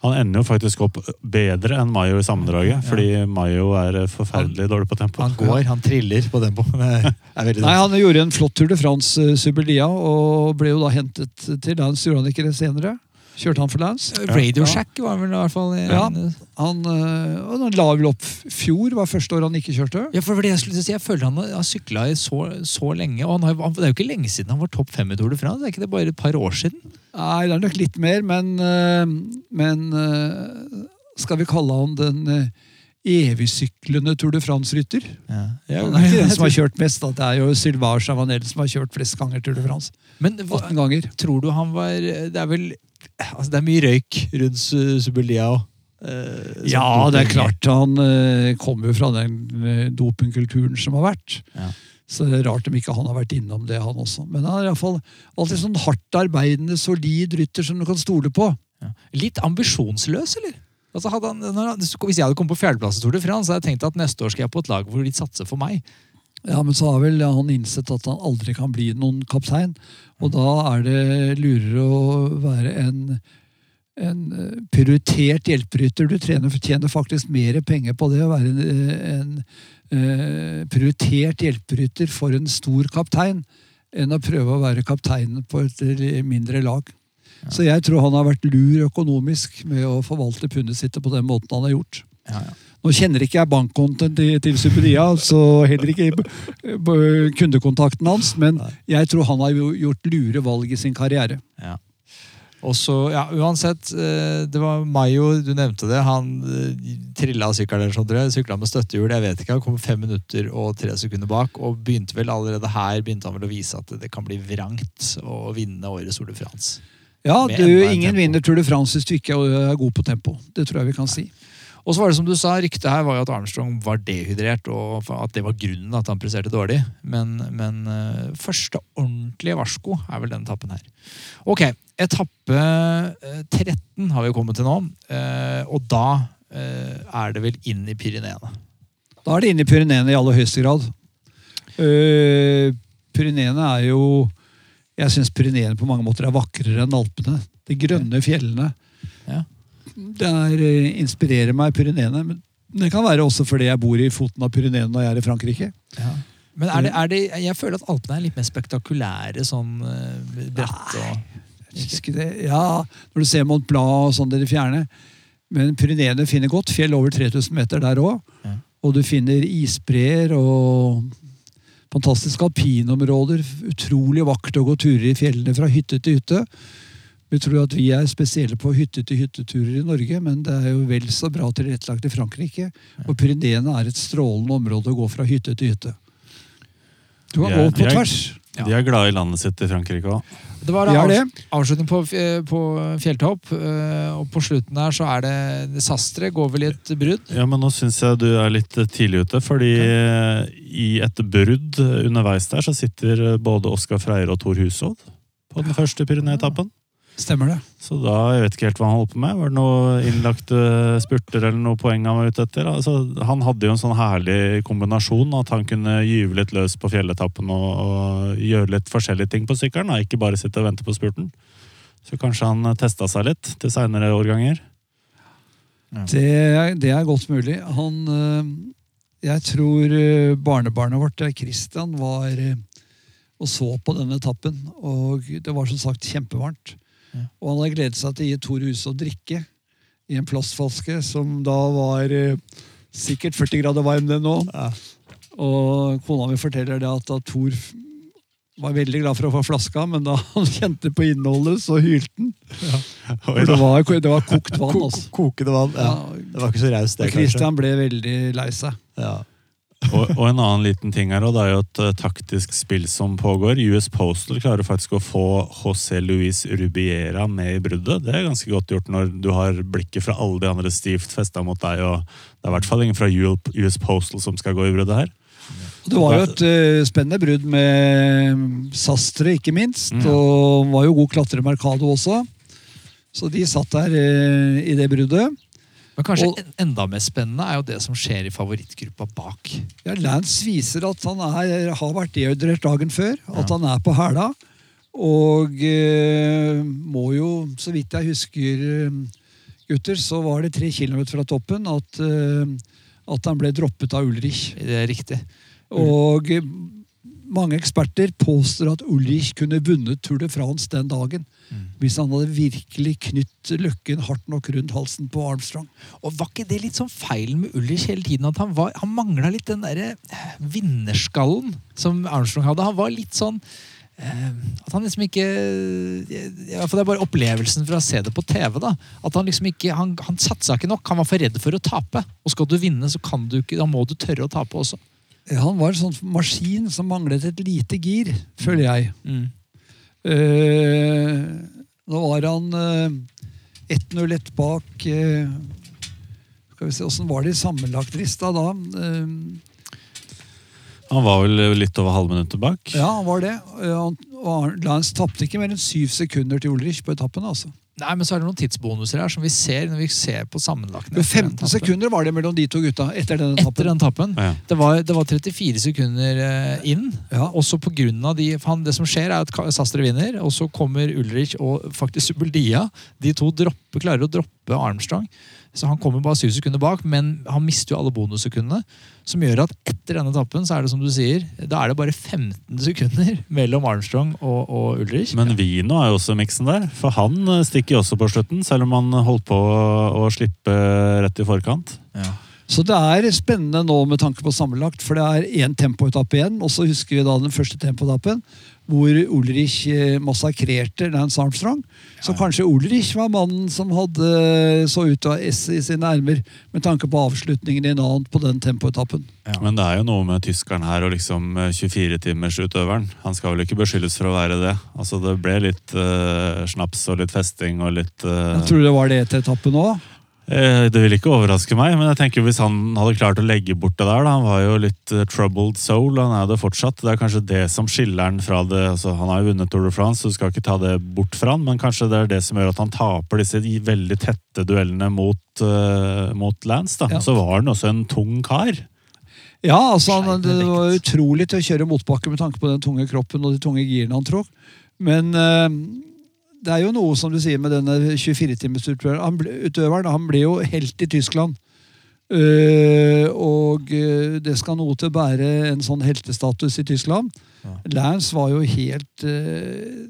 [SPEAKER 2] Han ender jo faktisk opp bedre enn Mayo i sammendraget, fordi Mayo er forferdelig dårlig på tempo.
[SPEAKER 1] Han går, han triller på tempo.
[SPEAKER 3] Nei, Han gjorde en flott Tour de France, Subeldia, og ble jo da hentet til Lance. Gjorde han ikke det senere? Kjørte han for Lance?
[SPEAKER 1] Radio Shack var vel i hvert fall
[SPEAKER 3] Ja. Han, øh, han la vel opp fjor, var første år han ikke kjørte.
[SPEAKER 1] Ja, for det jeg skulle si. Jeg føler han har sykla i så, så lenge. og han har, han, Det er jo ikke lenge siden han var topp fem i Tour de France. Er ikke det bare et par år siden?
[SPEAKER 3] Nei, det er nok litt mer, men, øh, men øh, skal vi kalle han den evigsyklende Tour de France-rytter?
[SPEAKER 1] Ja.
[SPEAKER 3] Han er ikke den som har kjørt mest, da. det er jo Sylvain Chavanel som har kjørt flest ganger Tour de France.
[SPEAKER 1] Men hva,
[SPEAKER 3] 18 ganger.
[SPEAKER 1] tror du han var Det er vel altså Det er mye røyk rundt Su- Subulia òg. Uh,
[SPEAKER 3] Ja, det er klart. Han uh, kommer jo fra den øh, dopingkulturen som har vært.
[SPEAKER 1] Ja.
[SPEAKER 3] Så det er rart om ikke han har vært innom det, han også. Men han er iallfall alltid sånn hardt arbeidende, solid rytter som du kan stole på.
[SPEAKER 1] Ja. Litt ambisjonsløs, eller? Altså han, hvis jeg hadde kommet på fjerdeplass i Tour de France, så hadde jeg tenkt at neste år skal jeg på et lag hvor de satser for meg.
[SPEAKER 3] Ja, Men så har vel han innsett at han aldri kan bli noen kaptein. Og da er det lurere å være en, en eh, prioritert hjelperytter. Du trener, tjener faktisk mer penger på det å være en, en eh, prioritert hjelperytter for en stor kaptein enn å prøve å være kaptein på et mindre lag. Så jeg tror han har vært lur økonomisk med å forvalte pundet sitt på den måten han har gjort.
[SPEAKER 1] Ja, ja.
[SPEAKER 3] Nå kjenner ikke jeg bankkontoen til, til Superia, så heller ikke kundekontakten hans, men jeg tror han har gjort lure valg i sin karriere.
[SPEAKER 1] Ja. Og så, ja, uansett, eh, det var Mayo, du nevnte det. Han eh, trilla sykkelen. Sykla med støttehjul, jeg vet ikke. Han kom fem minutter og tre sekunder bak. Og begynte vel allerede her begynte han vel å vise at det kan bli vrangt å vinne årets Tour de France.
[SPEAKER 3] Ja, du, ingen vinner Tour de France hvis du ikke er god på tempo. Det tror jeg vi kan si.
[SPEAKER 1] Og så var det som du sa, Ryktet her var jo at Armstrong var dehydrert, og at det var grunnen at han presterte dårlig. Men, men eh, første ordentlige varsko er vel denne etappen her. Ok, etappe eh, 13 har vi kommet til nå. eh, og da eh, er det vel inn i Pyreneene.
[SPEAKER 3] Da er det inne i Pyreneene i aller høyeste grad. Uh, Pyreneene er jo Jeg syns Pyreneene på mange måter er vakrere enn Alpene. De grønne fjellene.
[SPEAKER 1] Ja.
[SPEAKER 3] Det er, eh, inspirerer meg, Pyreneene. Men det kan være også fordi jeg bor i foten av Pyreneene når jeg er i Frankrike.
[SPEAKER 1] Men er det, er det, jeg føler at Alpene er litt mer spektakulære sånn bratt og
[SPEAKER 3] det. Ja, Når du ser Mont Blanc og sånn i det fjerne. Men Pyreneene finner godt fjell over 3000 meter der òg.
[SPEAKER 1] Ja.
[SPEAKER 3] Og du finner isbreer og fantastiske alpinområder. Utrolig vakkert å gå turer i fjellene fra hytte til hytte. Vi tror at vi er spesielle på hytte-til-hytteturer i Norge, men det er jo vel så bra tilrettelagt i Frankrike. Og Pyreneene er et strålende område å gå fra hytte til hytte. Du kan gå på tvers. Ja.
[SPEAKER 2] De er glade i landet sitt i Frankrike òg.
[SPEAKER 1] Det var
[SPEAKER 3] det.
[SPEAKER 1] avslutning på, på fjelltopp, eh, og på slutten der så er det desastre. går vel i et brudd.
[SPEAKER 2] Ja, men nå syns jeg du er litt tidlig ute, fordi i et brudd underveis der så sitter både Oskar Freier og Thor Hushovd på den første Pyrenee-etappen.
[SPEAKER 3] Stemmer det.
[SPEAKER 2] Så da, jeg vet ikke helt hva han holdt på med. Var det noen innlagte spurter eller noe poeng han var ute etter? Altså, han hadde jo en sånn herlig kombinasjon, at han kunne gyve litt løs på fjelletappen og, og gjøre litt forskjellige ting på sykkelen, ikke bare sitte og vente på spurten. Så kanskje han testa seg litt til seinere årganger.
[SPEAKER 3] Det, er- det er godt mulig. Han øh, Jeg tror øh, barnebarnet vårt, Christian, var øh, og så på denne etappen. Og det var som sagt kjempevarmt.
[SPEAKER 1] Ja.
[SPEAKER 3] Og han hadde gledet seg til å gi Tor Huse å drikke i en plastflaske som da var eh, sikkert 40 grader varm den nå. Og kona mi forteller det at da Tor var veldig glad for å få flaska, men da han kjente på innholdet, så hylte han. For det var, det var kokt vann. altså.
[SPEAKER 4] Kokende vann. Ja.
[SPEAKER 3] Ja,
[SPEAKER 4] Det var ikke så raust, det,
[SPEAKER 3] og Christian ble veldig lei seg.
[SPEAKER 4] Ja.
[SPEAKER 2] Og, og en annen liten ting her, og det er jo et eh, taktisk spill som pågår. US Postal klarer faktisk å få José Luis Rubiera med i bruddet. Det er ganske godt gjort når du har blikket fra alle de andre stivt festa mot deg. og Det er i hvert fall ingen fra US Postal som skal gå i bruddet her.
[SPEAKER 3] Det var jo et uh, spennende brudd med Sastre, ikke minst.
[SPEAKER 2] Mm.
[SPEAKER 3] Og var jo god klatrer Mercado også. Så de satt der uh, i det bruddet.
[SPEAKER 1] Men kanskje
[SPEAKER 3] Og-
[SPEAKER 1] enda mer spennende er jo det som skjer i favorittgruppa bak.
[SPEAKER 3] Ja, Lance viser at han er, har vært dehydrert dagen før. At han er på hæla. Og eh, må jo, så vidt jeg husker, eh, gutter, så var det tre kilometer fra toppen at, eh, at han ble droppet av Ulrich.
[SPEAKER 1] Det er riktig.
[SPEAKER 3] Og eh, mange eksperter påstår at Ulrich kunne vunnet Tour de France den dagen. Hvis han hadde virkelig knytt løkken hardt nok rundt halsen på Armstrong.
[SPEAKER 1] Og var ikke det litt sånn feilen med Ulrich hele tiden? At han, var- han mangla litt den derre eh, vinnerskallen som Armstrong hadde. Han var litt sånn eh, At han liksom ikke ja, for Det er bare opplevelsen fra å se det på TV. da At Han liksom ikke Han, han satsa ikke nok. Han var for redd for å tape. Og skal du vinne, så kan du ikke, da må du tørre å tape også.
[SPEAKER 3] Han var en sånn maskin som manglet et lite gir, føler jeg.
[SPEAKER 1] Mm.
[SPEAKER 3] Eh, nå var han eh, 1-0-1 bak eh, Skal vi se, Åssen var det i sammenlagtlista da? Eh,
[SPEAKER 2] Han var vel litt over halvminuttet bak.
[SPEAKER 3] ja, han var det. Eh, og Lance tapte ikke mer enn syv sekunder til Ulrich på etappen. altså.
[SPEAKER 1] Nei, men så er det noen tidsbonuser her som vi ser når vi ser på sammenlagten.
[SPEAKER 3] Men 15 sekunder var det mellom de to gutta etter denne
[SPEAKER 1] Etter den tappen.
[SPEAKER 2] Ja.
[SPEAKER 1] Det var, det var 34 sekunder eh, inn.
[SPEAKER 3] Ja.
[SPEAKER 1] Også på grunn av de, han, Det som skjer, er at Sastre vinner, og så kommer Ulrich og faktisk Subeldia. De to dropper, klarer å droppe Armstrong. Så Han kommer bare syv sekunder bak, men han mister jo alle bonussekundene. Som gjør at etter denne etappen så er det som du sier, da er det bare 15 sekunder mellom Armstrong og, og Ulrich.
[SPEAKER 2] Men Vino er jo også i miksen der, for han eh, stikker jo også på slutten, selv om han holdt på å, å slippe rett i forkant.
[SPEAKER 1] Ja.
[SPEAKER 3] Så det er spennende nå med tanke på sammenlagt, for det er én tempoetappe igjen. Og så husker vi da den første tempoetappen, hvor Ulrich eh, massakrerte Lance Armstrong. Så kanskje Ulrich var mannen som hadde så ut av S i sine ermer med tanke på avslutningen i en annen på den tempoetappen.
[SPEAKER 2] Men det er jo noe med tyskeren her og liksom 24-timersutøveren. Han skal vel ikke beskyldes for å være det. Altså Det ble litt uh, snaps og litt festing og litt uh,
[SPEAKER 3] Jeg tror det var det etter etappen òg.
[SPEAKER 2] Eh, Det vil ikke overraske meg, men jeg tenker hvis han hadde klart å legge bort det der da, Han var jo litt eh, troubled soul, han er det fortsatt. Det er kanskje det som skiller han fra det altså, Han har jo vunnet Tour de France, så du skal ikke ta det bort fra han, men kanskje det er det som gjør at han taper disse veldig tette duellene mot, uh, mot Lance. da.
[SPEAKER 3] Ja.
[SPEAKER 2] Så var han også en tung kar.
[SPEAKER 3] Ja, altså han, Det var utrolig til å kjøre motbakke med tanke på den tunge kroppen og de tunge girene han tråkk. Men eh, det er jo noe som du sier med denne 24-timersutøveren. Han, utøveren, han ble jo helt i Tyskland. Uh, og uh, det skal noe til å bære en sånn heltestatus i Tyskland. Lance var jo helt uh,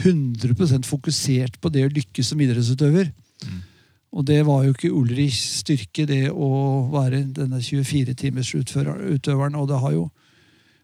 [SPEAKER 3] 100% fokusert på det å lykkes som idrettsutøver. Og det var jo ikke Ulrichs styrke, det å være denne 24-timers-utøveren. Og det har jo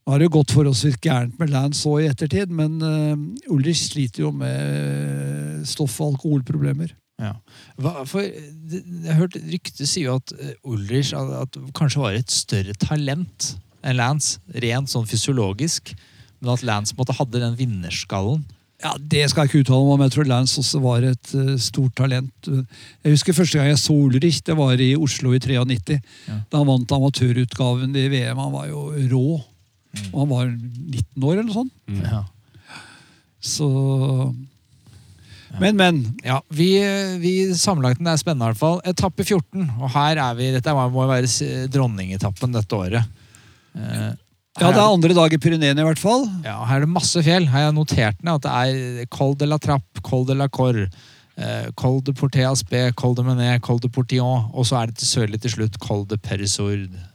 [SPEAKER 3] det har jo gått forholdsvis gærent med Lance òg i ettertid, men uh, Ulrich sliter jo med stoff- og alkoholproblemer.
[SPEAKER 1] Ja. Hva, for Jeg hørte hørt ryktet sier jo at eh, Ulrich at, at kanskje var et større talent enn Lance, rent sånn fysiologisk. Men at Lance måtte hadde den vinnerskallen.
[SPEAKER 3] Ja, Det skal jeg ikke uttale meg om, jeg tror Lance også var et uh, stort talent. Jeg husker første gang jeg så Ulrich, det var i Oslo i 93.
[SPEAKER 1] Ja.
[SPEAKER 3] Da han vant amatørutgaven i VM. Han var jo rå. Og han var 19 år eller noe sånt.
[SPEAKER 1] Ja.
[SPEAKER 3] Så Men, men.
[SPEAKER 1] Ja, vi, vi Sammenlagten er spennende, i hvert fall. Etappe 14. Og her er vi Dette må være dronningetappen dette året. Eh,
[SPEAKER 3] Ja, det
[SPEAKER 1] er
[SPEAKER 3] er andre dag i Pyreneene i hvert fall.
[SPEAKER 1] Ja, her er det masse fjell. Her har jeg notert ned at det er Col de la Trappe, Col de la Cor, eh, Col de Porté Aspe, Col de Menet, Col de Portillon, og så er det til sørlig til slutt Col de Perisourde.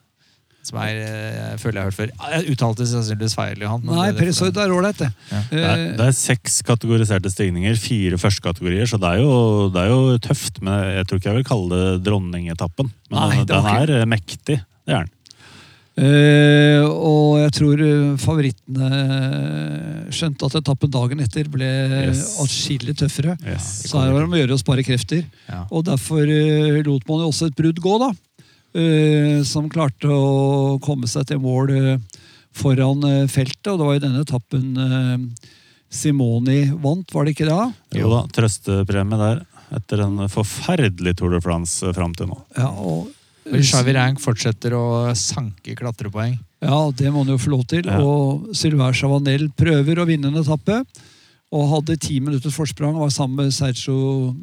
[SPEAKER 1] Som er, eh, jeg føler jeg har hørt før. Jeg uttalte sannsynligvis feil, Johan.
[SPEAKER 3] Nei,
[SPEAKER 1] det- det-
[SPEAKER 3] det er ålreit, det.
[SPEAKER 1] Ja.
[SPEAKER 2] Det er,
[SPEAKER 3] Eh,
[SPEAKER 2] det er seks kategoriserte stigninger, fire førstekategorier, så det er, jo, det er jo tøft. Men jeg tror ikke jeg vil kalle det dronningetappen. Men
[SPEAKER 3] Nei,
[SPEAKER 2] den,
[SPEAKER 3] det
[SPEAKER 2] den er eh, mektig. Det er den.
[SPEAKER 3] Uh, og jeg tror favorittene skjønte at etappen dagen etter ble
[SPEAKER 2] Yes.
[SPEAKER 3] atskillig tøffere.
[SPEAKER 2] Yes.
[SPEAKER 3] Så her var det om å gjøre å spare krefter.
[SPEAKER 1] Ja.
[SPEAKER 3] Og derfor lot man jo også et brudd gå, da. Eh, som klarte å komme seg til mål eh, foran eh, feltet. Og det var i denne etappen Simoni vant, var det ikke det?
[SPEAKER 2] Jo da, trøstepremie der. Etter en forferdelig Tour de France fram til nå.
[SPEAKER 3] Ja, og,
[SPEAKER 1] Shawi Rank fortsetter å sanke klatrepoeng.
[SPEAKER 3] Ja, det må han jo få lov til.
[SPEAKER 2] Ja.
[SPEAKER 3] Og Sylvain Chavanel prøver å vinne en etappe. Og hadde ti minutters forsprang. og Var sammen med Sergio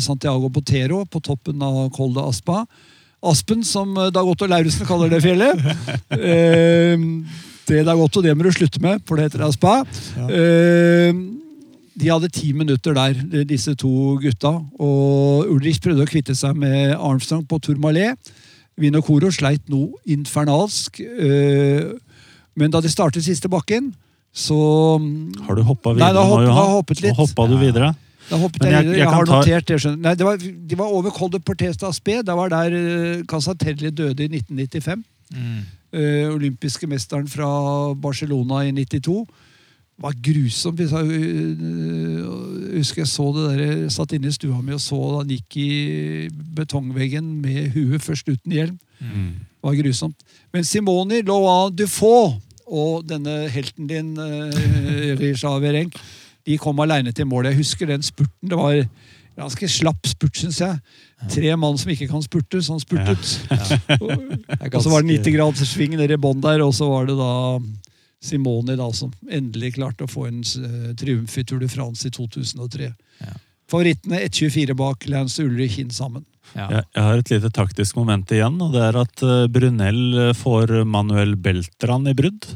[SPEAKER 3] Santiago Botero på toppen av Col de Aspa. Aspen, som eh, Dag Otto Lauritzen kaller det fjellet. eh, det Dag Otto, det må du slutte med, for det heter Aspa. Eh, de hadde ti minutter der, disse to gutta. Og Ulrich prøvde å kvitte seg med Armstrong på Tourmalet. Vinokoro sleit noe infernalsk. Eh, Men da de startet siste bakken, så
[SPEAKER 2] Har du hoppa
[SPEAKER 3] Nei,
[SPEAKER 2] videre
[SPEAKER 3] da hoppa,
[SPEAKER 2] nå, Johan?
[SPEAKER 3] hoppet litt.
[SPEAKER 2] Nå hoppa du videre.
[SPEAKER 3] Da hoppet jeg,
[SPEAKER 2] jeg- jeg
[SPEAKER 3] Jeg, har
[SPEAKER 2] ta-
[SPEAKER 3] notert det. skjønner. Nei, det var, De var over Col de Portes d'Aspé. Det var der uh, Casatelli døde i 1995. Eh, olympiske mesteren fra Barcelona i 92. Det var grusomt. Jeg øh, husker jeg så det der, jeg satt inne i stua mi og så da han gikk i betongveggen med huet først uten hjelm. Det var grusomt. Men Simoni, Loa Dufaux og denne helten din, uh, Verenk, de kom aleine til mål. Jeg husker den spurten. Det var ganske slapp spurt, syns jeg. Tre mann som ikke kan spurte, som spurtet. Og, og så var det 90 graders sving nede i bånn der, og så var det da Simoni da, som endelig klarte å få en uh, triumf i Tour de France i 2003.
[SPEAKER 1] Ja.
[SPEAKER 3] Favorittene 1.24 bak Lance Ulrich inn sammen.
[SPEAKER 1] Ja.
[SPEAKER 2] Jeg, har et lite taktisk moment igjen, og det er at Brunell Brunel eh, får Manuel Beltran i brudd.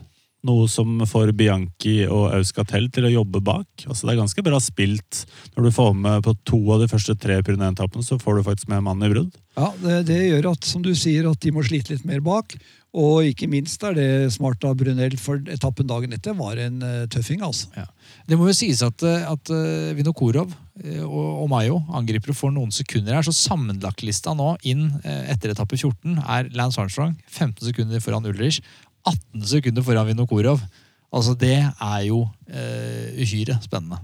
[SPEAKER 2] Noe som får Bianchi og Auskatel til å jobbe bak. Altså Det er ganske bra spilt. Når du får med på to av de første tre Pyreneen-etappene, så får du faktisk med mannen i brudd.
[SPEAKER 3] Ja, det, det gjør at, som du sier, at de må slite litt mer bak. Og ikke minst er det smart av Brunel, for etappen dagen etter var en uh, tøffing, altså.
[SPEAKER 1] Ja. Det må jo sies at, eh, at eh, Vinokurov eh, og, og Mayo angriper får noen sekunder her, så sammenlagtlista nå inn eh, etter etappe 14 er Lance Armstrong 15 sekunder foran Ulrich, 18 sekunder foran Vinokorov. Altså, det er jo eh, uhyre spennende.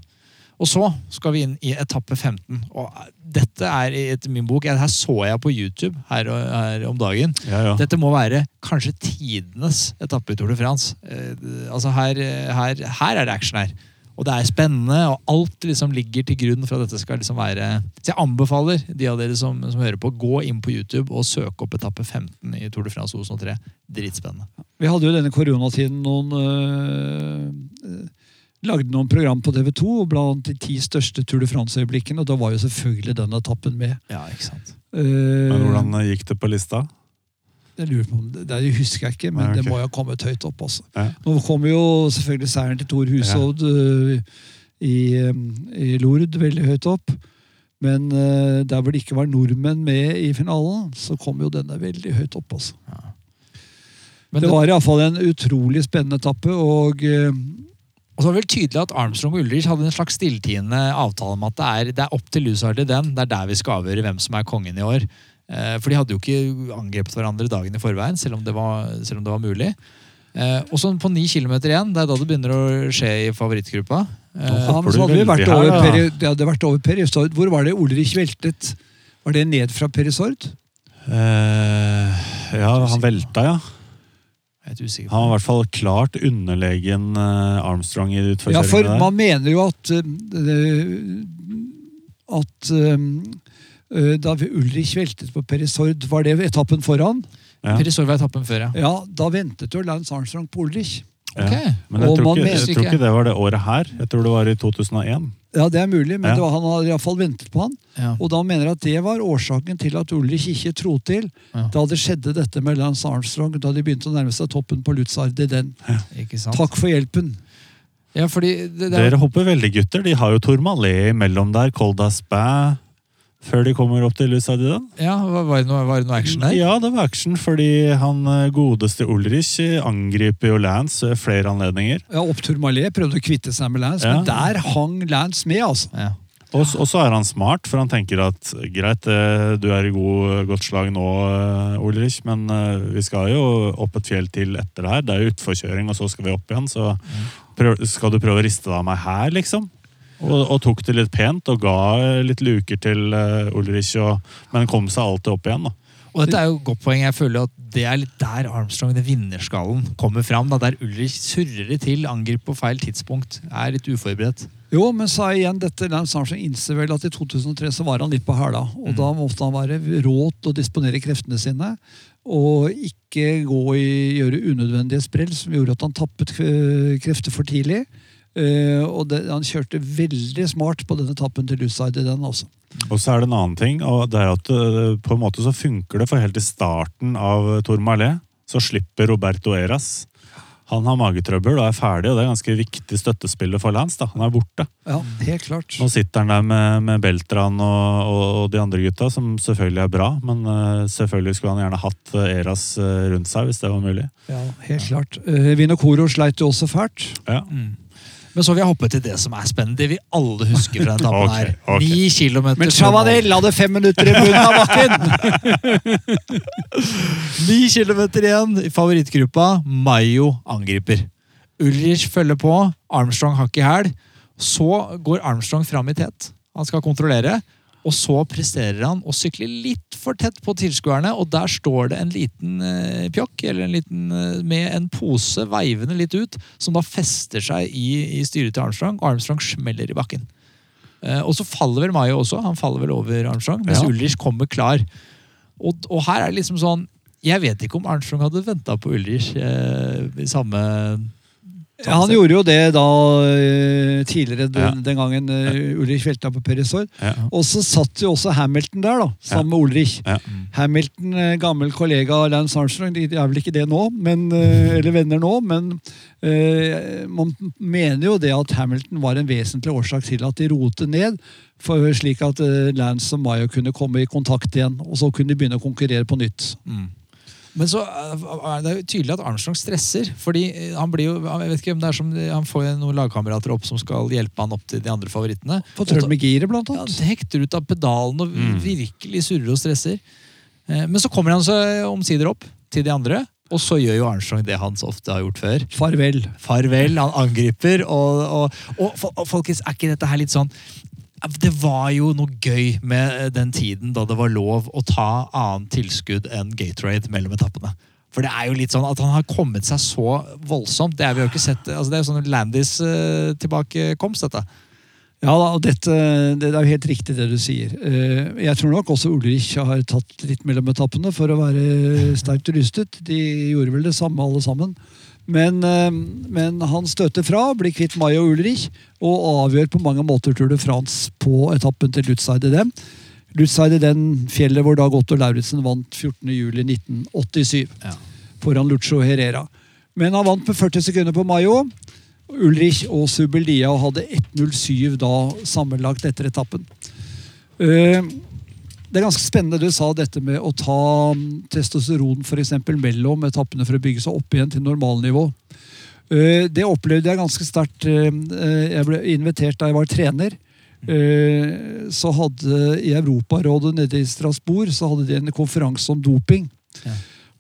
[SPEAKER 1] Og så skal vi inn i etappe 15. Og eh, dette er etter min bok Her så jeg på YouTube her, her om dagen.
[SPEAKER 2] Ja, ja.
[SPEAKER 1] Dette må være kanskje tidenes etappe i Tour de France. Eh, altså her, her, her er det action her. Og det er spennende, og alt liksom ligger til grunn for at dette skal liksom være Så jeg anbefaler de av dere som, som hører på, gå inn på YouTube og søke opp etappe 15 i Tour de France 2003. Dritspennende.
[SPEAKER 3] Vi hadde jo denne koronatiden noen øh, Lagde noen program på TV 2 blant de ti største Tour de France-øyeblikkene. Og da var jo selvfølgelig den etappen med.
[SPEAKER 1] Ja, ikke sant?
[SPEAKER 3] Uh,
[SPEAKER 2] Men hvordan gikk det på lista?
[SPEAKER 3] Jeg lurer på om det, det husker jeg ikke, men
[SPEAKER 2] Nei, ok.
[SPEAKER 3] det må jo ha kommet høyt opp. altså.
[SPEAKER 2] Ja.
[SPEAKER 3] Nå kommer jo selvfølgelig seieren til Tor Hushovd ja. i, øh, i Lord veldig høyt opp. Men uh, der hvor det ikke var nordmenn med i finalen, så kom jo denne veldig høyt opp. altså.
[SPEAKER 1] Men
[SPEAKER 3] det var iallfall en utrolig spennende etappe. og Uh,
[SPEAKER 1] Og så var det vel tydelig at Armstrong og Ulrich hadde en slags stilltiende avtale om at det er, det er opp til Lusardi den. Det er der vi skal avgjøre hvem som er kongen i år. Eh, for de hadde jo ikke angrepet hverandre dagen i forveien, selv om det var, selv om det var mulig. Eh, og så på ni kilometer igjen, det er da det begynner å skje i favorittgruppa. Eh,
[SPEAKER 3] Ja, men så hadde vi vært over,
[SPEAKER 2] her,
[SPEAKER 3] peri, det hadde vært over Perisord. Hvor var det Ulrich veltet? Var det ned fra Perisord?
[SPEAKER 2] Eh, ja, han velta, ja.
[SPEAKER 1] er
[SPEAKER 2] Han var i hvert fall klart underlegen eh, Armstrong i
[SPEAKER 3] Ja, for man mener jo at at da Ulrich veltet på Perisord, var det etappen foran?
[SPEAKER 2] Ja.
[SPEAKER 1] Perisord var etappen før, ja.
[SPEAKER 3] Ja, da ventet jo Lance Armstrong på Ulrich.
[SPEAKER 2] Ja. Men jeg tror, ikke, jeg tror
[SPEAKER 1] ikke-
[SPEAKER 2] det var det året her. Jeg tror det var i 2001.
[SPEAKER 3] Ja, det er mulig, men
[SPEAKER 2] Ja.
[SPEAKER 3] det var, han hadde iallfall ventet på han.
[SPEAKER 1] Ja.
[SPEAKER 3] Og da mener jeg at det var årsaken til at Ulrich ikke tro til
[SPEAKER 1] Ja.
[SPEAKER 3] da det skjedde dette med Lance Armstrong, da de begynte å nærme seg toppen på Lutzard i den.
[SPEAKER 1] Ikke?
[SPEAKER 3] Takk for hjelpen.
[SPEAKER 1] Ja, fordi det, det er,
[SPEAKER 2] Dere hopper veldig, gutter. De har jo Tourmalet imellom der. Col d'Aspin. Før de kommer opp til Lusadiden.
[SPEAKER 1] ja, var, var, det noe, var det noe action der?
[SPEAKER 2] Ja, det var action, fordi han eh, godeste Ulrich eh, angriper jo Lance ved flere anledninger.
[SPEAKER 3] Ja, Opptur Malé prøvde å kvitte seg med Lance,
[SPEAKER 2] Ja.
[SPEAKER 3] men der hang Lance med, altså.
[SPEAKER 1] Ja.
[SPEAKER 2] Og, så er han smart, for han tenker at greit, eh, du er i god, godt slag nå, eh, Ulrich, men eh, vi skal jo opp et fjell til etter det her. Det er jo utforkjøring, og så skal vi opp igjen. Så prøv, skal du prøve å riste deg av meg her, liksom? Og, og tok det litt pent og ga litt luker til eh, Ulrich, og, men kom seg alltid opp igjen. da.
[SPEAKER 1] Og dette er jo et godt poeng. Jeg føler at Det er litt der Armstrong, den vinnerskallen, kommer fram. Da, der Ulrich surrer det til, angriper på feil tidspunkt, er litt uforberedt.
[SPEAKER 3] Jo, men sa igjen, dette Lance Armstrong innser vel at i 2003 så var han litt på hæla. Og da måtte han være rå til å disponere kreftene sine. Og ikke gå i, gjøre unødvendige sprell som gjorde at han tappet eh, krefter for tidlig. Eh, og det, han kjørte veldig smart på denne etappen til Lusaid i den. også.
[SPEAKER 2] Og så er det en annen ting, og det er at eh, på en måte så funker det, for helt i starten av Tourmalet så slipper Roberto Eras. Han har magetrøbbel og er ferdig, og det er ganske viktig støttespiller for Lance. da. Han er borte.
[SPEAKER 3] Ja, helt klart.
[SPEAKER 2] Nå sitter han der med, med Beltran og, og, og de andre gutta, som selvfølgelig er bra, men uh, selvfølgelig skulle han gjerne hatt Eras rundt seg, hvis det var mulig.
[SPEAKER 3] Ja, helt klart. Uh, Vinokoro sleit jo også fælt.
[SPEAKER 2] Ja.
[SPEAKER 1] Men så vil jeg hoppe til det som er spennende, det vi alle husker fra den etappen
[SPEAKER 2] okay,
[SPEAKER 1] her. Ni kilometer
[SPEAKER 3] Men. Chavanel hadde fem minutter i bunnen av bakken!
[SPEAKER 1] Ni kilometer igjen i favorittgruppa. Mayo angriper. Ulrich følger på. Armstrong hakk i hæl. Så går Armstrong fram i tet. Han skal kontrollere. Og så presterer han å sykle litt for tett på tilskuerne, og der står det en liten eh, pjokk eller en liten, eh, med en pose veivende litt ut, som da fester seg i, i styret til Armstrong, og Armstrong smeller i bakken. Eh, og så faller vel Mayo også. Han faller vel over Armstrong, mens
[SPEAKER 2] Ja.
[SPEAKER 1] Ulrich kommer klar. Og, og her er det liksom sånn Jeg vet ikke om Armstrong hadde venta på Ulrich eh, i samme
[SPEAKER 3] Ja, han gjorde jo det da eh, tidligere den,
[SPEAKER 2] Ja.
[SPEAKER 3] den gangen eh, Ulrich velta på Perisor.
[SPEAKER 2] Ja.
[SPEAKER 3] Og så satt jo også Hamilton der, da, sammen med Ulrich. Hamilton, eh, gammel kollega av Lance Armstrong, de er vel ikke det nå, men, eller venner nå, men uh, man mener jo det at Hamilton var en vesentlig årsak til at de rotet ned, for, slik at Lance og Mayo kunne komme i kontakt igjen, og så kunne de begynne å konkurrere på nytt.
[SPEAKER 1] Men så eh, er det jo tydelig at Armstrong stresser. fordi eh, han blir jo, jeg vet ikke om det er som, han får jo noen lagkamerater opp som skal hjelpe han opp til de andre favorittene.
[SPEAKER 3] På trøbbel med giret, blant
[SPEAKER 1] Ja,
[SPEAKER 3] annet.
[SPEAKER 1] det hekter ut av pedalen og
[SPEAKER 2] Mm.
[SPEAKER 1] virkelig surrer og stresser. Eh, Men så kommer han seg omsider opp til de andre. Og så gjør jo Armstrong det han så ofte har gjort før.
[SPEAKER 3] Farvel.
[SPEAKER 1] Farvel, han angriper. Og, og, og, og folkens, er ikke dette her litt sånn det var jo noe gøy med den tiden da det var lov å ta annet tilskudd enn Gatorade mellom etappene. For det er jo litt sånn at han har kommet seg så voldsomt. Det er vi jo ikke sett, altså det er jo sånn Landis uh, tilbakekomst, dette.
[SPEAKER 3] Ja, da, og dette, det er jo helt riktig det du sier. Uh, jeg tror nok også Ulrich har tatt litt mellom etappene for å være sterkt rustet. De gjorde vel det samme alle sammen. Men, uh, men han støter fra, blir kvitt og Ulrich, og avgjør på mange måter Tour de France på etappen til Lutzeide dem. Lutzeide den fjellet hvor Dag Otto Lauritzen vant 14.07.1987
[SPEAKER 1] Ja.
[SPEAKER 3] foran Lucho Herrera. Men han vant med 40 sekunder på Mayo. Ulrich og Subeldia hadde 1.07 da sammenlagt etter etappen. Eh, Det er ganske spennende du sa dette med å ta mm, testosteron for eksempel, mellom etappene for å bygge seg opp igjen til normalnivå. Eh, Det opplevde jeg ganske sterkt. eh, Jeg ble invitert da jeg var trener. Eh, Så hadde I Europarådet nede i Strasbourg så hadde de en konferanse om doping.
[SPEAKER 1] Ja.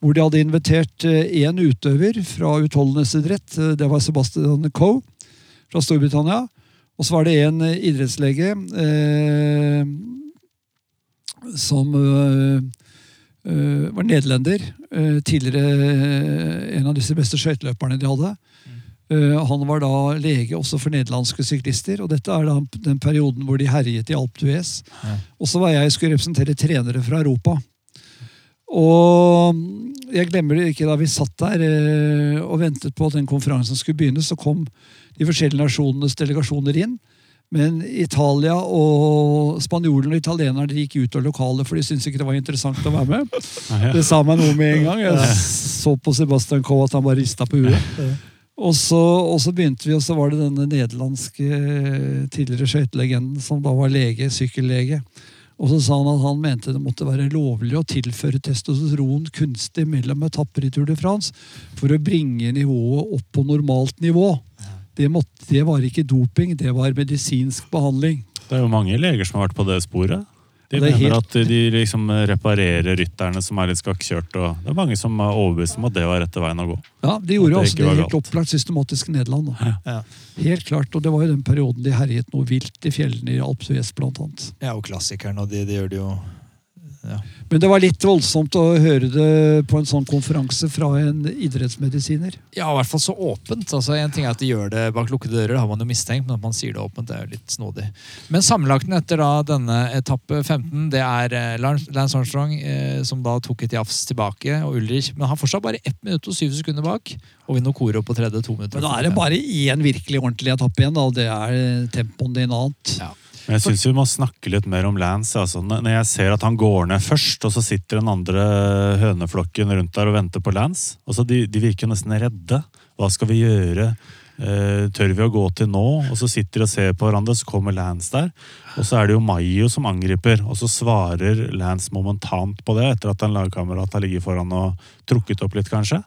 [SPEAKER 3] Hvor de hadde invitert én utøver fra utholdenhetsidrett. eh, Det var Sebastian Coe fra Storbritannia. Og så var det en eh, idrettslege eh, som eh, eh, var nederlender. eh, tidligere en av disse beste skøyteløperne de hadde. Eh, han var da lege også for nederlandske syklister. og Dette er da den perioden hvor de herjet i Alp d'Huez.
[SPEAKER 1] Ja.
[SPEAKER 3] Og så var jeg skulle representere trenere fra Europa. Og jeg glemmer det ikke da vi satt der og ventet på at den konferansen skulle begynne, så kom de forskjellige nasjonenes delegasjoner inn. Men Italia og spanjolene og italienerne gikk ut av lokalet, for de syntes ikke det var interessant å være med. Det sa meg noe med en gang. Jeg så på Sebastian Coe at han bare rista på huet. Og så, og så begynte vi, og så var det denne nederlandske eh, tidligere skøytelegenden som da var lege, sykkellege. Og så sa han at han mente det måtte være lovlig å tilføre testosteron kunstig mellom etapper i Tour de France for å bringe nivået opp på normalt nivå. Det, måtte, det var ikke doping, det var medisinsk behandling.
[SPEAKER 2] Det er jo mange leger som har vært på det sporet. De
[SPEAKER 3] Ja, det er
[SPEAKER 2] mener
[SPEAKER 3] helt-
[SPEAKER 2] at de liksom reparerer rytterne som er litt skakkjørt. Og det er mange som er overbevist om at det var rette veien å gå.
[SPEAKER 3] Ja, De gjorde
[SPEAKER 2] det
[SPEAKER 3] altså det helt opplagt systematisk i Nederland. Da.
[SPEAKER 1] Ja.
[SPEAKER 3] Helt klart, og Det var jo den perioden de herjet noe vilt i fjellene i Alp d'Huez blant annet.
[SPEAKER 1] Ja, og klassikeren, og de, de gjør det jo ja.
[SPEAKER 3] Men det var litt voldsomt å høre det på en sånn konferanse fra en idrettsmedisiner.
[SPEAKER 1] Ja, i hvert fall så åpent. altså En ting er at de gjør det bak lukkede dører, det har man jo mistenkt, men at man sier det åpent, det er jo litt snodig. Men sammenlagten etter da denne etappe 15, det er eh, Lance Armstrong eh, som da tok et jafs tilbake, og Ulrich. Men han fortsatt bare 1 minutt og 7 sekunder bak. Og Vinokoro på tredje, to minutter.
[SPEAKER 3] Men da er det bare én virkelig ordentlig etappe igjen, da, det er tempoen din annet.
[SPEAKER 1] Ja.
[SPEAKER 2] Men jeg syns vi må snakke litt mer om Lance. Altså, når jeg ser at han går ned først, og så sitter den andre høneflokken rundt der og venter på Lance altså, de, de virker nesten redde. Hva skal vi gjøre? Eh, tør vi å gå til nå? Og så sitter de og ser på hverandre, så kommer Lance der. Og så er det jo Mayo som angriper, og så svarer Lance momentant på det, etter at en lagkamerat har ligget foran og trukket opp litt, kanskje.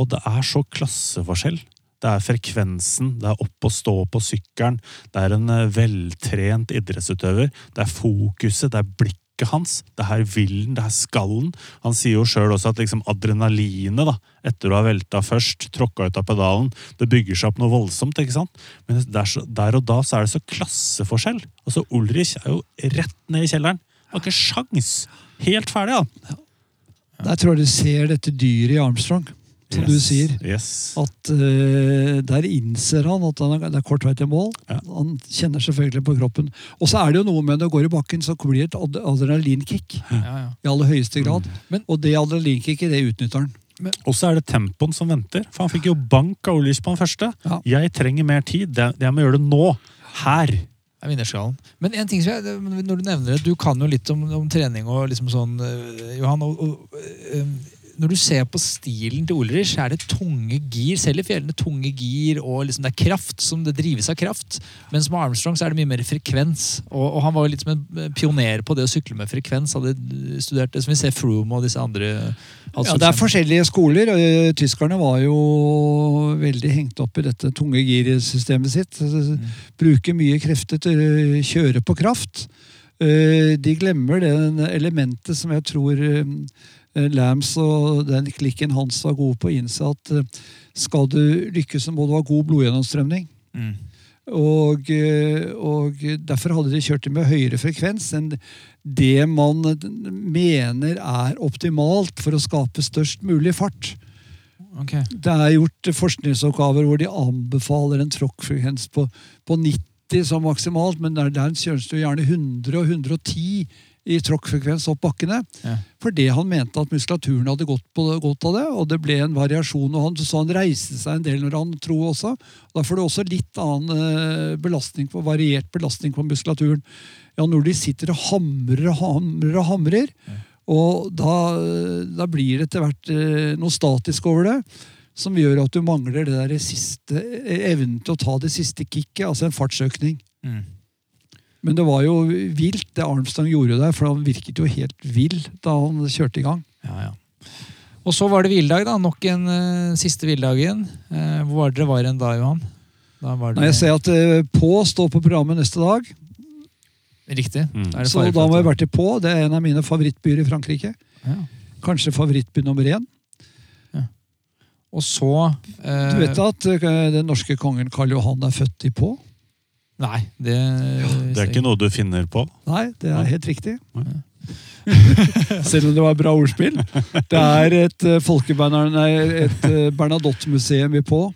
[SPEAKER 2] Og det er så klasseforskjell. Det er frekvensen, det er opp og stå på sykkelen, det er en eh, veltrent idrettsutøver, det er fokuset, det er blikket hans, det er villen, det er skallen. Han sier jo sjøl også at liksom adrenalinet, da, etter å ha velta først, tråkka ut av pedalen, det bygger seg opp noe voldsomt, ikke sant? Men det er der og da så er det så klasseforskjell. Altså, Ulrich er jo rett ned i kjelleren. Har ikke sjans! Helt ferdig, han.
[SPEAKER 3] Der tror jeg du ser dette dyret i Armstrong, som du sier.
[SPEAKER 2] Yes.
[SPEAKER 3] At uh, Der innser han at han er, det er kort vei til mål.
[SPEAKER 2] Ja.
[SPEAKER 3] Han kjenner selvfølgelig på kroppen. Og så er det jo noe med når du går i bakken, så blir det et ad- adrenalinkick.
[SPEAKER 1] Ja, ja.
[SPEAKER 3] I aller høyeste grad.
[SPEAKER 1] Men-
[SPEAKER 3] og det adrenalinkicket, det utnytter han.
[SPEAKER 2] Og så er det tempoen som venter. For han fikk jo bank av Ulrich på den første.
[SPEAKER 3] Ja.
[SPEAKER 2] Jeg trenger mer tid. Det- Jeg må gjøre det nå. Her.
[SPEAKER 1] Er. Men en ting som jeg, når du nevner det, du kan jo litt om, om trening og liksom sånn, øh, Johan. Og, og, øh, når du ser på stilen til Ulrich, er det tunge gir, selv i fjellene, tunge gir, og liksom det er kraft, som det drives av kraft. Mens med Armstrong så er det mye mer frekvens. Og, og han var jo litt som en pioner på det å sykle med frekvens. Hadde studert det, som vi ser Froome og disse andre.
[SPEAKER 3] Ja, Det er forskjellige skoler. og eh, Tyskerne var jo veldig hengt opp i dette tunge girsystemet sitt. Bruker mye krefter til å kjøre på kraft. Eh, De glemmer det elementet som jeg tror eh, Lambs og den klikken hans var gode på å innse at eh, skal du lykkes, så må du ha god blodgjennomstrømning.
[SPEAKER 1] Mm.
[SPEAKER 3] Og, eh, og derfor hadde de kjørt det med høyere frekvens enn det man mener er optimalt for å skape størst mulig fart.
[SPEAKER 1] Okay.
[SPEAKER 3] Det er gjort forskningsoppgaver hvor de anbefaler en tråkkfrekvens på, på 90 som maksimalt, men der, der kjøres det gjerne 100 og 110 i tråkkfrekvens opp bakkene.
[SPEAKER 1] Ja.
[SPEAKER 3] Fordi han mente at muskulaturen hadde gått på gått, av det, og det ble en variasjon. og han, Så han reiste seg en del når han tro også. Da får du også litt annen eh, belastning på, variert belastning på muskulaturen. Ja, Når de sitter og hamrer og hamrer og hamrer, og da, da blir det etter hvert eh, noe statisk over det. Som gjør at du mangler det der siste, eh, evnen til å ta det siste kicket, altså en fartsøkning.
[SPEAKER 1] Mm.
[SPEAKER 3] Men det var jo vilt, det Armstrong gjorde der, for han virket jo helt vill da han kjørte i gang.
[SPEAKER 1] Ja, ja. Og så var det hviledag, da. Nok en uh, siste hviledagen. Uh, hvor var dere var en da, Johan? Da var
[SPEAKER 3] Nei, jeg ser at uh, På står på programmet neste dag,
[SPEAKER 1] Riktig.
[SPEAKER 2] Mm.
[SPEAKER 1] Da er det
[SPEAKER 3] så da må jeg være til På. Det er en av mine favorittbyer i Frankrike.
[SPEAKER 1] ja.
[SPEAKER 3] Kanskje favorittby nummer én.
[SPEAKER 1] Og så eh,
[SPEAKER 3] Du vet at eh, den norske kongen Karl Johan er født i På?
[SPEAKER 1] Nei, det
[SPEAKER 2] Det er ikke noe du finner på.
[SPEAKER 3] Nei, det er helt riktig. Selv om det var bra ordspill. Det er et nei, et eh, Bernadotte-museum i På.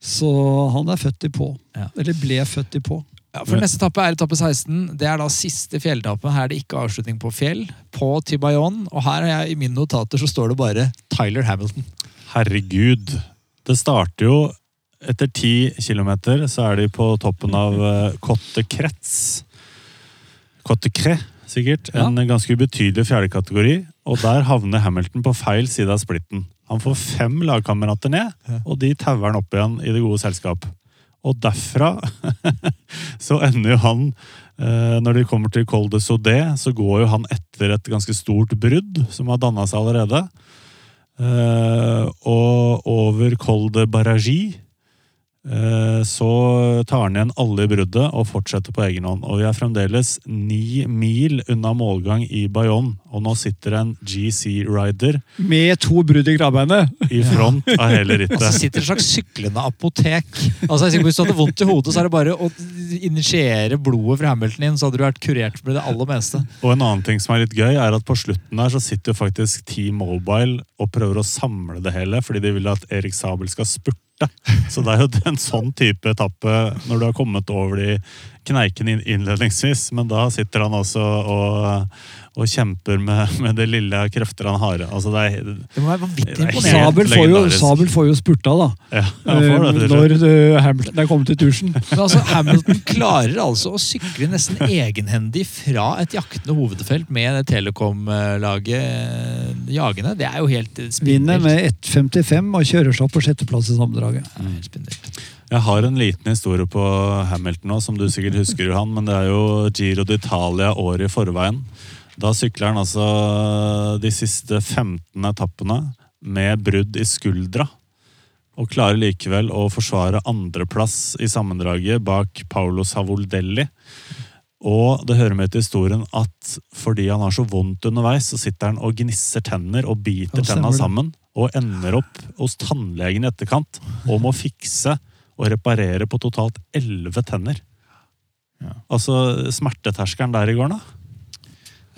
[SPEAKER 3] Så han er født i På.
[SPEAKER 1] Ja.
[SPEAKER 3] Eller ble født i På.
[SPEAKER 1] Ja, for Neste etappe er etappe 16. Det er da siste fjelletappe. Her er det ikke avslutning på fjell. På til Bayonne. Og her er jeg, i mine notater så står det bare Tyler Hamilton.
[SPEAKER 2] Herregud. Det starter jo etter ti kilometer, så er de på toppen av uh, Cotte Krets. Cotte Cre, sikkert. En ganske ubetydelig fjerdekategori. Og der havner Hamilton på feil side av splitten. Han får fem lagkamerater ned, og de tauer han opp igjen i det gode selskap. Og derfra så ender jo han eh, Når de kommer til Col de Sodé, så går jo han etter et ganske stort brudd som har danna seg allerede. Eh, og over Col de Barragi eh, så tar han igjen alle i bruddet og fortsetter på egen hånd. Og vi er fremdeles ni mil unna målgang i Bayonne. Og nå sitter en GC-rider
[SPEAKER 3] Med to brudd i krabbeinet!
[SPEAKER 2] i front av hele
[SPEAKER 1] Og så sitter et slags syklende apotek. Altså jeg er Hvis du hadde vondt i hodet, så er det bare å initiere blodet fra Hamilton inn, så hadde du vært kurert med det aller meste.
[SPEAKER 2] Og en annen ting som er litt gøy, er at på slutten der så sitter jo faktisk T-Mobile og prøver å samle det hele, fordi de vil at Erik Sabel skal spurte. Så det er jo en sånn type etappe når du har kommet over de kneikene innledningsvis, men da sitter han også og, og kjemper med, med det lille krefter han har. Altså det er,
[SPEAKER 1] Det må være vanvittig
[SPEAKER 2] er
[SPEAKER 1] imponerende.
[SPEAKER 3] Sabel får, jo,
[SPEAKER 2] legendarisk.
[SPEAKER 3] Sabel får jo spurta, da.
[SPEAKER 2] ja, han det
[SPEAKER 3] eh,
[SPEAKER 2] til
[SPEAKER 3] når eh, Hamilton er kommet til tusjen.
[SPEAKER 1] Men altså, Hamilton klarer altså å sykle nesten egenhendig fra et jaktende hovedfelt med Telekom-laget eh, jagende. Det er jo helt
[SPEAKER 3] Vinner med 1,55 og kjører seg opp på sjetteplass i sammendraget.
[SPEAKER 1] Ja, helt spinnvilt.
[SPEAKER 2] Jeg har en liten historie på Hamilton nå, som du sikkert husker, Johan. Men det er jo Giro d'Italia året i forveien. Da sykler han altså de siste 15 etappene med brudd i skuldra. Og klarer likevel å forsvare andreplass i sammendraget bak Paolo Savoldelli. Og det hører med til historien at fordi han har så vondt underveis, så sitter han og gnisser tenner og biter tenna sammen. Og ender opp hos tannlegen i etterkant og må fikse og reparere på totalt elleve tenner. Altså smerteterskelen der i går, da.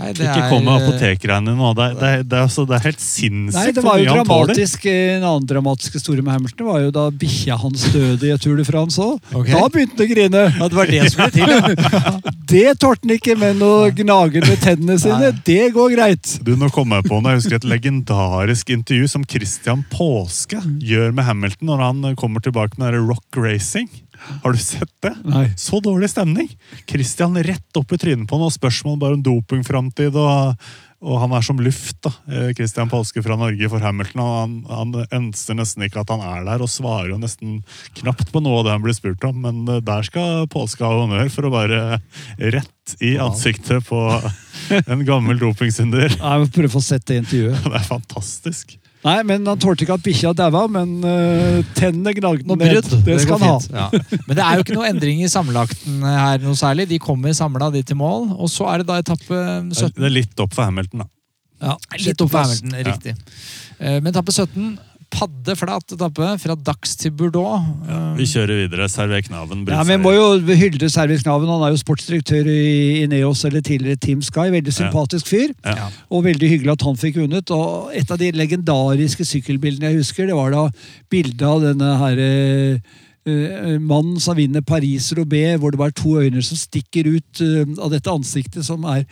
[SPEAKER 1] Nei, det
[SPEAKER 2] Ikke kom med
[SPEAKER 1] eh,
[SPEAKER 2] apotekregnet nå. Det, er- det, det, altså, det er helt sinnssykt
[SPEAKER 3] Nei, det
[SPEAKER 2] hvor
[SPEAKER 3] var jo
[SPEAKER 2] mye han tåler.
[SPEAKER 3] dramatisk. En annen dramatisk historie med Hamilton var jo da bikkja hans døde i et Tour de France òg.
[SPEAKER 1] Ok.
[SPEAKER 3] Da begynte han å grine.
[SPEAKER 1] Ja, det var det som ble til. ja.
[SPEAKER 3] Det tålte han ikke, med noe gnagende med tennene sine, det går greit.
[SPEAKER 2] Du, nå kom jeg på. Jeg husker et legendarisk intervju som Christian Påske gjør med Hamilton når han kommer tilbake med det Rock Racing. Har du sett det?
[SPEAKER 3] Nei.
[SPEAKER 2] Så dårlig stemning! Christian rett opp i trynet på noe spørsmål bare om dopingframtid. Og, og han er som luft, da. eh, Christian Påske fra Norge for Hamilton. og Han, han ønsker nesten ikke at han er der, og svarer jo nesten knapt på noe av det han blir spurt om. Men eh, der skal Påske ha honnør for å være rett i ansiktet på en gammel dopingsynder.
[SPEAKER 3] Jeg må prøve å få sett det intervjuet.
[SPEAKER 2] Det er fantastisk.
[SPEAKER 3] Nei, men Han tålte ikke at bikkja daua, men uh, tennene gnagde ned.
[SPEAKER 1] brudd.
[SPEAKER 3] Det skal han ha.
[SPEAKER 1] Ja. Men det er jo ikke noe endring i sammenlagten her noe særlig. De kommer samla de til mål. Og så er det da etappe
[SPEAKER 2] Det er litt opp for Hamilton, da.
[SPEAKER 3] Ja,
[SPEAKER 1] Litt opp for. Hamilton, riktig. Ja. Men etappe 17, paddeflat etappe fra Dax til Bordeaux. Ja,
[SPEAKER 2] Vi kjører videre. Server Knaven.
[SPEAKER 3] Ja, men Vi må jo hylle Service Knaven. Han er jo sportsdirektør i Ineos, eller tidligere Team Sky. Veldig sympatisk fyr.
[SPEAKER 2] Ja.
[SPEAKER 3] Og veldig hyggelig at han fikk vunnet. Og et av de legendariske sykkelbildene jeg husker, det var da bildet av denne herre eh, mannen som vinner Paris-Roubais, hvor det var to øyne som stikker ut eh, av dette ansiktet, som er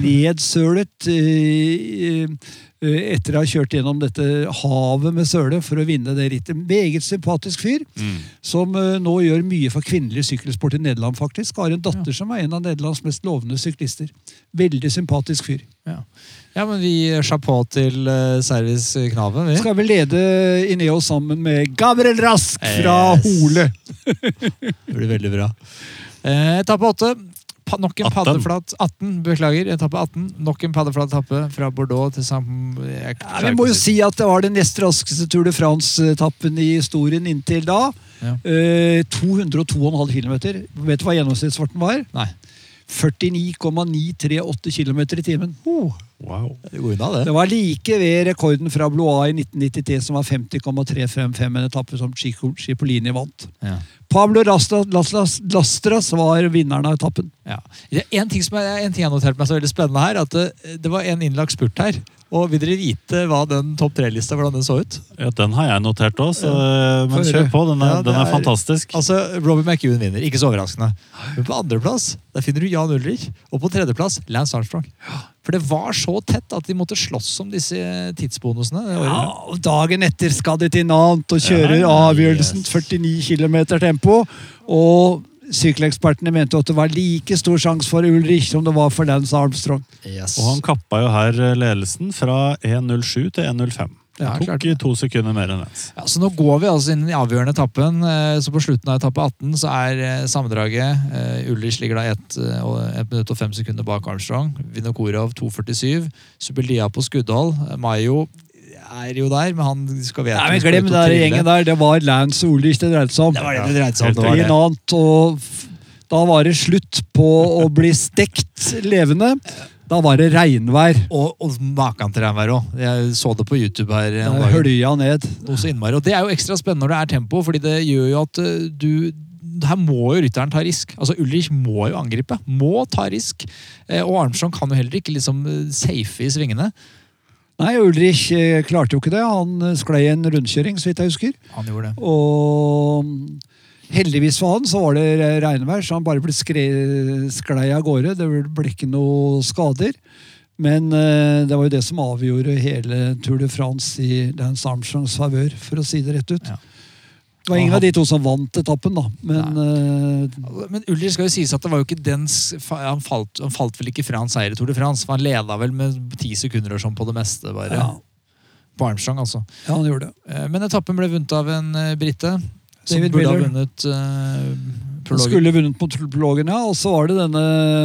[SPEAKER 3] nedsølet eh, eh, etter å ha kjørt gjennom dette havet med søle for å vinne det rittet. Meget sympatisk fyr,
[SPEAKER 2] Mm.
[SPEAKER 3] som eh, nå gjør mye for kvinnelig sykkelsport i Nederland, faktisk. Har en datter som er en av Nederlands mest lovende syklister. Veldig sympatisk fyr.
[SPEAKER 1] ja. ja, men vi chapeau til eh, Service Knaven, vi.
[SPEAKER 3] Skal vi lede Ineo sammen med Gabriel Rask fra
[SPEAKER 1] Yes.
[SPEAKER 3] Hole.
[SPEAKER 1] Det blir veldig bra. Eh, etappe 8. Pa, nok en
[SPEAKER 2] 18.
[SPEAKER 1] paddeflat 18, beklager. Etappe 18. Nok en paddeflat etappe fra Bordeaux til Saint jeg
[SPEAKER 3] Ja, vi må jo si at det var den nest raskeste Tour de France-etappen i historien inntil da.
[SPEAKER 1] Ja.
[SPEAKER 3] Eh, 202,5 km. Vet du hva gjennomsnittsfarten var?
[SPEAKER 1] Nei.
[SPEAKER 3] 49,938 km i timen.
[SPEAKER 2] Wow.
[SPEAKER 1] Det det.
[SPEAKER 3] Det var like ved rekorden fra Blois i 1993, som var 50,355, en etappe som Cipollini vant.
[SPEAKER 1] Ja.
[SPEAKER 3] Pablo Lastras, var vinneren av etappen.
[SPEAKER 1] Ja. Er en ting som er, en ting jeg har notert meg så veldig spennende her, at det, det var en innlagt spurt her. Og Vil dere vite hva den topp tre-lista hvordan den så ut?
[SPEAKER 2] Ja, den har jeg notert òg, men kjør på. Den er,
[SPEAKER 1] Ja,
[SPEAKER 2] den er
[SPEAKER 1] er-
[SPEAKER 2] fantastisk.
[SPEAKER 1] Altså, Robbie McEwen vinner, ikke så overraskende. Men på andreplass finner du Jan Ulrich, og på tredjeplass Lance Armstrong. For det var så tett at de måtte slåss om disse tidsbonusene.
[SPEAKER 3] Ja, og dagen etter skal de til Nant og kjører
[SPEAKER 2] Ja,
[SPEAKER 3] avgjørelsen.
[SPEAKER 2] yes.
[SPEAKER 3] 49 km tempo. Og sykkelekspertene mente at det var like stor sjanse for Ulrich som det var for Lance Armstrong.
[SPEAKER 1] Yes.
[SPEAKER 2] Og han kappa jo her ledelsen fra 1.07 til 1.05.
[SPEAKER 1] Ja,
[SPEAKER 2] Det
[SPEAKER 1] klart
[SPEAKER 2] to sekunder mer enn Lance.
[SPEAKER 1] Ja, så Nå går vi altså inn i den avgjørende etappen. eh, Så På slutten av etappe 18 så er eh, sammendraget eh, Ulrich ligger da 1 minutt og 5 sekunder bak Armstrong. Vinokorov 2,47. Subeldia på skuddhold. Mayo er jo der, men han skal vite
[SPEAKER 3] Nei, men Glem den der gjengen der. Det var Lance og Ulrich det dreide seg om.
[SPEAKER 1] Det var det det dreide seg om. Det var det.
[SPEAKER 3] Annet, og da var det slutt på å bli stekt levende. Da var det regnvær.
[SPEAKER 1] Og, og maken til regnvær òg. Jeg så det på YouTube her.
[SPEAKER 3] Da hølja ned.
[SPEAKER 1] Noe så innmari. Og det er jo ekstra spennende når det er tempo, fordi det gjør jo at eh, du her må jo rytteren ta risk. Altså Ulrich må jo angripe. Må ta risk. Eh, Og Armstrong kan jo heller ikke liksom eh, safe i svingene.
[SPEAKER 3] Nei, Ulrich klarte jo ikke det. Han sklei en rundkjøring, så vidt jeg husker.
[SPEAKER 1] Han gjorde det.
[SPEAKER 3] Og heldigvis for han så var det regnvær, så han bare ble sklei av gårde. Det ble ikke noe skader. Men eh, det var jo det som avgjorde hele Tour de France i Lance Armstrongs favør, for å si det rett ut.
[SPEAKER 1] Ja.
[SPEAKER 3] Det var ingen av de to som vant etappen, da. Men uh...
[SPEAKER 1] Men Ulrich skal jo sies at det var jo ikke den han falt, han falt vel ikke fra en seier i Tour de France, for han leda vel med ti sekunder og sånn på det meste. bare.
[SPEAKER 3] ja,
[SPEAKER 1] På Armstrong, altså.
[SPEAKER 3] ja, han gjorde det.
[SPEAKER 1] Eh, Men etappen ble vunnet av en eh, Som
[SPEAKER 3] David
[SPEAKER 1] burde ha
[SPEAKER 3] Miller.
[SPEAKER 1] vunnet uh, prologen.
[SPEAKER 3] skulle vunnet mot prologen, ja. Og så var det denne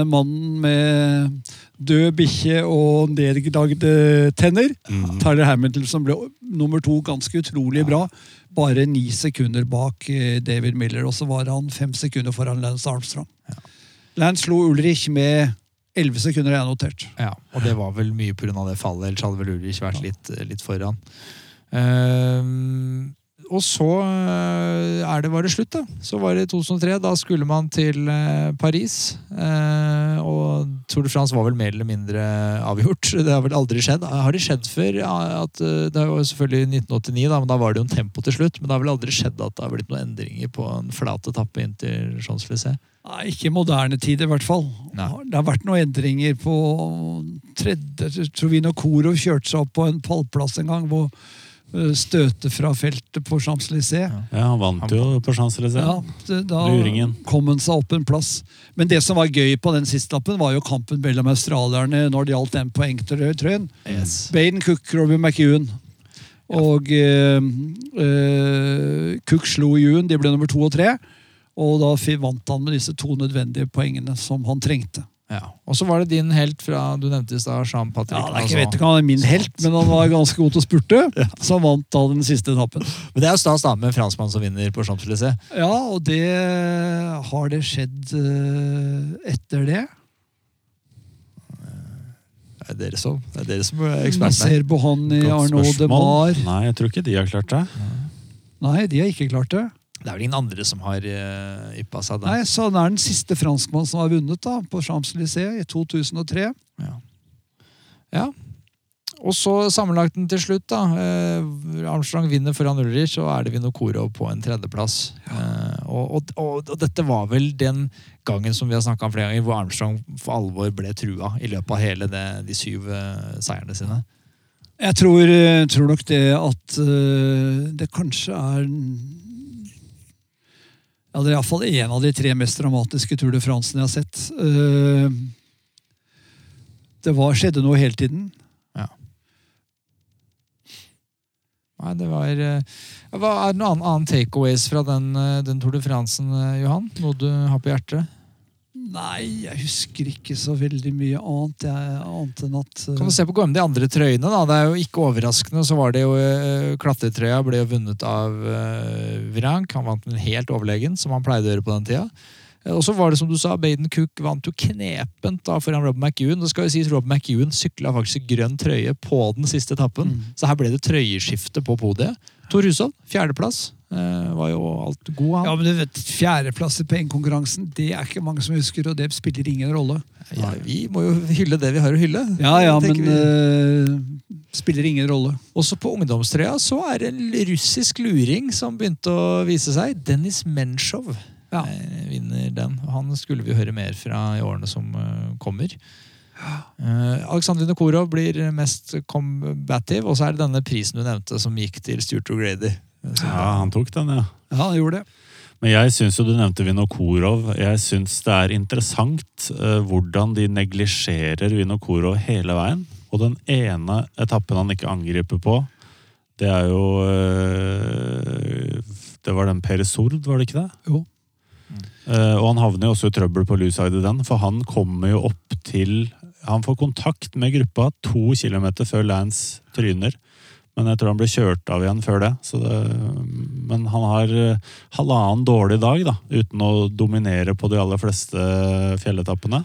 [SPEAKER 3] mannen med død bikkje og nedlagde tenner.
[SPEAKER 2] Mm.
[SPEAKER 3] Tyler Hamilton som ble nummer to, ganske utrolig bra. Bare ni sekunder bak eh, David Miller, og så var han fem sekunder foran Lance Armstrong. Lance slo Ulrich med elleve sekunder, har jeg notert.
[SPEAKER 1] Ja, og det var vel mye pga. det fallet, ellers hadde vel Ulrich vært litt, litt foran. Ehm, og så eh, er det, var det slutt, da. Så var det 2003. Da skulle man til eh, Paris. eh, og Tour de France var vel mer eller mindre avgjort. Det har vel aldri skjedd. Har det skjedd før? Ja, at, det var jo selvfølgelig 1989, da, men da var det jo en tempo til slutt. Men det har vel aldri skjedd at det har blitt noen endringer på en flat etappe inn til Champs-Élysées?
[SPEAKER 3] Nei, Ikke i moderne tid, i hvert fall.
[SPEAKER 1] Nei.
[SPEAKER 3] Det har vært noen endringer på tredje vi tror Koro kjørte seg opp på en pallplass en gang. hvor eh, Støtet fra feltet på Champs-Élysées.
[SPEAKER 1] Ja.
[SPEAKER 2] Han vant jo på Champs-Élysées.
[SPEAKER 3] Ja, da
[SPEAKER 2] Luringen.
[SPEAKER 3] kom han seg opp en plass. Men det som var gøy på den siste lappen, var jo kampen mellom australierne når det gjaldt den poengtrøyen.
[SPEAKER 1] Yes.
[SPEAKER 3] Baden Cook, Robbie McEwen. Og eh, eh, Cook slo Ewan, de ble nummer to og tre. Og da vant han med disse to nødvendige poengene som han trengte.
[SPEAKER 1] Ja. Og så var det din helt fra du nevnte i stad, Jean-Patrick.
[SPEAKER 3] Ja, det er ikke,
[SPEAKER 1] altså.
[SPEAKER 3] vet ikke om han er min helt, men han var ganske god til å spurte. Så han vant da den siste etappen.
[SPEAKER 1] Men det er jo stas da med en franskmann som vinner på Champs-Élysées.
[SPEAKER 3] Ja, og det har det skjedd uh, etter det.
[SPEAKER 1] Det er dere som, det er, dere som er ekspertene.
[SPEAKER 3] ser på han i Arnaud de. Mar.
[SPEAKER 2] Nei, jeg tror ikke de har klart det.
[SPEAKER 3] Nei, de har ikke klart det.
[SPEAKER 1] Det er vel ingen andre som har uh, yppa seg da.
[SPEAKER 3] Nei, så Han er den siste franskmann som har vunnet da, på Champs-Élysées i 2003.
[SPEAKER 1] Ja. ja. Og så sammenlagten til slutt, da. Eh, Armstrong vinner foran Ulrich, og er det Vinokorov på en tredjeplass. Eh, og, og, og, og dette var vel den gangen som vi har om flere ganger, hvor Armstrong for alvor ble trua i løpet av hele det, de syv eh, seierne sine.
[SPEAKER 3] Jeg tror, eh, tror nok det at eh, det kanskje er Ja, det er iallfall en av de tre mest dramatiske Tour de France-ene jeg har sett. Eh, det var, skjedde noe hele tiden.
[SPEAKER 1] Nei, det var eh, hva Er det noen annen, takeaways fra den, eh, den Tour de Francen, eh, Johan? Noe du har på hjertet?
[SPEAKER 3] Nei, jeg husker ikke så veldig mye annet. Jeg, annet enn at uh...
[SPEAKER 1] Kan du se på de andre trøyene? da, Det er jo ikke overraskende. så var det jo uh, Klatretrøya ble vunnet av uh, Vrank. Han vant den helt overlegen, som han pleide å gjøre på den tida. Eh, Og så var det som du sa, Baden Cook vant jo knepent da foran Rob McEwan. Det skal jo sies Rob McEwan sykla faktisk i grønn trøye på den siste etappen. Så her ble det trøyeskifte på podiet. Tor Hushovd, fjerdeplass. Eh, var jo alt god, han.
[SPEAKER 3] Ja, men du vet, Fjerdeplasser på NM-konkurransen det er ikke mange som husker, og det spiller ingen rolle.
[SPEAKER 1] Ja, vi må jo hylle det vi har å hylle.
[SPEAKER 3] Ja, ja, men uh, spiller ingen rolle.
[SPEAKER 1] Også på ungdomstrøya så er det en russisk luring som begynte å vise seg. Dennis Menshov
[SPEAKER 3] Ja.
[SPEAKER 1] eh, vinner den. Han skulle vi høre mer fra i årene som kommer. Uh, Aleksandr Vinokurov blir mest combative, og så er det denne prisen du nevnte som gikk til Stuart O'Grady. Så-
[SPEAKER 2] Ja, han tok den, ja.
[SPEAKER 3] Ja, han gjorde det.
[SPEAKER 2] Men jeg syns jo du nevnte Vinokurov. Jeg syns det er interessant eh, hvordan de neglisjerer Vinokurov hele veien. Og den ene etappen han ikke angriper på, det er jo eh, Det var den Per Sord, var det ikke det?
[SPEAKER 3] Jo.
[SPEAKER 2] Eh, og han havner jo også i trøbbel på Luside i den, for han kommer jo opp til Han får kontakt med gruppa to kilometer før Lance tryner. Men jeg tror han ble kjørt av igjen før det. Så det men han har eh, halvannen dårlig dag, da, uten å dominere på de aller fleste fjelletappene.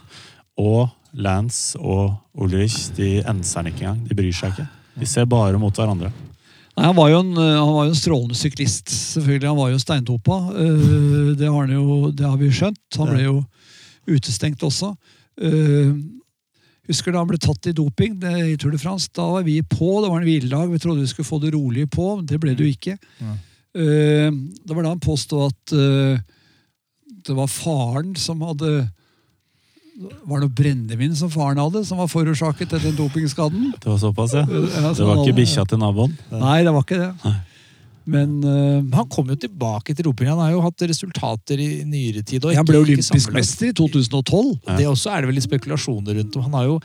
[SPEAKER 2] Og Lance og Ulrich de enser han ikke engang. De bryr seg ikke. De ser bare mot hverandre.
[SPEAKER 3] Nei, han, var en, eh, han var jo en strålende syklist. selvfølgelig. Han var jo steintopa. Eh, Det har, jo, det har vi skjønt. Han ble jo utestengt også. Husker da han ble tatt i doping det, i Tour de France. Da var vi på. Det var en hviledag. Vi trodde vi skulle få det rolig på. men Det ble det jo ikke.
[SPEAKER 1] Ja.
[SPEAKER 3] Uh, Det var da han påsto at uh, det var faren som hadde Var det noe brennevin som faren hadde, som var forårsaket til den dopingskaden?
[SPEAKER 2] Det var såpass, ja.
[SPEAKER 3] Ja,
[SPEAKER 2] Det var ikke bikkja til naboen.
[SPEAKER 3] Nei, det var ikke det.
[SPEAKER 2] Nei.
[SPEAKER 3] Men
[SPEAKER 1] uh, han kom jo tilbake til doping. Han har jo hatt resultater i nyere tid.
[SPEAKER 3] Han ble olympisk mester i 2012.
[SPEAKER 1] Det også er det vel litt spekulasjoner rundt om. Han har jo,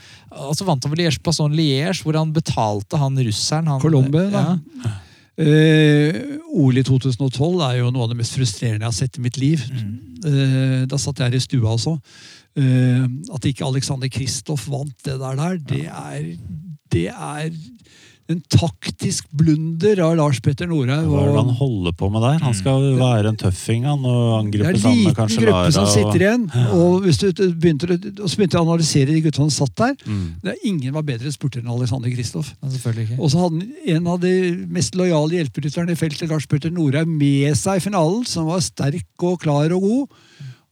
[SPEAKER 1] altså vant han vel i Passon Liège, hvor han betalte han russeren han,
[SPEAKER 3] Colombe, da.
[SPEAKER 1] Ja.
[SPEAKER 3] Uh, OL i 2012 er jo noe av det mest frustrerende jeg har sett i mitt liv.
[SPEAKER 1] Mm.
[SPEAKER 3] Uh, da satt jeg her i stua også. Uh, at ikke Alexander Kristoff vant det der, der det, er, det er en taktisk blunder av Lars Petter Norhaug.
[SPEAKER 2] Hva er det han holder på med der? Han skal være en tøffing han, og angripe
[SPEAKER 3] Det er en
[SPEAKER 2] sammen
[SPEAKER 3] liten
[SPEAKER 2] kanskje
[SPEAKER 3] gruppe som sitter igjen. Og, hvis du begynte, å- og så begynte jeg å analysere de gutta som satt der.
[SPEAKER 2] Mm.
[SPEAKER 3] Det er Ingen var bedre spurter enn Alexander Kristoff.
[SPEAKER 1] Selvfølgelig ikke.
[SPEAKER 3] Og så hadde han en av de mest lojale hjelperytterne i feltet, Lars Petter Norhaug, med seg i finalen, som var sterk og klar og god.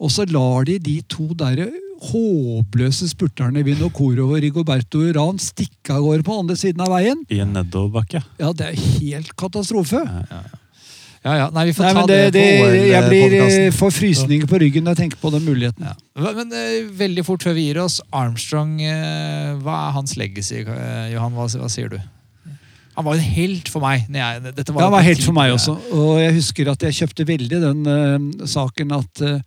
[SPEAKER 3] Og så lar de de to der håpløse spurterne Vinokurov og Rigoberto Uran stikke av gårde på andre siden av veien.
[SPEAKER 2] I en nedoverbakke.
[SPEAKER 3] Ja, det er helt katastrofe.
[SPEAKER 1] Ja, ja. Nei, vi får
[SPEAKER 3] Nei,
[SPEAKER 1] ta
[SPEAKER 3] det,
[SPEAKER 1] det, på
[SPEAKER 3] jeg blir eh, får frysninger på ryggen når jeg tenker på den muligheten.
[SPEAKER 1] Ja. Men uh, veldig fort før vi gir oss, Armstrong, uh, hva er hans legacy? uh, Johan, hva, hva sier du? Han var en helt for meg. Jeg, var
[SPEAKER 3] Ja, han var helt for meg også. Og jeg husker at jeg kjøpte veldig den uh, saken at uh,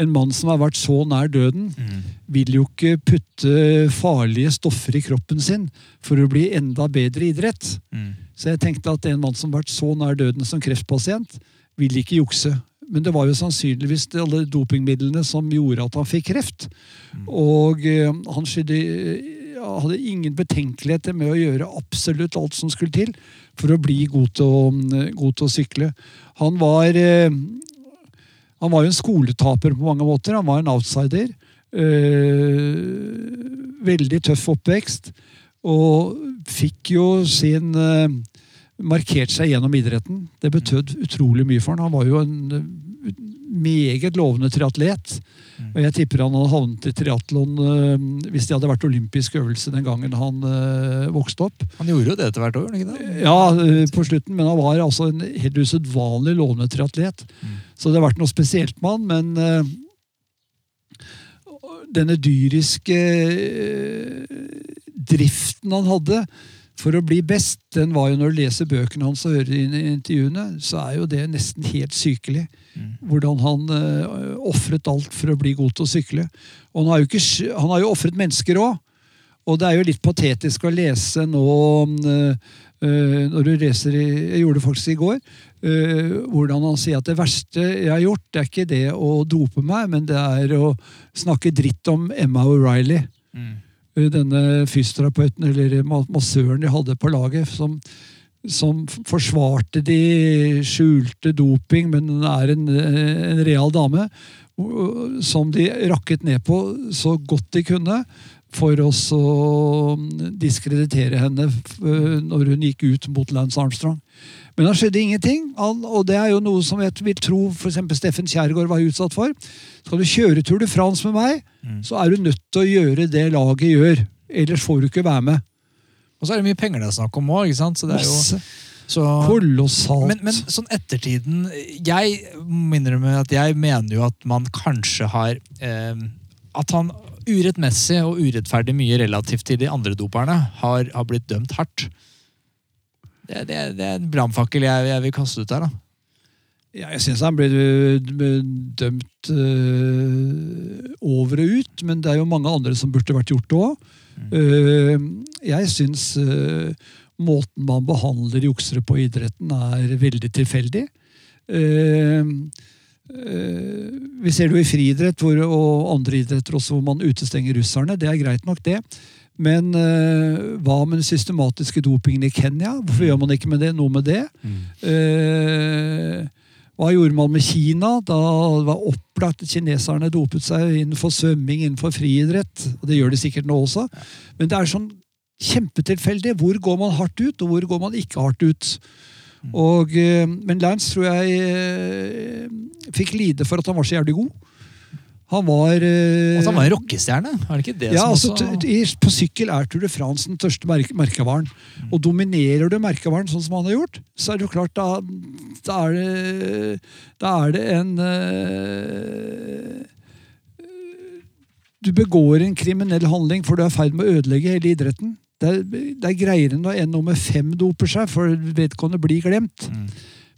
[SPEAKER 3] en mann som har vært så nær døden,
[SPEAKER 1] Mm.
[SPEAKER 3] vil jo ikke putte farlige stoffer i kroppen sin for å bli enda bedre i idrett.
[SPEAKER 1] Mm.
[SPEAKER 3] Så jeg tenkte at en mann som har vært så nær døden som kreftpasient, vil ikke jukse. Men det var jo sannsynligvis alle dopingmidlene som gjorde at han fikk kreft. Og uh, han skydde, hadde ingen betenkeligheter med å gjøre absolutt alt som skulle til for å bli god til å, mm, god til å sykle. Han var eh, han var jo en skoletaper på mange måter. Han var en outsider. Eh, veldig tøff oppvekst. Og fikk jo sin eh, Markert seg gjennom idretten. Det betød utrolig mye for han. Han var jo en meget lovende triatlet. Og jeg tipper han hadde havnet i triatlon eh, hvis det hadde vært olympisk øvelse den gangen han eh, vokste opp.
[SPEAKER 1] Han gjorde jo det etter hvert år, ikke det?
[SPEAKER 3] Ja, eh, på slutten, men han var altså en helt usedvanlig lovende triatlet. Så det har vært noe spesielt med han, men denne dyriske driften han hadde for å bli best, den var jo når du leser bøkene hans og hører inn i intervjuene, så er jo det nesten helt sykelig. Hvordan han uh, ofret alt for å bli god til å sykle. Og han har jo, ikke, han har jo ofret mennesker òg. Og det er jo litt patetisk å lese nå uh, når du leser i, Jeg gjorde det faktisk i går. uh, hvordan han sier at det verste jeg har gjort, det er ikke det å dope meg, men det er å snakke dritt om Emma O'Reilly denne fysioterapeuten eller massøren de hadde på laget, som, som forsvarte de skjulte doping, men hun er en, en real dame, som de rakket ned på så godt de kunne. For å diskreditere henne når hun gikk ut mot Lance Armstrong. Men da skjedde ingenting, han, og det er jo noe som jeg vil tro for eksempel Steffen Kjærgaard var utsatt for. Skal du kjøre Tour de France med meg, så er du nødt til å gjøre det laget gjør. Ellers får du ikke være med.
[SPEAKER 1] Og så er det mye penger det er snakk om òg.
[SPEAKER 3] Masse.
[SPEAKER 1] Så,
[SPEAKER 3] Kolossalt.
[SPEAKER 1] men, men sånn ettertiden Jeg må innrømme at jeg mener jo at man kanskje har eh, At han urettmessig og urettferdig mye relativt til de andre doperne har, har blitt dømt hardt. Det, det, det er en brannfakkel jeg, jeg vil kaste ut der. da.
[SPEAKER 3] Ja, jeg syns han ble øh, dømt øh, over og ut, men det er jo mange andre som burde vært gjort det òg. jeg syns øh, måten man behandler juksere på i idretten, er veldig tilfeldig. Uh, eh, vi ser det jo i friidrett og andre idretter også hvor man utestenger russerne. Det er greit nok, det. Men uh, hva med den systematiske dopingen i Kenya? Hvorfor gjør man ikke med det, noe med det? Eh, hva gjorde man med Kina? Da det var opplagt at kineserne dopet seg innenfor svømming, innenfor friidrett. Og det gjør de sikkert nå også. Men det er sånn kjempetilfeldig. Hvor går man hardt ut, og hvor går man ikke hardt ut? Og, uh, men Lance tror jeg fikk lide for at han var så jævlig god. Han var eh,
[SPEAKER 1] Altså, han var en rockestjerne, er det ikke det
[SPEAKER 3] ja,
[SPEAKER 1] som
[SPEAKER 3] altså,
[SPEAKER 1] også
[SPEAKER 3] t- På sykkel er Tour de France den største merke, merkevaren. Og dominerer du merkevaren sånn som han har gjort, så er det jo klart da, da er det Da er det en eh, Du begår en kriminell handling for du er i ferd med å ødelegge hele idretten. Det er, det er greiere når en nummer fem doper seg, for vedkommende blir glemt.
[SPEAKER 1] Mm.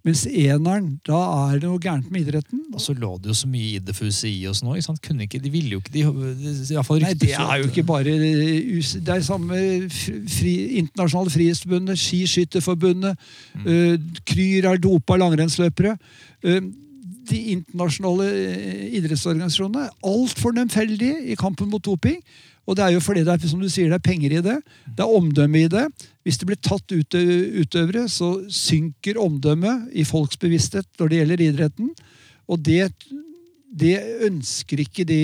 [SPEAKER 3] Mens eneren, da er det noe gærent med idretten.
[SPEAKER 1] Og så lå det jo så mye i det nå. sånn òg. Kunne ikke, de ville jo ikke de, i fall
[SPEAKER 3] Nei, det er jo ikke bare Det er samme fri, internasjonale frihetsforbundet, Skiskytterforbundet, uh, Kryr er dopa langrennsløpere. Uh, de internasjonale eh, idrettsorganisasjonene er altfor nemfeldige i kampen mot doping. Og det er jo fordi det er, som du sier, det er penger i det. Det er omdømme i det. Hvis det blir tatt ut, utøvere, så synker omdømmet i folks bevissthet når det gjelder idretten. Og det, det ønsker ikke de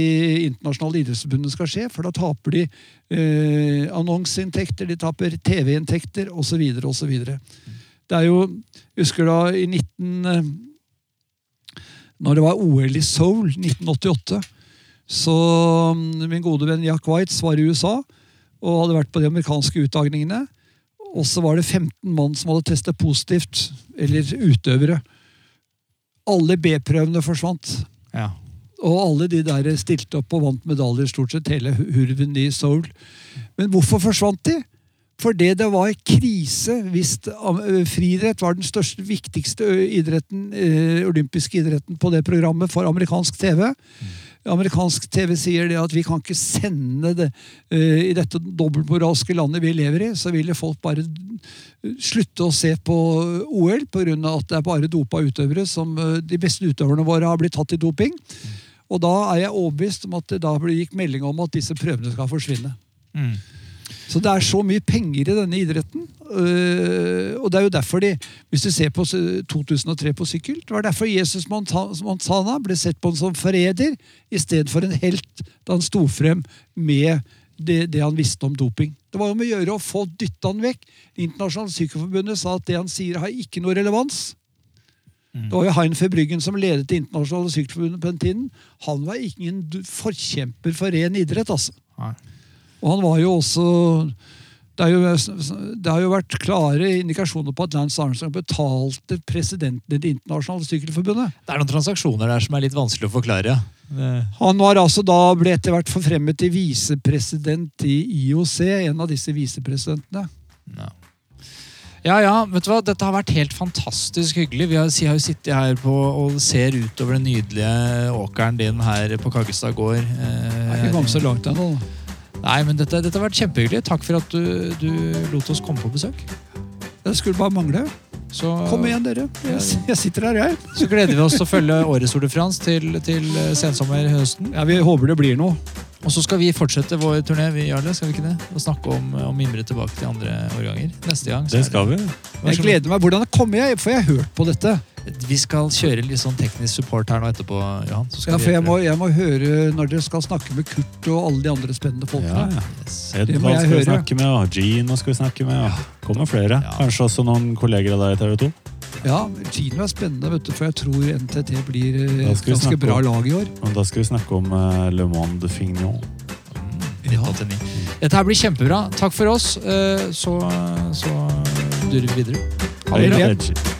[SPEAKER 3] internasjonale idrettsforbundene skal skje, for da taper de eh, annonseinntekter, de taper TV-inntekter osv. osv. Det er jo Husker da i 19... eh, Når det var OL i Seoul 1988, så mm, min gode venn Jack Waitz var i USA og hadde vært på de amerikanske utdagningene. Og så var det 15 mann som hadde testet positivt, eller utøvere. Alle B-prøvene forsvant.
[SPEAKER 1] Ja.
[SPEAKER 3] Og alle de der stilte opp og vant medaljer stort sett hele hurven i Seoul. Men hvorfor forsvant de? Fordi det var krise hvis friidrett var den største, viktigste idretten, eh, olympiske idretten på det programmet for amerikansk TV. Amerikansk TV sier det at vi kan ikke sende det uh, i dette dobbeltmoralske landet vi lever i. Så ville folk bare slutte å se på OL pga. at det er bare dopa utøvere. som uh, De beste utøverne våre har blitt tatt i doping. Og da er jeg overbevist om at det da gikk melding om at disse prøvene skal forsvinne.
[SPEAKER 1] Mm.
[SPEAKER 3] Så det er så mye penger i denne idretten. Uh, og det er jo derfor de Hvis du ser på 2003 på sykkel, det var derfor Jesus Monta- Montana ble sett på som forræder i stedet for en helt da han sto frem med det, det han visste om doping. Det var om å gjøre å få dytta han vekk. Det internasjonale sykkelforbundet sa at det han sier, har ikke noe relevans. Det var jo Hein Bryggen som ledet Det internasjonale sykkelforbundet på den tiden. Han var ingen forkjemper for ren idrett, altså.
[SPEAKER 1] Nei.
[SPEAKER 3] Og han var jo også det, jo, det har jo vært klare indikasjoner på at Lance Armstrong betalte presidenten i Det internasjonale sykkelforbundet.
[SPEAKER 1] Det er noen transaksjoner der som er litt vanskelig å forklare.
[SPEAKER 3] Han var altså da ble etter hvert forfremmet til visepresident i IOC, en av disse visepresidentene.
[SPEAKER 1] No. ja, ja, vet du hva? Dette har vært helt fantastisk hyggelig. Vi har, jeg har jo sittet her på og ser utover den nydelige åkeren din her på Kaggestad gård.
[SPEAKER 3] Jeg har ikke kommet så langt ennå.
[SPEAKER 1] Nei, men dette, dette har vært kjempehyggelig. Takk for at du, du lot oss komme på besøk.
[SPEAKER 3] Det skulle bare mangle.
[SPEAKER 1] Så,
[SPEAKER 3] Kom igjen, dere. Jeg, jeg sitter her, jeg.
[SPEAKER 1] så gleder vi oss til å følge årets Tour de France til, til sensommer høsten.
[SPEAKER 3] Ja, Vi håper det blir noe.
[SPEAKER 1] Og så skal vi fortsette vår turné, vi, gjør det, skal vi ikke det? Og snakke om, om mimre tilbake til andre årganger. Neste gang. så
[SPEAKER 2] Det skal vi.
[SPEAKER 3] Jeg gleder meg. Hvordan kommer jeg? For jeg har hørt på dette.
[SPEAKER 1] Vi skal kjøre litt sånn teknisk support her nå etterpå, Johan. Så skal
[SPEAKER 3] Ja, for jeg må, jeg må høre når dere skal snakke med Kurt og alle de andre spennende folkene.
[SPEAKER 2] ja.
[SPEAKER 1] Yes.
[SPEAKER 3] Det må
[SPEAKER 2] Edvald
[SPEAKER 3] jeg
[SPEAKER 2] skal vi snakke med, og Gino skal vi snakke med. Ja. kommer flere.
[SPEAKER 1] Ja.
[SPEAKER 2] Kanskje også noen kolleger av deg i TV 2.
[SPEAKER 3] Ja, Gino er spennende, vet du, for jeg tror NTT blir eh, et ganske
[SPEAKER 2] snakke
[SPEAKER 3] bra
[SPEAKER 2] om-
[SPEAKER 3] lag i år.
[SPEAKER 2] Og da skal vi snakke om uh, Le Monde Fignon.
[SPEAKER 1] Rett på til ni. Dette her blir kjempebra. Takk for oss. Uh, Så, så durer vi videre.
[SPEAKER 3] Ha det bra.